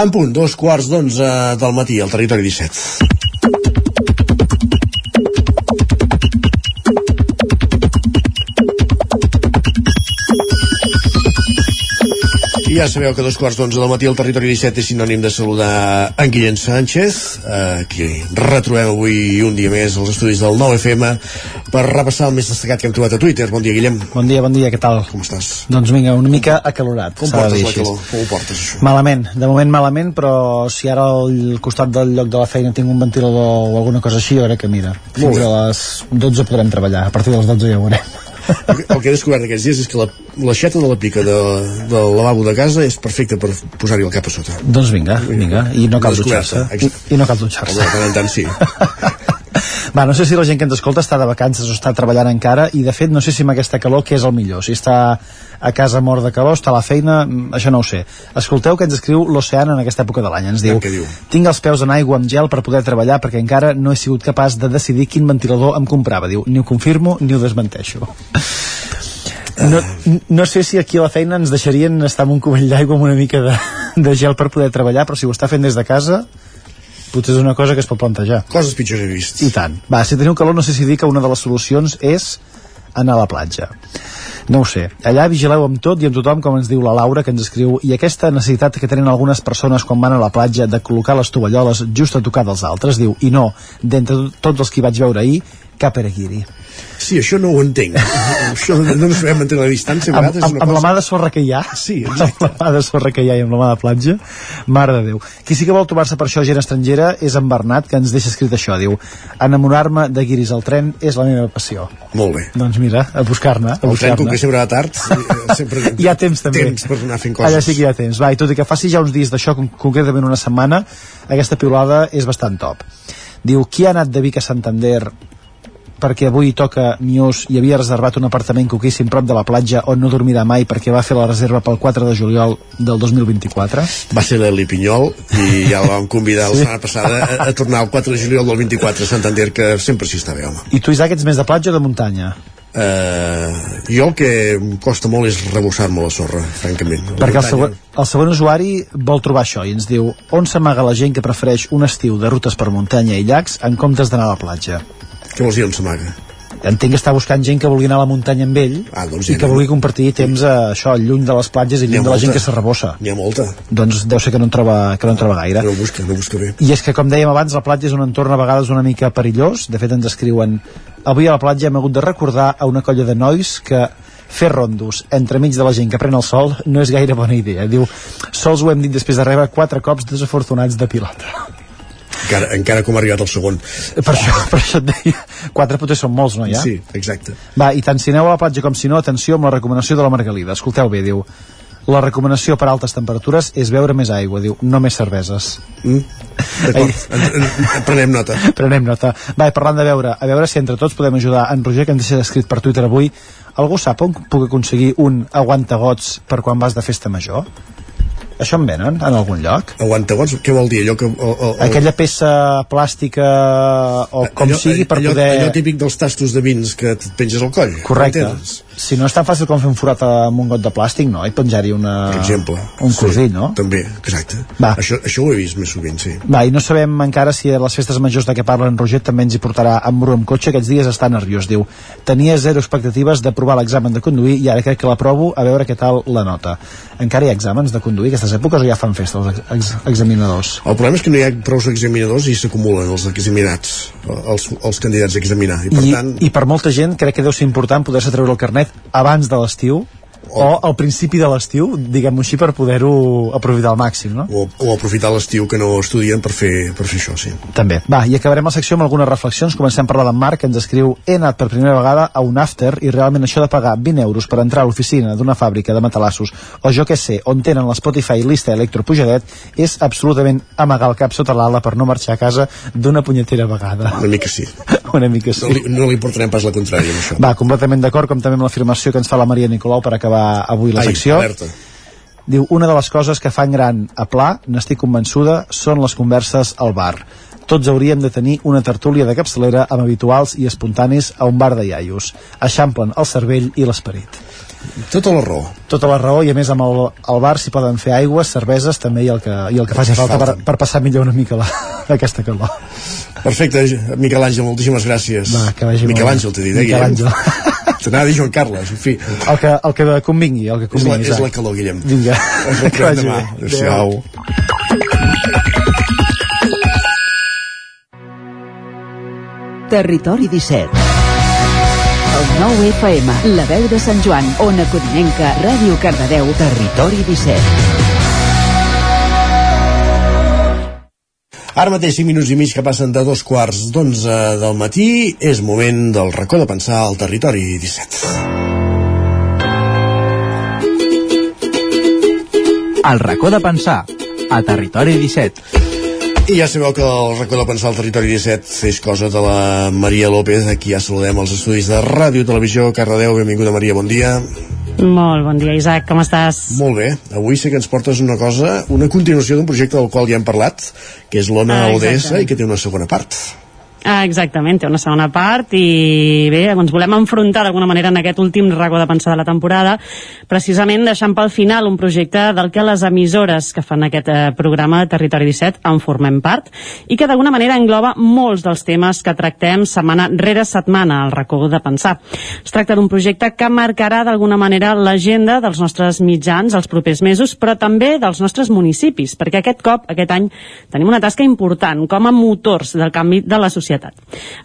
En punt, dos quarts d'onze del matí al Territori 17. I ja sabeu que a dos quarts d'onze del matí al Territori 17 és sinònim de saludar en Guillem Sánchez, eh, qui retrobem avui un dia més als estudis del 9FM per repassar el més destacat que hem trobat a Twitter. Bon dia, Guillem. Bon dia, bon dia, què tal? Com estàs? Doncs vinga, una mica acalorat. Com portes la calor? Com ho portes, això? Malament, de moment malament, però si ara al costat del lloc de la feina tinc un ventilador o alguna cosa així, jo crec que mira, fins a les 12 podrem treballar, a partir de les 12 ja ho veurem. El que- he descobert aquests dies és que la, l'aixeta de la pica de, del lavabo de casa és perfecta per posar-hi el cap a sota. Doncs vinga, vinga, i no cal dutxar-se. I, I no cal dutxar-se. De tant en tant sí. Va, no sé si la gent que ens escolta està de vacances o està treballant encara i de fet no sé si amb aquesta calor què és el millor si està a casa mort de calor, està a la feina mm, això no ho sé. Escolteu que ens escriu l'Oceana en aquesta època de l'any, ens diu, diu? tinc els peus en aigua amb gel per poder treballar perquè encara no he sigut capaç de decidir quin ventilador em comprava, diu, ni ho confirmo ni ho desmenteixo no, no sé si aquí a la feina ens deixarien estar amb un cubell d'aigua amb una mica de, de gel per poder treballar, però si ho està fent des de casa potser és una cosa que es pot plantejar Coses pitjors he vist. i tant. Va, si teniu calor no sé si dir que una de les solucions és anar a la platja. No ho sé. Allà vigileu amb tot i amb tothom, com ens diu la Laura, que ens escriu, i aquesta necessitat que tenen algunes persones quan van a la platja de col·locar les tovalloles just a tocar dels altres, diu, i no, d'entre tots els que hi vaig veure ahir, cap Ereguiri. Sí, això no ho entenc. això de no sabem mantenir la distància Amb, amb, amb la cosa... mà de sorra que hi ha. Sí, amb la mà de sorra que hi ha i amb la mà de platja. Mare de Déu. Qui sí que vol trobar-se per això gent estrangera és en Bernat que ens deixa escrit això. Diu enamorar-me de guiris al tren és la meva passió. Molt bé. doncs mira, a buscar-ne a El tren, buscar com que sempre va tard, eh, sempre hi ha temps també. temps per anar fent coses. allà sí que hi ha temps. Va, i tot i que faci ja uns dies d'això con- concretament una setmana aquesta piulada és bastant top. Diu, qui ha anat de Vic a Santander perquè avui toca Mius i havia reservat un apartament coquíssim prop de la platja on no dormirà mai perquè va fer la reserva pel 4 de juliol del 2024 Va ser l'Eli Pinyol i ja la vam convidar la Sí. setmana passada a, a tornar el 4 de juliol del 24 a Santander, que sempre s'hi està bé, home. i tu Isaac ets més de platja o de muntanya? Uh, jo el que em costa molt és rebossar-me la sorra, francament. La perquè el següent, el següent usuari vol trobar això i ens diu on s'amaga la gent que prefereix un estiu de rutes per muntanya i llacs en comptes d'anar a la platja Què vols dir on s'amaga? entenc que està buscant gent que vulgui anar a la muntanya amb ell ah, doncs i que vulgui compartir temps a això, lluny de les platges i lluny de la gent que se rebossa N'hi ha molta. doncs deu ser que no en troba, que no en troba gaire. No busca, no busca bé. i és que com dèiem abans la platja és un entorn a vegades una mica perillós. De fet ens escriuen avui a la platja hem hagut de recordar a una colla de nois que fer rondos entremig de la gent que pren el sol no és gaire bona idea. Diu, sols ho hem dit després de rebre quatre cops desafortunats de pilota Encara, encara com ha arribat el segon. per això, per això et deia quatre potser són molts, no ja? Sí, exacte. Va, i tant si aneu a la platja com si no, atenció amb la recomanació de la Margalida. Escolteu bé, diu, la recomanació per altes temperatures és beure més aigua, diu, no més cerveses. Mm? D'acord, en, en, en, prenem nota. Prenem nota. Va, i parlant de beure, a veure si entre tots podem ajudar en Roger, que ens deixa escrit per Twitter avui. Algú sap on puc aconseguir un aguantagots per quan vas de festa major? Això en venen en algun lloc? Aguantagots? Què vol dir? Allò que, o, o, Aquella peça plàstica o com allò, sigui per allò, poder... Allò típic dels tastos de vins que et penges al coll. Correcte. Si no és tan fàcil com fer un forat amb un got de plàstic, no? I penjar-hi una... Per exemple. Un cosill, no? També, exacte. Va. Això, això ho he vist més sovint, sí. Va, i no sabem encara si a les festes majors de què parla en Roger també ens hi portarà en Bru amb cotxe. Aquests dies està nerviós, diu. Tenia zero expectatives de provar l'examen de conduir i ara crec que l'aprovo a veure què tal la nota. Encara hi ha exàmens de conduir aquestes èpoques o ja fan festa els ex examinadors? El problema és que no hi ha prou examinadors i s'acumulen els examinats, els, els candidats a examinar. I, per I, tant, I per molta gent crec que deu ser important poder-se treure el carnet abans de l'estiu o al principi de l'estiu, diguem-ho així, per poder-ho aprofitar al màxim, no? o, o aprofitar l'estiu que no estudien per fer, per fer això, sí. També. Va, i acabarem la secció amb algunes reflexions. Comencem per la d'en Marc, que ens escriu He anat per primera vegada a un after i realment això de pagar 20 euros per entrar a l'oficina d'una fàbrica de matalassos o jo que sé, on tenen l'Spotify llista electropujadet, és absolutament amagar el cap sota l'ala per no marxar a casa d'una punyetera vegada. Una mica sí. Una mica sí. No li, no li portarem pas la contrària amb això. Va, completament d'acord, com també amb l'afirmació que ens fa la Maria Nicolau per acabar avui la Ai, secció. alerta. Diu, una de les coses que fan gran a Pla, n'estic convençuda, són les converses al bar. Tots hauríem de tenir una tertúlia de capçalera amb habituals i espontanis a un bar de iaios. Eixamplen el cervell i l'esperit. Tota la raó. Tota la raó, i a més amb el, el bar s'hi poden fer aigües, cerveses, també i el que, i el que faci falta per, per passar millor una mica la, aquesta calor. Perfecte, Miquel Àngel, moltíssimes gràcies. Va, que vagi Miquel. Àngel, t'he dit, eh, Miquel? Àngel. T'anava a dir Joan Carles, en fi. El que, el que convingui, el que És la, convingui. és la calor, Guillem. Vinga, Ens vagi demà. bé. Adéu-siau. Territori 17. El 9 FM, la veu de Sant Joan, Ona Codinenca, Ràdio Cardedeu, Territori 17. Ara mateix 5 minuts i mig que passen de dos quarts d'onze del matí és moment del racó de pensar al territori 17. El racó de pensar a Territori 17. I ja sabeu que el racó de pensar al territori 17 és cosa de la Maria López, aquí ja saludem els estudis de Ràdio Televisió Cardedeu. Benvinguda Maria, bon dia. Molt bon dia, Isaac, com estàs? Molt bé, avui sé que ens portes una cosa, una continuació d'un projecte del qual ja hem parlat, que és l'Ona Ah, ODS exactament. i que té una segona part. Ah, exactament, té una segona part i bé, ens volem enfrontar d'alguna manera en aquest últim racó de pensar de la temporada, precisament deixant pel final un projecte del que les emissores que fan aquest eh, programa Territori 17 en formem part i que d'alguna manera engloba molts dels temes que tractem setmana rere setmana al racó de pensar. Es tracta d'un projecte que marcarà d'alguna manera l'agenda dels nostres mitjans els propers mesos, però també dels nostres municipis, perquè aquest cop, aquest any, tenim una tasca important com a motors del canvi de la societat.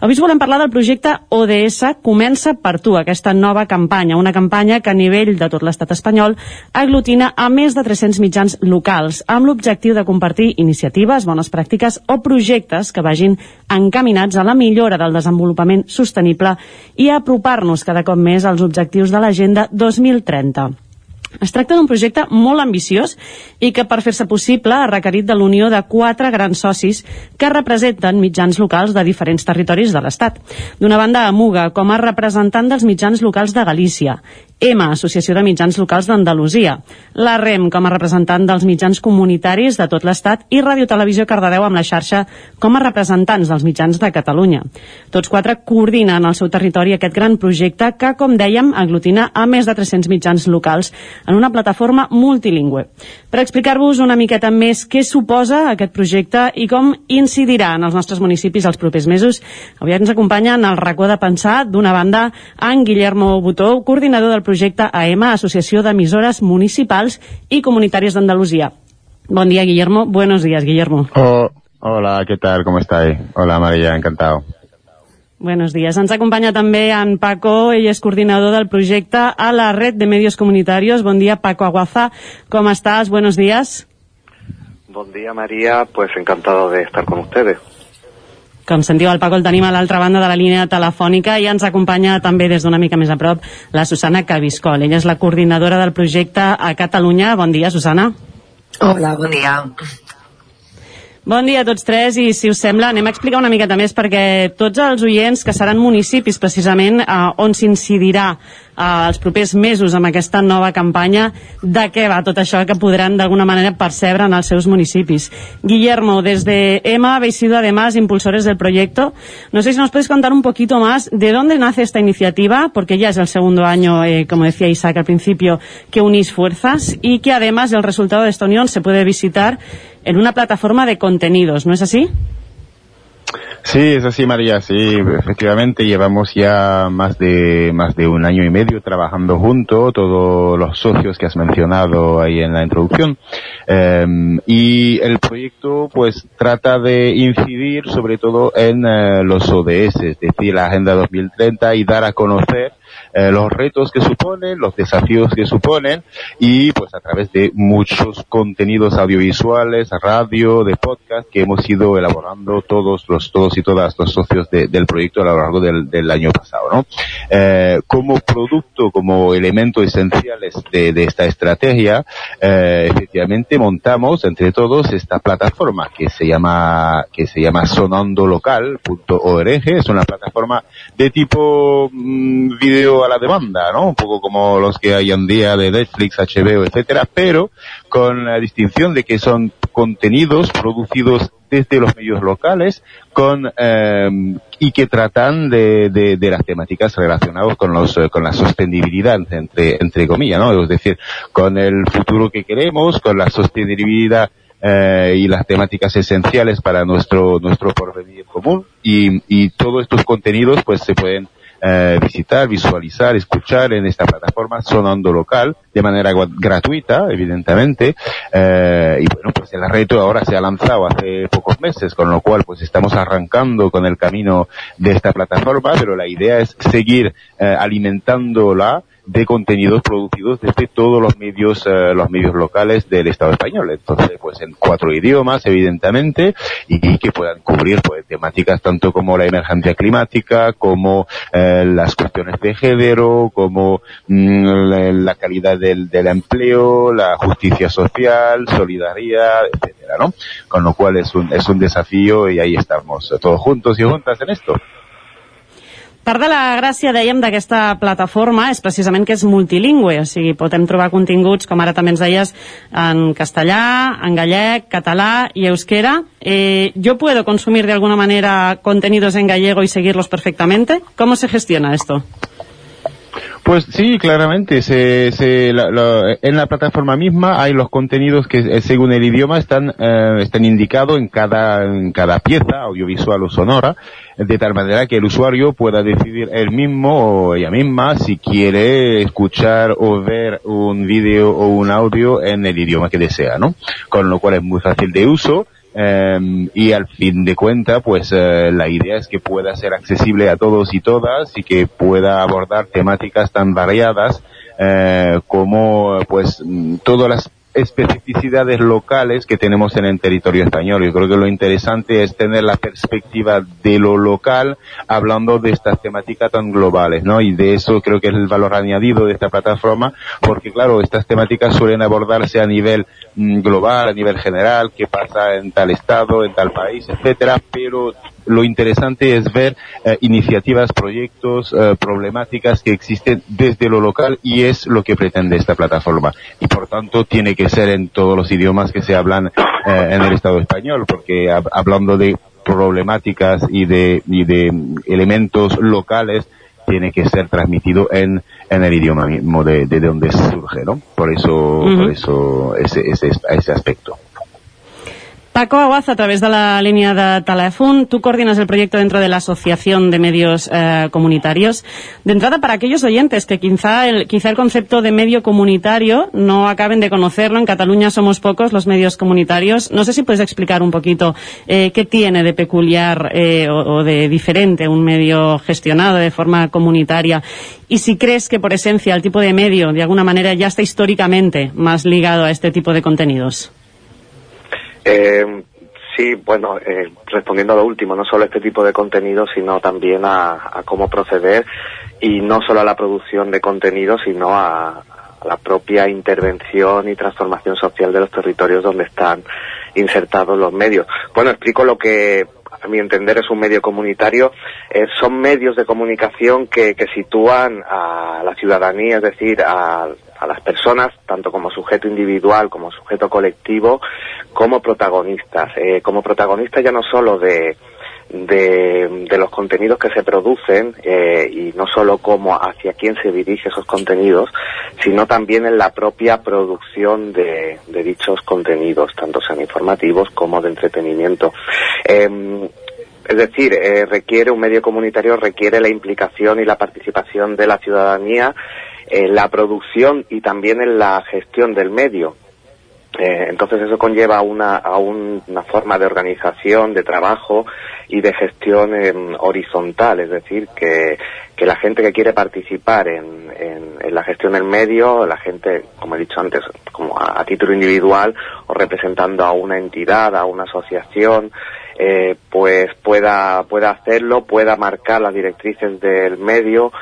Avui us volem parlar del projecte ODS Comença per tu, aquesta nova campanya, una campanya que a nivell de tot l'estat espanyol aglutina a més de 300 mitjans locals, amb l'objectiu de compartir iniciatives, bones pràctiques o projectes que vagin encaminats a la millora del desenvolupament sostenible i a apropar-nos cada cop més als objectius de l'Agenda 2030. Es tracta d'un projecte molt ambiciós i que per fer-se possible ha requerit de l'unió de quatre grans socis que representen mitjans locals de diferents territoris de l'Estat. D'una banda, Amuga, com a representant dels mitjans locals de Galícia, EMA, Associació de Mitjans Locals d'Andalusia, la REM, com a representant dels mitjans comunitaris de tot l'Estat i Radio Televisió Cardedeu amb la xarxa com a representants dels mitjans de Catalunya. Tots quatre coordinen al seu territori aquest gran projecte que, com dèiem, aglutina a més de 300 mitjans locals en una plataforma multilingüe. Per explicar-vos una miqueta més què suposa aquest projecte i com incidirà en els nostres municipis els propers mesos, avui ens acompanya en el racó de pensar, d'una banda, en Guillermo Botó, coordinador del projecte AEMA, Associació d'Emissores Municipals i Comunitàries d'Andalusia. Bon dia, Guillermo. Buenos días, Guillermo. Oh, hola, ¿qué tal? ¿Cómo estáis? Hola María, encantado. Buenos días. Ens acompanya també en Paco, ell és coordinador del projecte a la red de medios comunitarios. Bon dia, Paco Aguaza. ¿Cómo estás? Buenos días. Buen día, María. Pues encantado de estar con ustedes. Com sentiu, el Paco el tenim a l'altra banda de la línia telefònica i ens acompanya també des d'una mica més a prop la Susana Cabiscol. Ella és la coordinadora del projecte a Catalunya. Bon dia, Susana. Hola, bon dia. Bon dia a tots tres i si us sembla anem a explicar una miqueta més perquè tots els oients que seran municipis precisament eh, on s'incidirà els propers mesos amb aquesta nova campanya, de què va tot això que podran d'alguna manera percebre en els seus municipis. Guillermo, desde EMA habéis sido además impulsores del proyecto. No sé si nos puedes contar un poquito más de dónde nace esta iniciativa, porque ya es el segundo año, eh, como decía Isaac al principio, que unís fuerzas y que además el resultado de esta unión se puede visitar en una plataforma de contenidos, ¿no es así? Sí, es así, María. Sí, efectivamente llevamos ya más de más de un año y medio trabajando juntos, todos los socios que has mencionado ahí en la introducción. Eh, y el proyecto, pues, trata de incidir sobre todo en eh, los ODS, es decir, la Agenda 2030 y dar a conocer eh, los retos que suponen, los desafíos que suponen y pues a través de muchos contenidos audiovisuales, radio, de podcast que hemos ido elaborando todos los todos y todas los socios del proyecto a lo largo del, año pasado, ¿no? Eh, como producto, como elemento esenciales de, esta estrategia, eh, efectivamente montamos entre todos esta plataforma que se llama que se llama sonandolocal.org, es una plataforma de tipo mm, video a la demanda, ¿no? Un poco como los que hay en día de Netflix, HBO, etcétera, pero con la distinción de que son contenidos producidos desde los medios locales con eh, y que tratan de, las temáticas relacionadas con los con la sostenibilidad entre entre comillas no es decir con el futuro que queremos con la sostenibilidad eh, y las temáticas esenciales para nuestro nuestro porvenir común y todos estos contenidos pues se pueden eh, visitar, visualizar, escuchar en esta plataforma Sonando Local de manera gratuita, evidentemente. Eh, y bueno, pues el reto ahora se ha lanzado hace pocos meses, con lo cual pues estamos arrancando con el camino de esta plataforma, pero la idea es seguir eh, alimentándola de contenidos producidos desde todos los medios, eh, los medios locales del Estado español. Entonces, pues en cuatro idiomas, evidentemente, y, que puedan cubrir pues temáticas tanto como la emergencia climática, como eh, las cuestiones de género, como mm, la, calidad del, del, empleo, la justicia social, solidaridad, etcétera, ¿no? Con lo cual es un, es un desafío y ahí estamos todos juntos y juntas en esto. Part de la gràcia, dèiem, d'aquesta plataforma és precisament que és multilingüe, o sigui, podem trobar continguts, com ara també ens deies, en castellà, en gallec, català i euskera. Eh, ¿Yo puedo consumir de alguna manera contenidos en gallego y seguirlos perfectamente? ¿Cómo se gestiona esto? Pues sí, claramente. Se, se, la, la, en la plataforma misma hay los contenidos que eh, según el idioma están, eh, están indicados en cada, en cada pieza audiovisual o sonora, de tal manera que el usuario pueda decidir él mismo o ella misma si quiere escuchar o ver un vídeo o un audio en el idioma que desea, ¿no? Con lo cual es muy fácil de uso Em, y al fin de cuentas, pues eh, la idea es que pueda ser accesible a todos y todas y que pueda abordar temáticas tan variadas eh, como pues todas las especificidades locales que tenemos en el territorio español. Yo creo que lo interesante es tener la perspectiva de lo local hablando de estas temáticas tan globales, ¿no? Y de eso creo que es el valor añadido de esta plataforma, porque claro, estas temáticas suelen abordarse a nivel mm, global, a nivel general, qué pasa en tal estado, en tal país, etcétera, pero lo interesante es ver eh, iniciativas, proyectos, eh, problemáticas que existen desde lo local y es lo que pretende esta plataforma. Y por tanto tiene que ser en todos los idiomas que se hablan eh, en el Estado español, porque hablando de problemáticas y de, y de elementos locales, tiene que ser transmitido en, en el idioma mismo de, de donde surge, ¿no? Por eso, por eso ese, ese, ese aspecto. Paco Aguaz, a través de la línea de teléfono, tú coordinas el proyecto dentro de la Asociación de Medios eh, Comunitarios. De entrada, para aquellos oyentes que quizá el, concepto de medio comunitario no acaben de conocerlo, en Cataluña somos pocos los medios comunitarios. No sé si puedes explicar un poquito eh, qué tiene de peculiar eh, o de diferente un medio gestionado de forma comunitaria y si crees que por esencia el tipo de medio de alguna manera ya está históricamente más ligado a este tipo de contenidos. Eh, sí, bueno, eh, respondiendo a lo último, no solo este tipo de contenido, sino también a, cómo proceder y no solo a la producción de contenido, sino a, la propia intervención y transformación social de los territorios donde están insertados los medios. Bueno, explico lo que a mi entender es un medio comunitario, eh, son medios de comunicación que, que sitúan a la ciudadanía, es decir, a, a las personas, tanto como sujeto individual como sujeto colectivo, como protagonistas. Eh, como protagonistas ya no solo de, de, los contenidos que se producen eh, y no solo como hacia quién se dirige esos contenidos, sino también en la propia producción de, dichos contenidos, tanto sean informativos como de entretenimiento. Eh, es decir, eh, requiere un medio comunitario, requiere la implicación y la participación de la ciudadanía en la producción y también en la gestión del medio. Eh, entonces eso conlleva una, a un, una forma de organización, de trabajo y de gestión eh, horizontal, es decir, que, que, la gente que quiere participar en, en, en, la gestión del medio, la gente, como he dicho antes, como a, a título individual o representando a una entidad, a una asociación, eh, pues pueda, pueda hacerlo, pueda marcar las directrices del medio,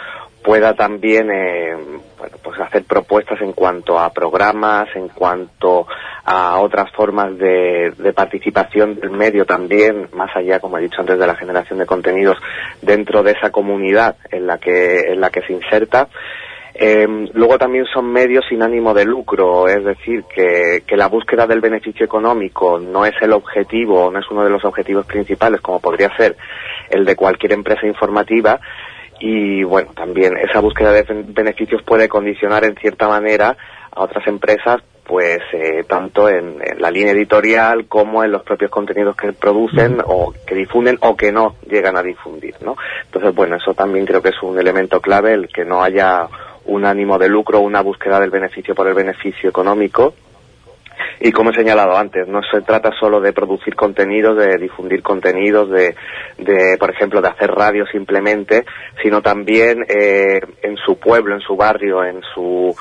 pueda también eh, bueno, pues hacer propuestas en cuanto a programas, en cuanto a otras formas de, de, participación del medio también, más allá, como he dicho antes, de la generación de contenidos dentro de esa comunidad en la que, en la que se inserta. Eh, luego también son medios sin ánimo de lucro, es decir, que, que, la búsqueda del beneficio económico no es el objetivo, no es uno de los objetivos principales, como podría ser el de cualquier empresa informativa. Y bueno, también esa búsqueda de beneficios puede condicionar en cierta manera a otras empresas pues eh, tanto en, en, la línea editorial como en los propios contenidos que producen o que difunden o que no llegan a difundir, ¿no? Entonces, bueno, eso también creo que es un elemento clave, el que no haya un ánimo de lucro, una búsqueda del beneficio por el beneficio económico. Y como he señalado antes, no se trata solo de producir contenidos, de difundir contenidos, de, de por ejemplo, de hacer radio simplemente, sino también eh, en su pueblo, en su barrio, en su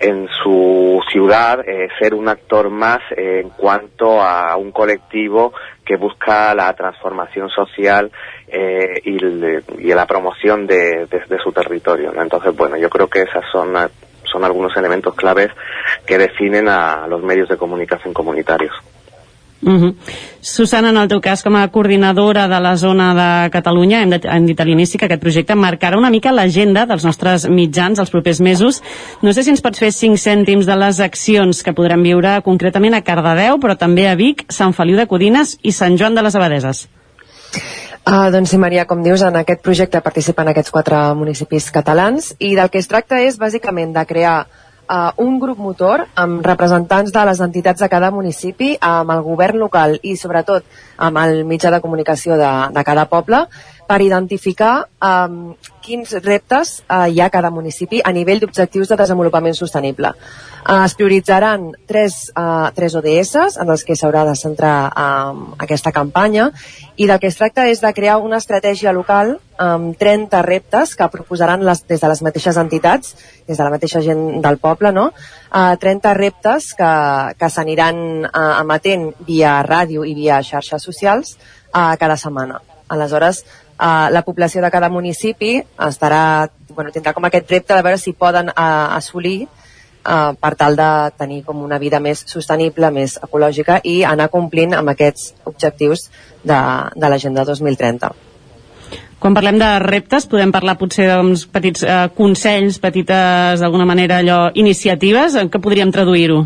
en su ciudad eh, ser un actor más eh, en cuanto a un colectivo que busca la transformación social eh, y, la promoción de, de, su territorio. Entonces, bueno, yo creo que esas son, son algunos elementos claves que definen a los medios de comunicación comunitarios. Uh -huh. Susana, en el teu cas, com a coordinadora de la zona de Catalunya, hem, de, hem dit a l'inici que aquest projecte marcarà una mica l'agenda dels nostres mitjans els propers mesos. No sé si ens pots fer cinc cèntims de les accions que podrem viure concretament a Cardedeu, però també a Vic, Sant Feliu de Codines i Sant Joan de les Abadeses. Uh, doncs sí, Maria, com dius, en aquest projecte participen aquests quatre municipis catalans i del que es tracta és bàsicament de crear uh, un grup motor amb representants de les entitats de cada municipi, amb el govern local i sobretot amb el mitjà de comunicació de, de cada poble per identificar um, quins reptes uh, hi ha a cada municipi a nivell d'objectius de desenvolupament sostenible. Uh, es prioritzaran tres, uh, tres ODS en els que s'haurà de centrar uh, aquesta campanya i del que es tracta és de crear una estratègia local amb 30 reptes que proposaran les, des de les mateixes entitats, des de la mateixa gent del poble, no? Uh, 30 reptes que, que s'aniran uh, emetent via ràdio i via xarxes socials uh, cada setmana. Aleshores, uh, la població de cada municipi estarà, bueno, tindrà com aquest repte de veure si poden uh, assolir uh, per tal de tenir com una vida més sostenible, més ecològica i anar complint amb aquests objectius de, de l'Agenda 2030. Quan parlem de reptes, podem parlar potser d'uns petits eh, consells, petites, d'alguna manera, allò, iniciatives, en què podríem traduir-ho?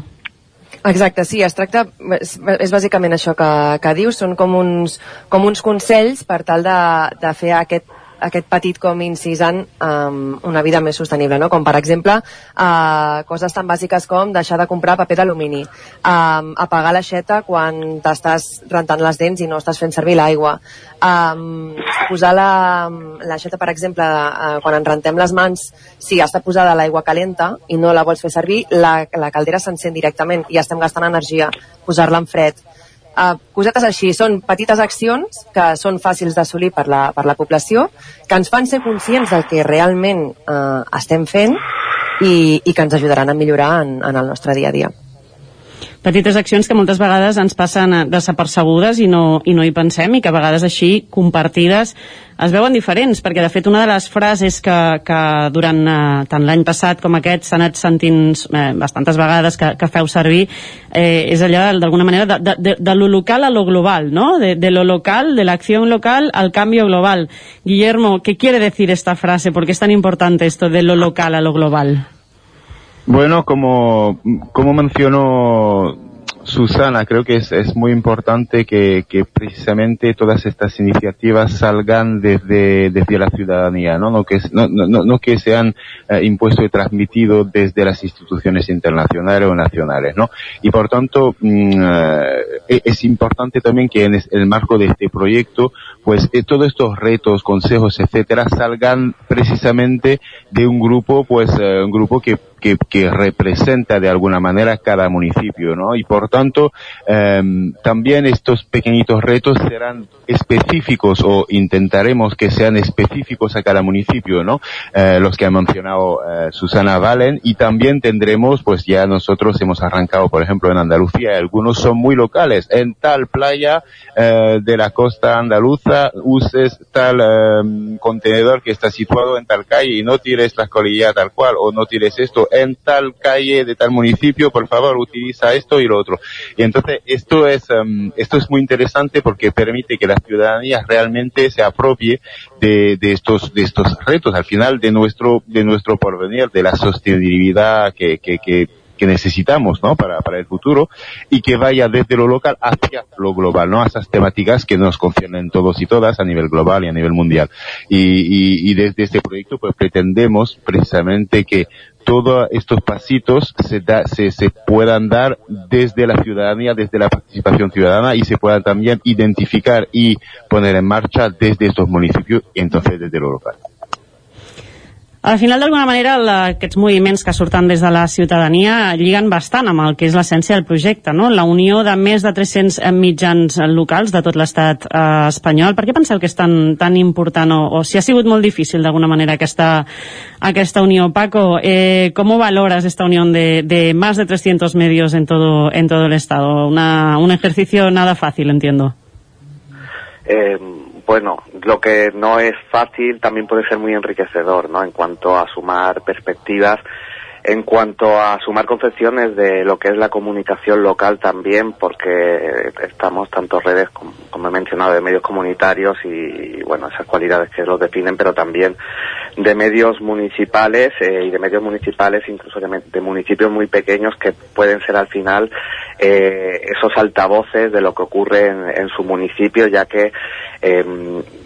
Exacte, sí, es tracta, és, és bàsicament això que, que dius, són com uns, com uns consells per tal de, de fer aquest aquest petit com incisant um, una vida més sostenible, no? com per exemple uh, coses tan bàsiques com deixar de comprar paper d'alumini, um, apagar l'aixeta quan t'estàs rentant les dents i no estàs fent servir l'aigua, um, posar l'aixeta, la, per exemple, uh, quan ens rentem les mans, si està posada l'aigua calenta i no la vols fer servir, la, la caldera s'encén directament i estem gastant energia, posar-la en fred, Uh, cosetes així, són petites accions que són fàcils d'assolir per, la, per la població, que ens fan ser conscients del que realment uh, estem fent i, i que ens ajudaran a millorar en, en el nostre dia a dia. Petites accions que moltes vegades ens passen eh, desapercebudes i no, i no hi pensem i que a vegades així, compartides, es veuen diferents, perquè de fet una de les frases que, que durant eh, tant l'any passat com aquest s'ha anat sentint eh, bastantes vegades que, que feu servir eh, és allò d'alguna manera de, de, de lo local a lo global, ¿no? De, de lo local, de la acción local al cambio global. Guillermo, ¿qué quiere decir esta frase? ¿Por qué es tan importante esto de lo local a lo global? Bueno, como, como mencionó Susana, creo que es, es muy importante que, que, precisamente todas estas iniciativas salgan desde, desde la ciudadanía, ¿no? No que, no, no, no que sean eh, impuestos y transmitidos desde las instituciones internacionales o nacionales, ¿no? Y por tanto, mm, eh, es importante también que en el marco de este proyecto, pues eh, todos estos retos, consejos, etcétera, salgan precisamente de un grupo, pues un grupo que que, que, representa de alguna manera cada municipio, ¿no? Y por tanto, eh, también estos pequeñitos retos serán específicos o intentaremos que sean específicos a cada municipio, ¿no? Eh, los que ha mencionado eh, Susana Valen y también tendremos, pues ya nosotros hemos arrancado, por ejemplo, en Andalucía, algunos son muy locales, en tal playa eh, de la costa andaluza uses tal em, contenedor que está situado en tal calle y no tires la colilla tal cual o no tires esto en tal calle de tal municipio, por favor, utiliza esto y lo otro. Y entonces esto es, um, esto es muy interesante porque permite que la ciudadanía realmente se apropie de, de estos, de estos retos, al final de nuestro, de nuestro porvenir, de la sostenibilidad que, que, que que necesitamos ¿no? para, para el futuro y que vaya desde lo local hacia lo global, ¿no? a esas temáticas que nos conciernen todos y todas a nivel global y a nivel mundial. Y, y, y desde este proyecto pues pretendemos precisamente que todos estos pasitos se, da, se, se puedan dar desde la ciudadanía, desde la participación ciudadana y se puedan también identificar y poner en marcha desde estos municipios y entonces desde lo local. Al final, d'alguna manera, la, aquests moviments que surten des de la ciutadania lliguen bastant amb el que és l'essència del projecte, no? La unió de més de 300 mitjans locals de tot l'estat eh, espanyol. Per què penseu que és tan, tan important o, o si ha sigut molt difícil d'alguna manera aquesta, aquesta unió? Paco, eh, ¿cómo valoras esta unión de, de más de 300 medios en todo, en todo el Estado? Una, un ejercicio nada fácil, entiendo. Eh, bueno, lo que no es fácil también puede ser muy enriquecedor, ¿no? En cuanto a sumar perspectivas, en cuanto a sumar concepciones de lo que es la comunicación local también, porque estamos tanto redes, como, he mencionado, de medios comunitarios y, bueno, esas cualidades que los definen, pero también de medios municipales eh, y de medios municipales, incluso de, de, municipios muy pequeños que pueden ser al final eh, esos altavoces de lo que ocurre en, en su municipio, ya que eh,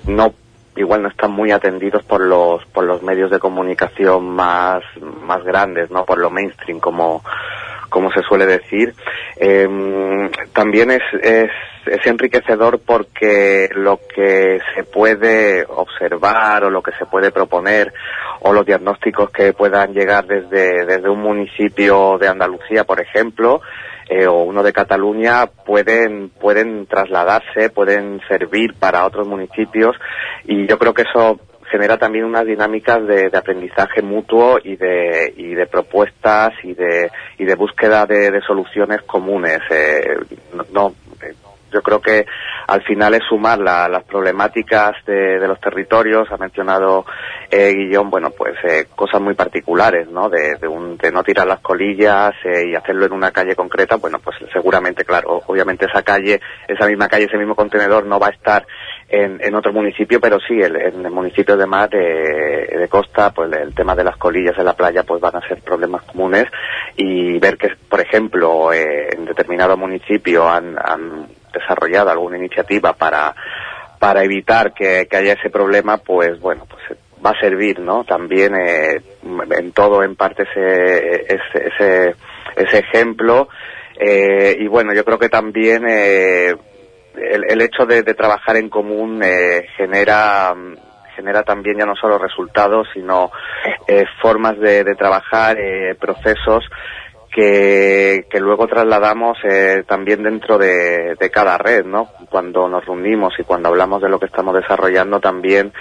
no igual no están muy atendidos por los por los medios de comunicación más más grandes no por lo mainstream como como se suele decir. Eh, también es, es es enriquecedor porque lo que se puede observar o lo que se puede proponer o los diagnósticos que puedan llegar desde, desde un municipio de Andalucía, por ejemplo, eh, o uno de Cataluña pueden pueden trasladarse, pueden servir para otros municipios y yo creo que eso genera también unas dinámicas de, de aprendizaje mutuo y de, y de propuestas y de, y de búsqueda de, de soluciones comunes. Eh, no, yo creo que al final es sumar la, las problemáticas de, de, los territorios. Ha mencionado eh, Guillón, bueno, pues eh, cosas muy particulares, ¿no? De, un, de, no tirar las colillas eh, y hacerlo en una calle concreta. Bueno, pues seguramente, claro, obviamente esa calle, esa misma calle, ese mismo contenedor no va a estar en, en otro municipio, pero sí, el, en el municipio de mar, de, de, costa, pues el tema de las colillas en la playa, pues van a ser problemas comunes y ver que, por ejemplo, eh, en determinado municipio han, han desarrollado alguna iniciativa para para evitar que, que, haya ese problema, pues bueno, pues va a servir, ¿no? También eh, en todo, en parte ese ese, ese, ejemplo eh, y bueno, yo creo que también eh, el, el, hecho de, de, trabajar en común eh, genera genera también ya no solo resultados, sino eh, formas de, de trabajar, eh, procesos que, que luego trasladamos eh, también dentro de, de, cada red, ¿no? Cuando nos reunimos y cuando hablamos de lo que estamos desarrollando también,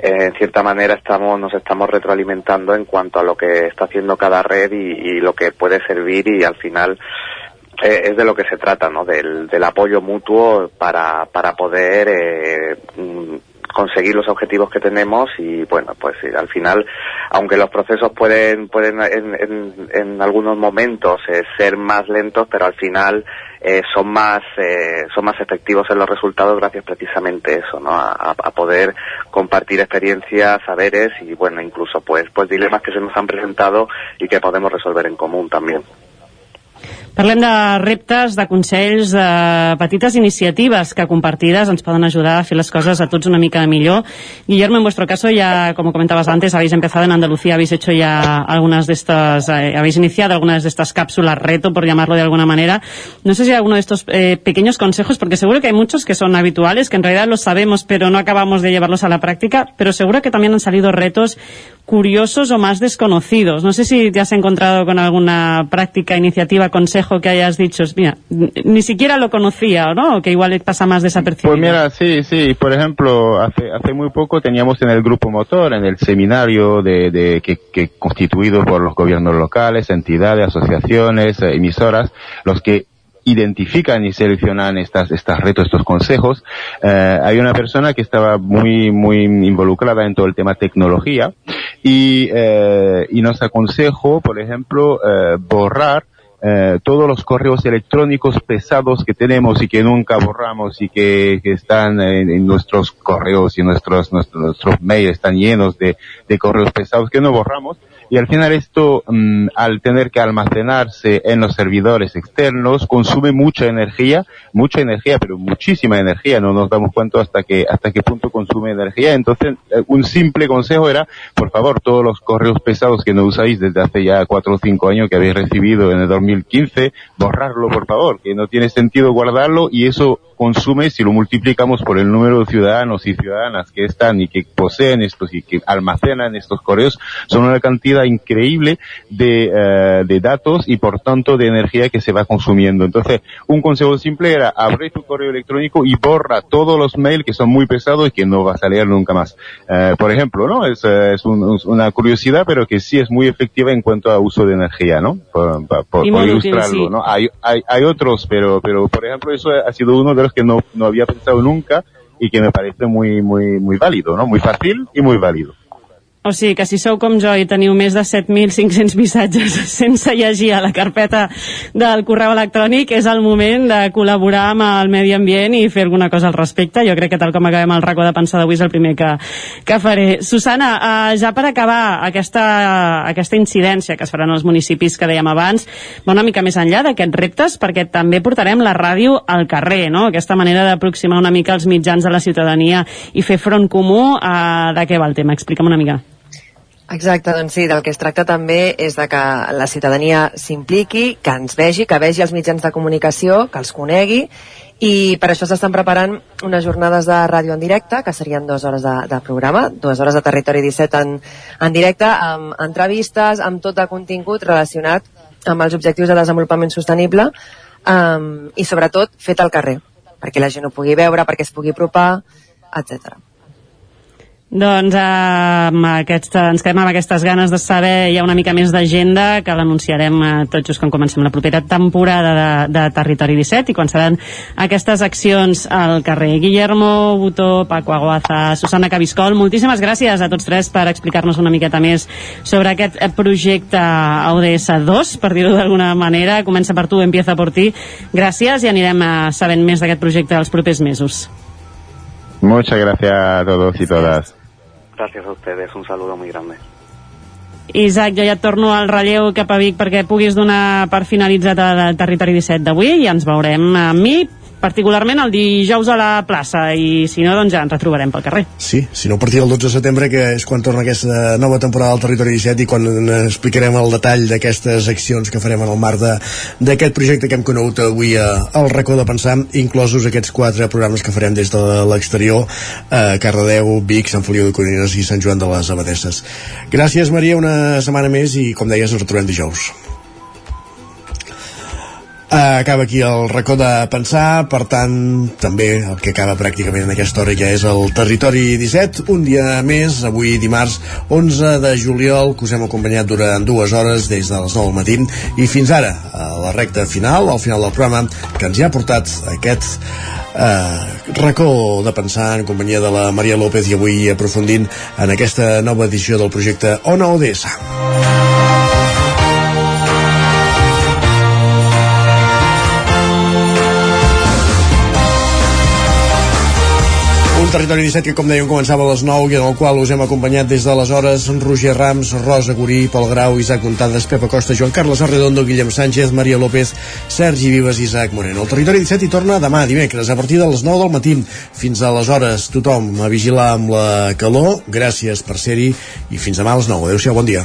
eh, en cierta manera estamos, nos estamos retroalimentando en cuanto a lo que está haciendo cada red y, y, lo que puede servir y al final eh, es de lo que se trata, ¿no? Del, del apoyo mutuo para, para poder eh, conseguir los objetivos que tenemos y bueno pues al final aunque los procesos pueden pueden en, en, en algunos momentos eh, ser más lentos pero al final eh, son más eh, son más efectivos en los resultados gracias precisamente a eso no a, a, poder compartir experiencias saberes y bueno incluso pues pues dilemas que se nos han presentado y que podemos resolver en común también Parlem de reptes, de consells, de petites iniciatives que compartides ens poden ayudar a fer les coses a tots una mica millor. Guillermo, en vuestro caso ya, como comentabas antes, habéis empezado en Andalucía, habéis hecho ya algunas de estas, eh, habéis iniciado algunas de estas cápsulas reto, por llamarlo de alguna manera. No sé si hay alguno de estos eh, pequeños consejos, porque seguro que hay muchos que son habituales, que en realidad los sabemos, pero no acabamos de llevarlos a la práctica, pero seguro que también han salido retos curiosos o más desconocidos. No sé si te has encontrado con alguna práctica, iniciativa, consejo que hayas dicho, mira, ni siquiera lo conocía, ¿no? Que igual pasa más desapercibido. Pues mira, sí, sí. Por ejemplo, hace, hace muy poco teníamos en el Grupo Motor, en el seminario de, de que, que constituido por los gobiernos locales, entidades, asociaciones, eh, emisoras, los que identifican y seleccionan estas, estas retos, estos consejos. Eh, hay una persona que estaba muy, muy involucrada en todo el tema tecnología y, eh, y nos aconsejó, por ejemplo, eh, borrar eh, todos los correos electrónicos pesados que tenemos y que nunca borramos y que, que están en, en, nuestros correos y nuestros, nuestros, nuestros mails están llenos de, de correos pesados que no borramos y al final esto, mmm, al tener que almacenarse en los servidores externos, consume mucha energía, mucha energía, pero muchísima energía, no nos damos cuenta hasta que, hasta qué punto consume energía. Entonces, eh, un simple consejo era, por favor, todos los correos pesados que no usáis desde hace ya cuatro o cinco años que habéis recibido en el 2015, borrarlo, por favor, que no tiene sentido guardarlo y eso consume, si lo multiplicamos por el número de ciudadanos y ciudadanas que están y que poseen estos y que almacenan estos correos, son una cantidad increíble de, uh, de datos y por tanto de energía que se va consumiendo. Entonces, un consejo simple era abre tu correo electrónico y borra todos los mails que son muy pesados y que no vas a leer nunca más. Uh, por ejemplo, ¿no? Es, uh, es un, una curiosidad, pero que sí es muy efectiva en cuanto a uso de energía, ¿no? Por, por, por ilustrarlo, ¿no? Hay, hay, hay otros, pero, pero por ejemplo, eso ha sido uno de los que no, no había pensado nunca y que me parece muy, muy, muy válido, ¿no? Muy fácil y muy válido. O sigui que si sou com jo i teniu més de 7.500 missatges sense llegir a la carpeta del correu electrònic, és el moment de col·laborar amb el medi ambient i fer alguna cosa al respecte. Jo crec que tal com acabem el racó de pensar d'avui és el primer que, que faré. Susana, uh, ja per acabar aquesta, aquesta incidència que es faran als municipis que dèiem abans, va una mica més enllà d'aquests reptes, perquè també portarem la ràdio al carrer, no? Aquesta manera d'aproximar una mica els mitjans a la ciutadania i fer front comú. Uh, de què va el tema? Explica'm una mica. Exacte, doncs sí, del que es tracta també és de que la ciutadania s'impliqui, que ens vegi, que vegi els mitjans de comunicació, que els conegui, i per això s'estan preparant unes jornades de ràdio en directe, que serien dues hores de, de programa, dues hores de Territori 17 en, en directe, amb entrevistes, amb tot de contingut relacionat amb els objectius de desenvolupament sostenible um, i sobretot fet al carrer, perquè la gent ho pugui veure, perquè es pugui apropar, etc. Doncs eh, amb aquesta, ens quedem amb aquestes ganes de saber hi ha una mica més d'agenda que l'anunciarem eh, tot just quan comencem la propera temporada de, de Territori 17 i quan seran aquestes accions al carrer. Guillermo Butó, Paco Aguaza, Susana Cabiscol, moltíssimes gràcies a tots tres per explicar-nos una miqueta més sobre aquest projecte ODS 2, per dir-ho d'alguna manera. Comença per tu, empieza per ti. Gràcies i anirem eh, sabent més d'aquest projecte els propers mesos. Muchas gracias a todos y todas. Gracias a ustedes, un saludo muy grande. Isaac, jo ja et torno al relleu cap a Vic perquè puguis donar per finalitzat el Territori 17 d'avui i ens veurem amb mi particularment el dijous a la plaça i si no, doncs ja ens retrobarem pel carrer. Sí, si no a partir del 12 de setembre que és quan torna aquesta nova temporada del Territori 17 i quan explicarem el detall d'aquestes accions que farem en el marc d'aquest projecte que hem conegut avui a, al racó de pensar, inclosos aquests quatre programes que farem des de l'exterior a Cardedeu, Vic, Sant Feliu de Codines i Sant Joan de les Abadesses. Gràcies Maria, una setmana més i com deies ens retrobem dijous. Acaba aquí el racó de pensar, per tant, també el que acaba pràcticament en aquesta hora ja és el Territori 17, un dia més, avui dimarts 11 de juliol, que us hem acompanyat durant dues hores des de les 9 del matí i fins ara, a la recta final, al final del programa, que ens hi ha portat aquest eh, racó de pensar en companyia de la Maria López i avui aprofundint en aquesta nova edició del projecte Ona ODS. Territori 17 que com dèiem començava a les 9 i en el qual us hem acompanyat des de les hores Roger Rams, Rosa Gurí, Pol Grau, Isaac Montades, Pepa Costa, Joan Carles Arredondo, Guillem Sánchez, Maria López, Sergi Vives i Isaac Moreno. El Territori 17 hi torna demà, dimecres, a partir de les 9 del matí. Fins a les hores, tothom a vigilar amb la calor. Gràcies per ser-hi i fins demà a les 9. Adéu-siau, bon dia.